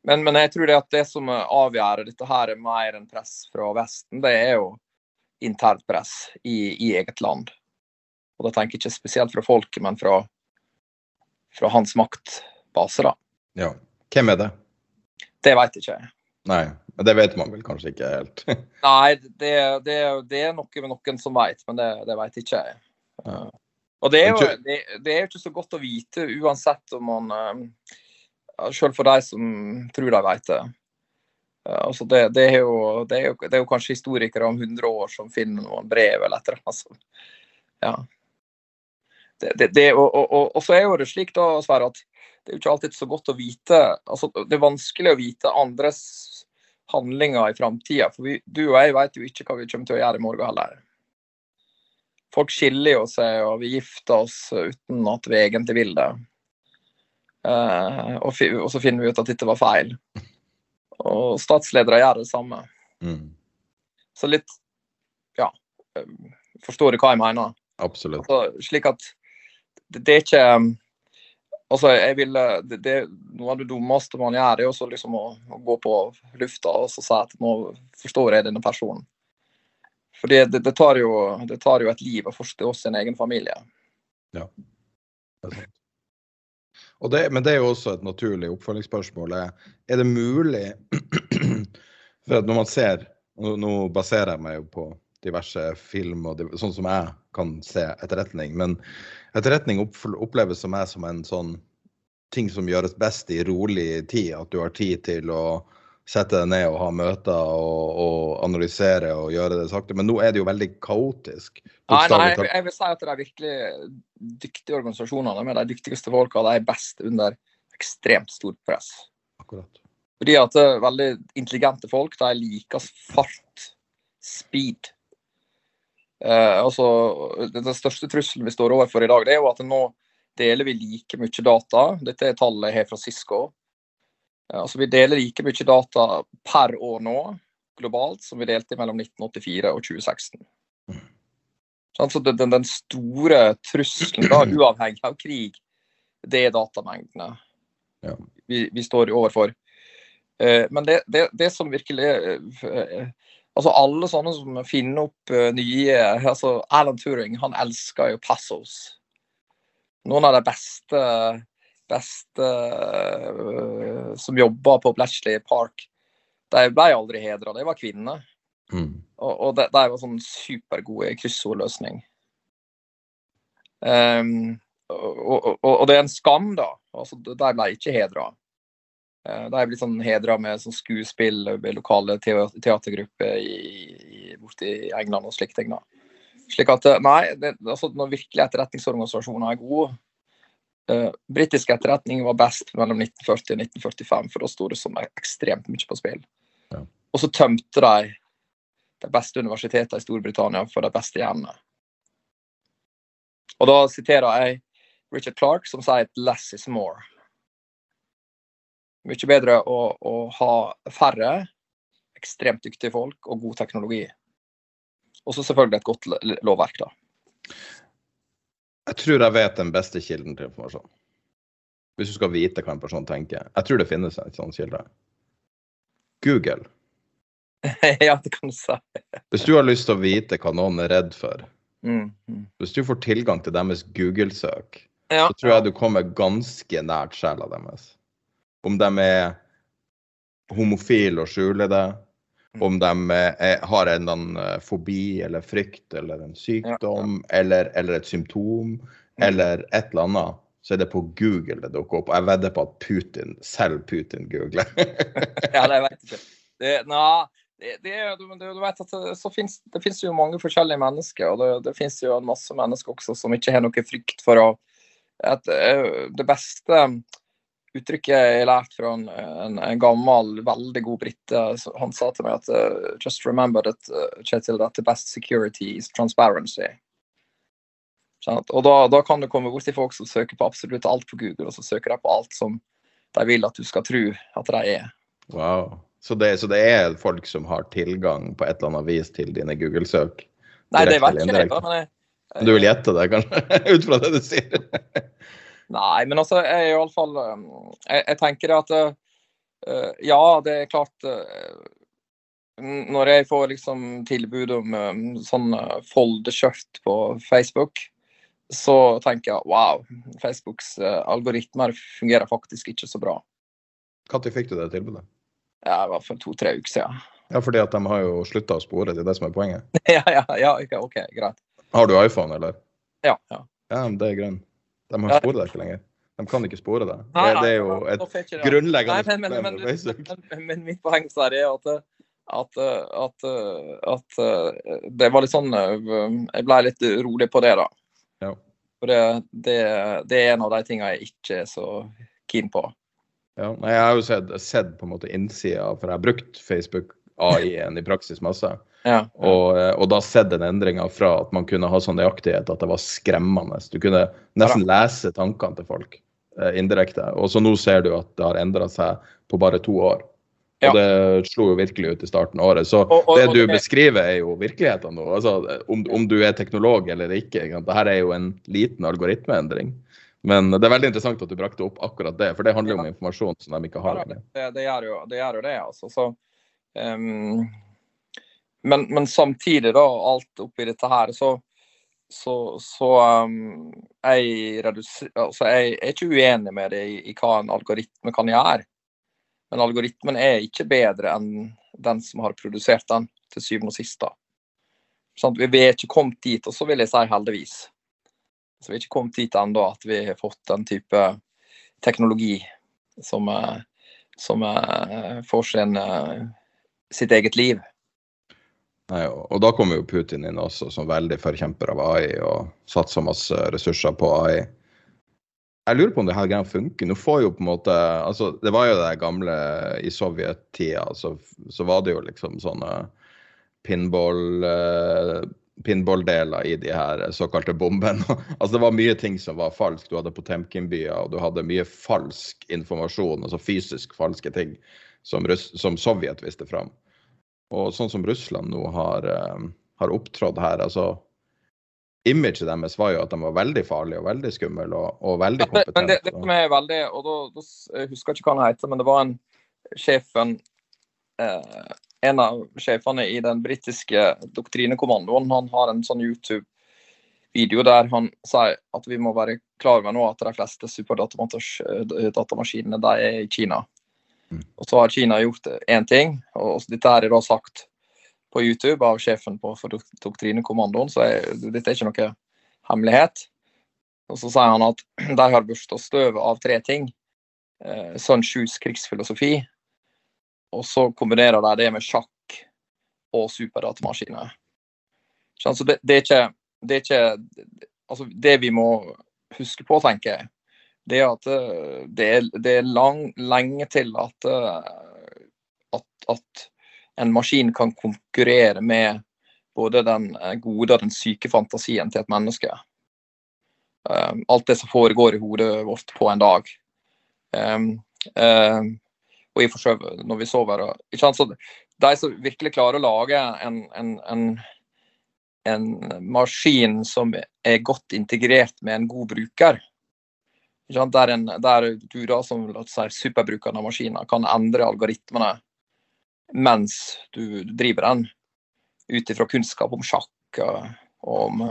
Men, men, jeg tror det at det som avgjør dette her er mer enn press fra Vesten, det er jo internt press i, i eget land. Og da tenker jeg ikke spesielt fra folket, men fra, fra hans maktbase, da. Ja. Hvem er det? Det veit ikke jeg. Nei, men det vet man vel kanskje ikke helt? Nei, det, det, det, er noe med noen som vet, men det, det vet ikke jeg. Ja. Og det er, jo, det, det er jo ikke så godt å vite uansett om man uh, Selv for de som tror de vet det. Uh, altså det, det, er jo, det, er jo, det er jo kanskje historikere om 100 år som finner noen brev eller et eller annet. Altså. Ja. og, og, og, og, så er jo det slik da, Sverre, at det er jo ikke alltid så godt å vite altså Det er vanskelig å vite andres handlinger i framtida. For vi, du og jeg vet jo ikke hva vi kommer til å gjøre i morgen heller. Folk skiller jo seg, og vi gifter oss uten at vi egentlig vil det. Uh, og, og, så finner vi ut at dette var feil. Og statsledere gjør det samme. Mm. Så litt Ja. Eh, forstår du hva jeg mener? Absolutt. Altså, slik at det, det er ikke Altså, jeg vil det, det, Noe av det dummeste man gjør, er også liksom å, å, gå på lufta og så si at nå forstår jeg denne personen. For det, det, tar jo, det tar jo et liv å forstå sin egen familie. Ja, det er sant. Det, men det er jo også et naturlig oppfølgingsspørsmål. Er det mulig For når man ser Nå, nå baserer jeg meg jo på diverse film og sånn som jeg kan se etterretning. Men etterretning oppleves som meg som en sånn ting som gjøres best i rolig tid. At du har tid til å sette deg ned og ha møter og, og analysere og gjøre det sakte. Men nå er det jo veldig kaotisk. Nei, nei, jeg vil si at de virkelig dyktige organisasjonene med de dyktigste folka, de er best under ekstremt stort press. Akkurat. Fordi at uh, veldig intelligente folk de liker fart, speed. Eh, altså, Den største trusselen vi står overfor i dag, det er jo at nå deler vi like mye data. Dette er tallet jeg har fra Cisco. Eh, altså, vi deler like mye data per år nå globalt som vi delte mellom 1984 og 2016. Mm. Så den, den, store trusselen, da, uavhengig av krig, det er datamengdene ja. vi, vi, står overfor. Eh, men det, det, det som virkelig eh, Altså Alle sånne som finner opp uh, nye altså Alan Turing han elsker jo passos. Noen av de beste, beste uh, som jobba på Bletchley Park, de ble aldri hedra. De var kvinner. Mm. Og, og de, de, var sånn supergode i kryssordløsning. Um, og, og, og, det er en skam, da. Altså, de ble ikke hedra. De da er blitt sånn hedra med sånn skuespill med lokale teatergrupper i, i, borte i England og slike ting. da. Slik at, eh, nei, det, altså Når virkelig etterretningsorganisasjoner er gode uh, Britisk etterretning var best mellom 1940 og 1945, for da sto det som ekstremt mye på spill. Ja. Og så tømte de de beste universitetene i Storbritannia for de beste hjernene. Og da siterer jeg Richard Clark, som sier at 'less is more' mye bedre å, å, ha færre ekstremt dyktige folk og god teknologi. Og så selvfølgelig et godt lovverk, da. Jeg tror jeg vet den beste kilden til informasjon. Hvis du skal vite hva en person tenker. Jeg tror det finnes en sånn kilde. Google. ja, det kan du si. Hvis du har lyst til å vite hva noen er redd for, mm, mm. hvis du får tilgang til deres Google-søk, ja, så tror jeg du kommer ganske nært sjela deres. Om de er homofile og skjuler det. Mm. Om de er, har en annen eh, fobi eller frykt eller en sykdom ja. eller, eller, et symptom mm. eller et eller annet, så er det på Google det dukker opp. Jeg vedder på at Putin, selv Putin googler. ja, det vet jeg ikke. Det, na, det, det, du, du, vet at det, så finnes, det finnes jo mange forskjellige mennesker, og det, det finnes jo en masse mennesker også som ikke har noe frykt for å at, eh, Det beste uttrykket jeg har lært fra en, en, en gammel, veldig god brite, han sa til meg at uh, Just remember that, uh, Kjetil, that the best security is transparency. Og da, da, kan du komme borti folk som søker på absolutt alt på Google, og så søker de på alt som de vil at du skal tro at de er. Wow. Så det, så det, er folk som har tilgang på et eller annet vis til dine Google-søk? Nei, det vet ikke jeg. Men jeg, du vil gjette det, kanskje? Ut fra det du sier? Nei, men altså, jeg er iallfall um, jeg, jeg tenker at uh, Ja, det er klart uh, Når jeg får liksom tilbud om um, sånn uh, foldeskjørt på Facebook, så tenker jeg wow, Facebooks uh, algoritmer fungerer faktisk ikke så bra. Når fikk du det tilbudet? Ja, I hvert fall to-tre uker siden. Ja, fordi at de har jo slutta å spore, det er det som er poenget? ja, ja, ja, OK, greit. Har du iPhone, eller? Ja. ja. ja det er greit. De har sporet deg ikke lenger. De kan ikke spore deg. Det, det er jo et grunnleggende problem men, men, men, men, mitt poeng er at, at, at, at, det var litt sånn Jeg ble litt rolig på det, da. Ja. For det, det, det, er en av de tingene jeg ikke er så keen på. Ja, jeg har jo sett, sett på en måte innsida, for jeg har brukt Facebook AI-en i praksis masse. Ja. Og, eh, og, da sett den endringa fra at man kunne ha sånn nøyaktighet at det var skremmende. Du kunne nesten lese tankene til folk eh, indirekte. Og så nå ser du at det har endra seg på bare to år. Og det slo jo virkelig ut i starten av året. Så og, og, det du det... beskriver, er jo virkeligheten nå. Altså, om, om, du er teknolog eller ikke. ikke Dette er jo en liten algoritmeendring. Men det er veldig interessant at du brakte opp akkurat det, for det handler jo om informasjon som de ikke har. Ja, det, det, gjør jo, det, gjør jo det, altså. Så, um, men, men, samtidig, da, alt oppi dette her, så, så, så um, jeg, altså, jeg, er ikke uenig med det i, i, hva en algoritme kan gjøre. Men algoritmen er ikke bedre enn den som har produsert den, til syvende og sist. Sånn, vi er ikke kommet dit, og så vil jeg si heldigvis. Så vi er ikke kommet dit ennå at vi har fått den type teknologi som, eh, som eh, får sin, eh, sitt eget liv. Nei, og da kommer jo Putin inn også som veldig forkjemper av AI og satser masse ressurser på AI. Jeg lurer på om det her greia funker. Nå får jo på en måte, altså Det var jo det gamle i sovjettida, så, så var det jo liksom sånne pinball uh, pinballdeler i de her såkalte bombene. altså Det var mye ting som var falsk. Du hadde Potemkin-byer, og du hadde mye falsk informasjon, altså fysisk falske ting, som, som Sovjet viste fram. Og sånn som Russland nå har, uh, har opptrådt her, altså Imaget deres var jo at de var veldig farlige og veldig skumle og, og, veldig kompetente. Men det, det, som er veldig, og da, da, Jeg husker ikke hva han heter, men det var en sjefen eh, En av sjefene i den britiske doktrinekommandoen. Han har en sånn YouTube-video der han sier at vi må være klar over nå at de fleste superdatamaskinene de er i Kina. Og så har Kina gjort én ting, og dette er da sagt på YouTube av sjefen på, for doktrinekommandoen, så er, dette er ikke noe hemmelighet. Og så sier han at de har børsta støvet av tre ting. Eh, Sun Shus krigsfilosofi. Og så kombinerer de det med sjakk og superdatamaskiner. Så det, det, er ikke, det er ikke Altså, det vi må huske på, tenker jeg, det at eh, det er, lang, lenge til at, eh, at, at, en maskin kan konkurrere med både den eh, gode og den syke fantasien til et menneske. Alt det som foregår i hodet vårt på en dag. Og i når vi sover. De som virkelig klarer å lage en, en, en, en maskin som er godt integrert med en god bruker, der, en, der, du da som si, superbrukeren av maskiner kan endre algoritmene mens du driver den, ut ifra kunnskap om sjakk og om,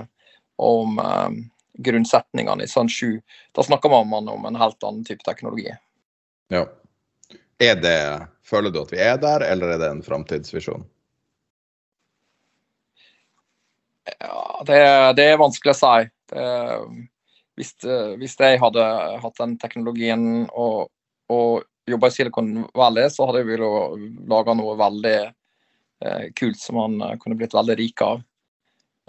om um, grunnsetningene i sånn 7. Da snakker man om en helt annen type teknologi. Ja. Det, føler du at vi er der, eller er det en framtidsvisjon? Ja, det, det, er vanskelig å si. Det, hvis, eh, hvis, jeg hadde hatt den teknologien og, og jobba i Silicon Valley, så hadde jeg villet lage noe veldig eh, kult som han eh, kunne blitt veldig rik av.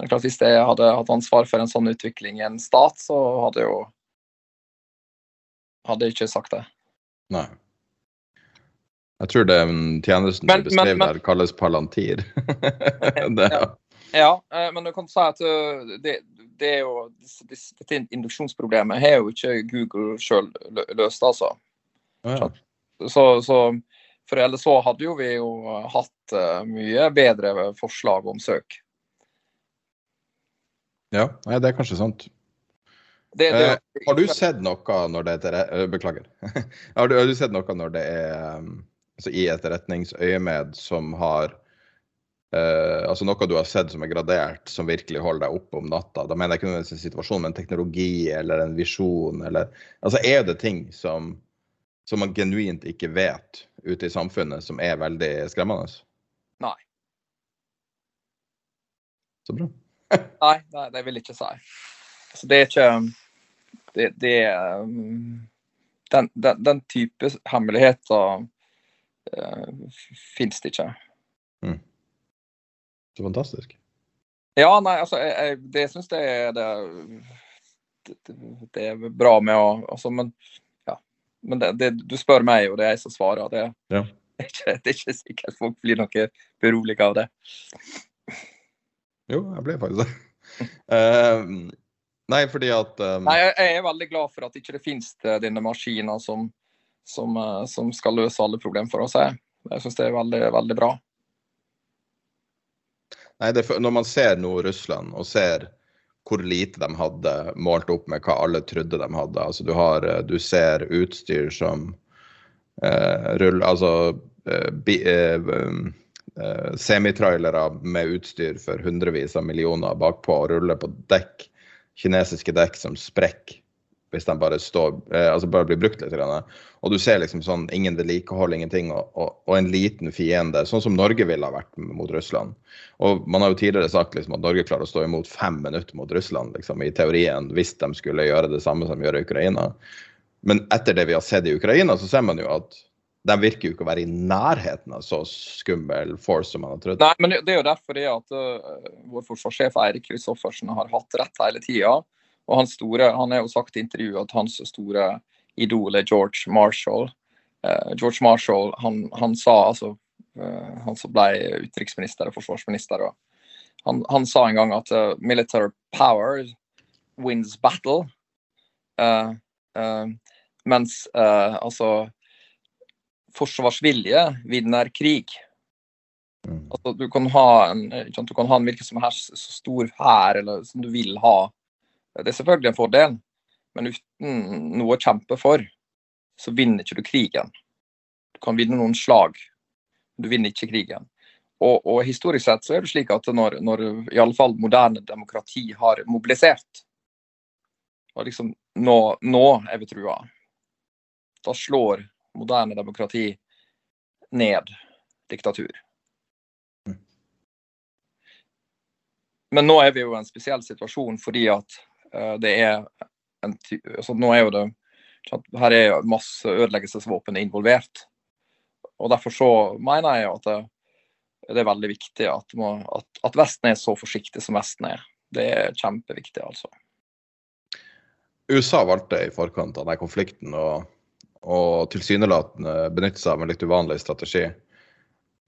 Men klart Hvis jeg hadde hatt ansvar for en sånn utvikling i en stat, så hadde jeg jo hadde jeg ikke sagt det. Nei. Jeg tror det tjenesten Men- du beskrev men- men- der, kalles palantir. det, Ja. Ja, eh, men du kan si at det, det er jo Dette induksjonsproblemet har jo ikke Google sjøl løst, altså. ja. Så, så for ellers så hadde jo vi jo hatt eh, mye bedre forslag om søk. ja, nei, det er kanskje sant. Det, det, Eh, har du sett noe når det er eh, Beklager. har, du, har du sett noe når det er um, altså i etterretningsøyemed som har eh, altså Noe du har sett som er gradert, som virkelig holder deg oppe om natta? Da mener jeg ikke nødvendigvis en situasjon, men teknologi eller en visjon eller Altså er det ting som, som man genuint ikke vet ute i samfunnet, som er veldig skremmende? Nei. Så bra. Nei, nei, det vil jeg ikke si. Altså, det er ikke Det, det er um, den, den, den type hemmeligheter uh, fins det ikke. Så fantastisk. Ja, nei, altså, jeg, jeg, det syns jeg det, det, det er bra med å altså, Men, ja. men det, det, du spør meg, og det er jeg som svarer. Det, Ja. det, er, ikke, det er ikke sikkert folk blir noe beroliget av det. Jo, jeg ble faktisk det. uh, nei, fordi at um, Nei, jeg, jeg er veldig glad for at ikke det finnes eh, denne maskiner som, som, som skal løse alle problemer for oss. Jeg, jeg syns det er veldig, veldig bra. Nei, det, når man ser nå Russland og ser hvor lite de hadde målt opp med hva alle trodde de hadde. Altså du, har, eh, du ser utstyr som eh, rull, altså eh, bi, eh, um, eh, semitrailere med utstyr for hundrevis av millioner bakpå og ruller på dekk, kinesiske dekk som sprekker hvis de bare står, eh, altså bare blir brukt litt. Og du ser liksom sånn ingen vedlikehold, ingenting, og, og, og en liten fiende, sånn som Norge ville ha vært mot Russland. Og man har jo tidligere sagt liksom at Norge klarer å stå imot fem minutter mot Russland, liksom, i teorien, hvis de skulle gjøre det samme som de gjør Ukraina. Men etter det vi har sett i Ukraina, så ser man jo at de virker jo ikke å være i nærheten av så skummel force som man har trodd. Nei, men det er jo derfor det at uh, vår forsvarssjef Eirik Kristoffersen har hatt rett hele tida. Og hans store, han har jo sagt i intervjuet at hans store idol er George Marshall. Uh, George Marshall, han, han sa altså uh, Han som ble utenriksminister og forsvarsminister, og han, han sa en gang at uh, military power wins battle. Mens altså forsvarsvilje vinner krig. Mm. Altså, du kan ha en, sant, du kan ha en hvilken som helst så stor hær eller som du vil ha. Det er selvfølgelig en fordel, men uten noe å kjempe for, så vinner ikke du krigen. Du kan vinne noen slag, men du vinner ikke krigen. Og, og historisk sett så er det slik at når, når i alle fall moderne demokrati har mobilisert, og liksom nå, nå er vi trua, da slår moderne demokrati ned diktatur. Men nå er vi jo i en spesiell situasjon fordi at det er en altså Nå er jo det Her er masse ødeleggelsesvåpen involvert. Og derfor så mener jeg at det, det er veldig viktig at, må, at, at, Vesten er så forsiktig som Vesten er. Det er kjempeviktig, altså. USA valgte i forkant av denne konflikten å tilsynelatende benytte seg av en litt uvanlig strategi.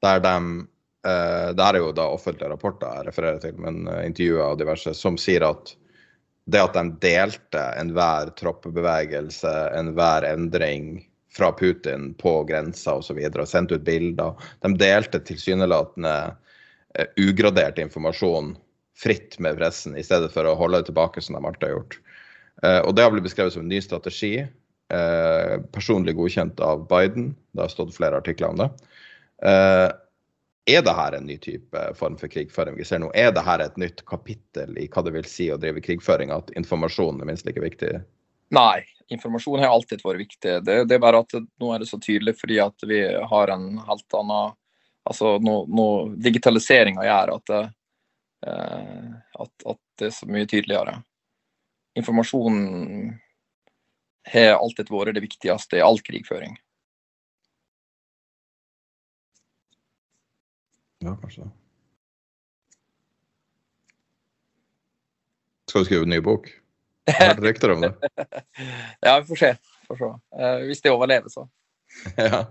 Der de eh, Det er jo da offentlige rapporter jeg refererer til, men eh, intervjuer og diverse, som sier at det at de delte enhver troppebevegelse, enhver endring fra Putin på grensa osv. Og, og sendte ut bilder. De delte tilsynelatende eh, ugradert informasjon fritt med pressen, i stedet for å holde det tilbake som de alltid har gjort. Eh, og det har blitt beskrevet som en ny strategi. Eh, personlig godkjent av Biden. Det har stått flere artikler om det. Er det her en ny type form for krigføring vi ser nå? Er det her et nytt kapittel i hva det vil si å drive krigføring, at informasjon er minst like viktig? Nei, informasjon har alltid vært viktig. Det, det, er bare at nå er det så tydelig fordi at vi har en helt annen Altså nå, nå digitaliseringa gjør at, eh, at, at det er så mye tydeligere. Informasjon har alltid vært det viktigste i all krigføring. Ja, kanskje det. Skal du skrive en ny bok? Jeg har hørt rykter om det. ja, vi får se. Får se. Uh, hvis det overlever, så. ja.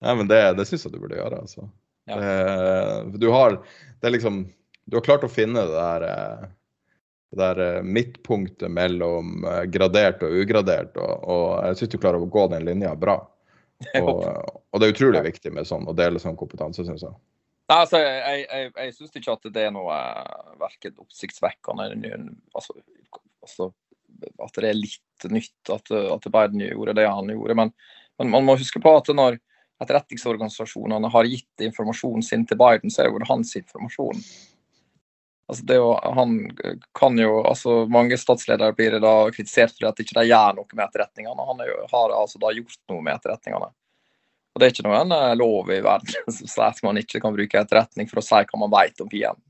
ja. men det, det syns jeg du burde gjøre, altså. Ja. Det, du har Det er liksom Du har klart å finne det der eh, det der eh, midtpunktet mellom eh, gradert og ugradert, og, og jeg syns du klarer å gå den linja bra. Og, og det er utrolig viktig med sånn, å dele sånn kompetanse, syns jeg. Nei, altså, jeg, jeg, jeg syns ikke at det er noe uh, verken oppsiktsvekkende eller altså, altså, at det er litt nytt at, at Biden gjorde det han gjorde. Men, men, man må huske på at når etterretningsorganisasjonene har gitt informasjonen sin til Biden, så er det jo hans informasjon. Altså det jo, han kan jo, altså Mange statsledere blir da kritisert for at de ikke gjør noe med etterretningene. Han jo, har altså da gjort noe med etterretningene. Og Det er ikke noen eh, lov i verden som sier at man ikke kan bruke etterretning for å si hva man vet om fienden.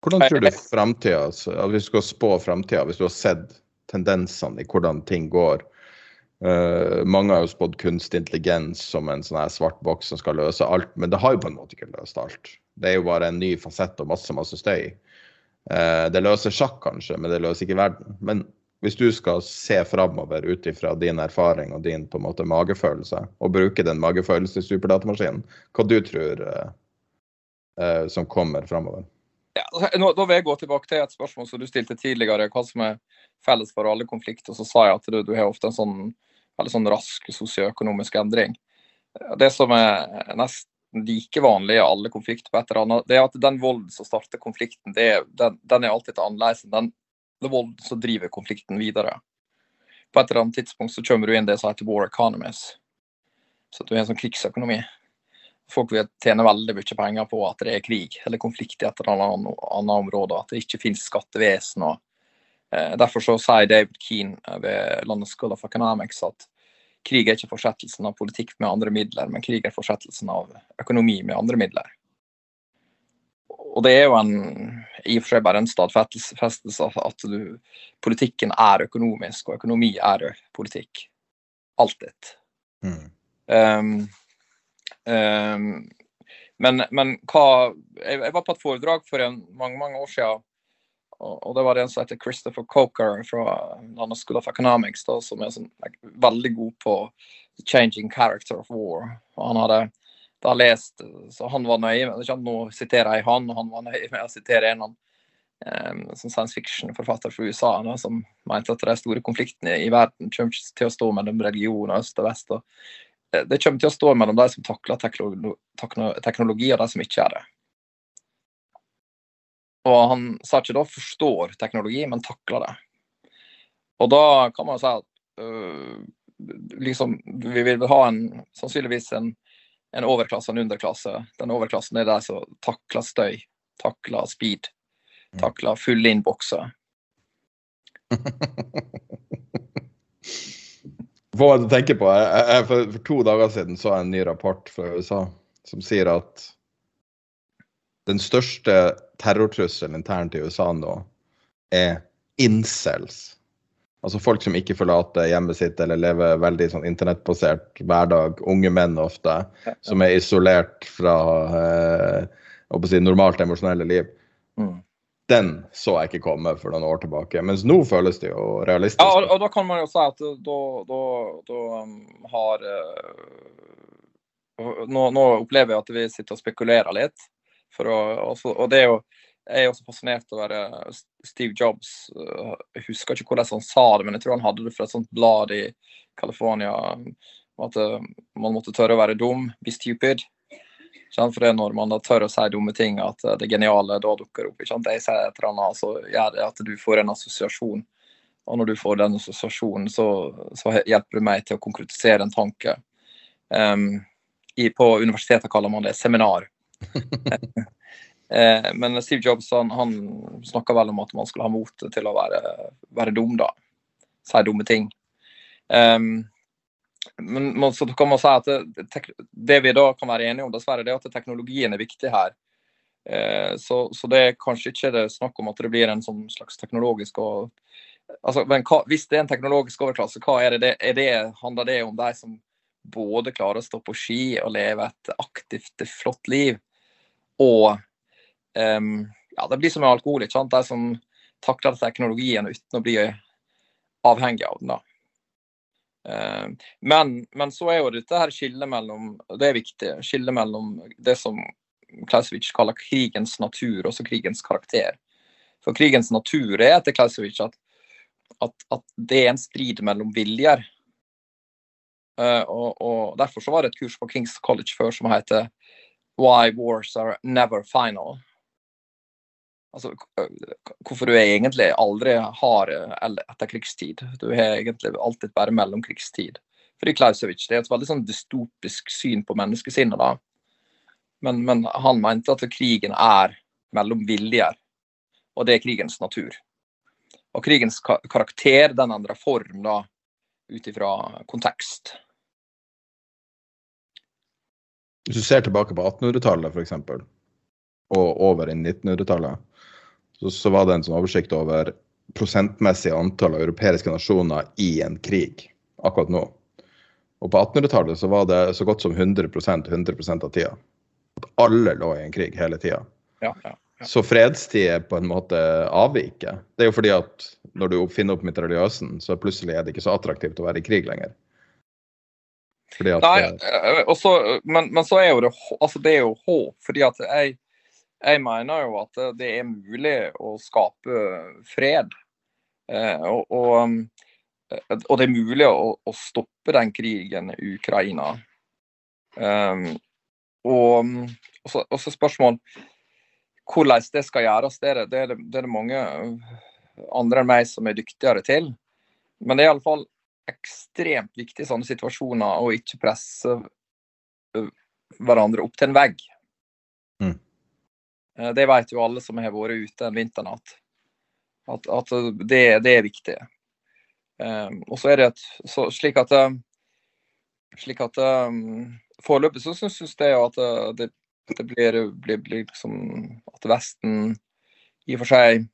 Hvordan tror du fremtida, altså, hvis du skal spå fremtida, hvis du har sett tendensene i hvordan ting går? Uh, mange har jo spådd kunstig intelligens som en sånn her svart boks som skal løse alt, men det har jo på en måte ikke løst alt. Det er jo bare en ny fasett og masse, masse støy. Uh, det løser sjakk kanskje, men det løser ikke verden. Men hvis du skal se framover ut ifra din erfaring og din på en måte magefølelse, og bruke den magefølelsen i superdatamaskinen, hva du tror uh, som kommer framover? Ja, altså, nå, da vil jeg gå tilbake til et spørsmål som du stilte tidligere, hva som er felles for alle konflikter. Så sa jeg at du, du har ofte en sånn veldig sånn rask sosioøkonomisk endring. Det som er nesten like vanlig i alle konflikter på et eller annet, det er at den volden som starter konflikten, det, den, den, er alltid annerledes enn den, den vold som driver konflikten videre. På et eller annet tidspunkt så kommer du inn det som heter war economies. Så du har en sånn krigsøkonomi. Folk vil tjene veldig mye penger på at det er krig eller konflikt i et eller annet, annet område. At det ikke finnes skattevesen. og eh, Derfor så sier David Keane ved London School of Economics at krig er ikke fortsettelsen av politikk med andre midler, men krig er fortsettelsen av økonomi med andre midler. Og det er jo en, i og for seg bare en stadfestelse av at du, politikken er økonomisk, og økonomi er politikk. Alltid. Mm. Um, um, men, men, hva jeg, jeg, var på et foredrag for en, mange mange år siden og det var det en som heter Christopher Coker fra London School of Economics, da, som er sånn, veldig god på the changing character of war. Og han hadde da lest, så han var nøye med, Nå siterer jeg han, og han var nøye med å sitere en um, som science fiction-forfatter fra USA da, som mente at de store konfliktene i verden kommer til å stå mellom religion og øst og vest. og eh, det kommer til å stå mellom de som takler teknologi, og de som ikke er det. Og han sa ikke da forstår teknologi, men takler det. Og da kan man jo si at øh, liksom, vi vil ha en, sannsynligvis en, en overklasse og en underklasse. Den overklassen er de som takler støy, takler speed, mm. takler fulle innbokser. Hva du tenker på? Jeg, jeg, for, for to dager siden så jeg en ny rapport fra USA som sier at den største terrortrusselen internt i USA nå er incels. Altså folk som ikke forlater hjemmet sitt eller lever veldig sånn internettbasert hverdag. Unge menn ofte, som er isolert fra eh, si, normalt emosjonelle liv. Mm. Den så jeg ikke komme for noen år tilbake, mens nå føles det jo realistisk. Ja, og, og da kan man jo si at da, da, da um, har uh, nå, nå, opplever jeg at vi sitter og spekulerer litt. Å, også, og det er jo jeg er også fascinert over være Steve Jobs. Uh, jeg husker ikke hvordan han sa det, men jeg tror han hadde det fra et sånt blad i California at uh, man måtte tørre å være dum, be stupid. For det er når man da tør å si dumme ting, at det geniale da dukker opp. Ikke sant? Jeg sier et eller annet, så gjør det at du får en assosiasjon. Og når du får den assosiasjonen, så, så hjelper det meg til å konkretisere en tanke. Um, i, på universitetet kaller man det seminar. Eh, men Steve Jobs han, han snakka vel om at man skulle ha mot til å være, være dum, da. Si dumme ting. Um, men så kan man si at det, det, vi da kan være enige om, dessverre, det er at teknologien er viktig her. Eh, så, så, det er kanskje ikke det snakk om at det blir en sånn slags teknologisk og altså, Men hva, hvis det er en teknologisk overklasse, hva er det, er det handler det om de som både klarer å stå på ski og leve et aktivt, flott liv, og um, ja, det blir som med alkohol. ikke sant? De som takler teknologien uten å bli avhengig av den. da. Men, men, så er jo dette her skillet mellom det er viktig, skillet mellom det som Clausewitz kaller krigens natur, og så krigens karakter. For krigens natur er etter Clausewitz at, at, at, det er en strid mellom viljer. Uh, og, og, Derfor så var det et kurs på Kings College før som heter Why Wars Are Never Final. Altså, hvorfor du egentlig aldri har etterkrigstid. Du har egentlig alltid bare mellomkrigstid. Fordi Klausowicz det er et veldig sånn dystopisk syn på menneskesinnet. da. Men, men, han mente at krigen er mellom viljer, og det er krigens natur. Og krigens karakter den endrer form da, ut ifra kontekst. Hvis du ser tilbake på 1800-tallet f.eks., og over i 1900-tallet, så, så, var det en sånn oversikt over prosentmessig antall av europeiske nasjoner i en krig akkurat nå. Og på 1800-tallet så var det så godt som 100% 100 av tida. At alle lå i en krig hele tida. Ja, ja, ja. Så fredstid er på en måte avviker. Det er jo fordi at når du finner opp mitraljøsen, så plutselig er det ikke så attraktivt å være i krig lenger. At, Nei, eh, også, men, men, så er jo det, altså det er jo håp. fordi at jeg, jeg mener jo at det er mulig å skape fred. Eh, og, og, eh, og, det er mulig å, å, stoppe den krigen i Ukraina. Um, og, så, og så spørsmål hvordan det skal gjøres, det er det, det, det, det er mange andre enn meg som er dyktigere til. Men det er iallfall ekstremt viktig i sånne situasjoner å ikke presse hverandre opp til en vegg. Mm. Det vet jo alle som har vært ute en vinternatt. At, at det, det, er viktig. Um, og så er det et, så, slik at slik at Foreløpig så syns jeg at det, det blir, blir, blir liksom At Vesten i og for seg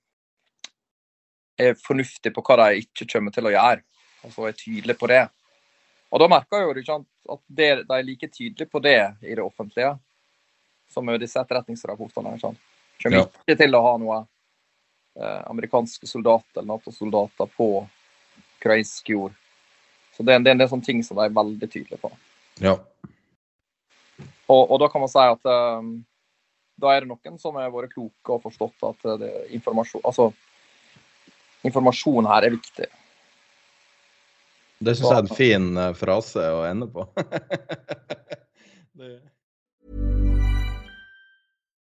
er fornuftig på hva de ikke kommer til å gjøre og så er tydelig på det. Og da merker jeg jo at det, de er like tydelige på det i det offentlige som er disse etterretningsrapportene. Sånn. Kommer ja. ikke til å ha noe eh, amerikanske soldater eller Nato-soldater på ukrainsk jord. Så det, det, er en del sånne ting som de er veldig tydelige på. Ja. Og, og, da kan man si at eh, da er det noen som har vært kloke og forstått at det, informasjon, altså, informasjon her er viktig. Det syns jeg er en fin uh, frase å ende på.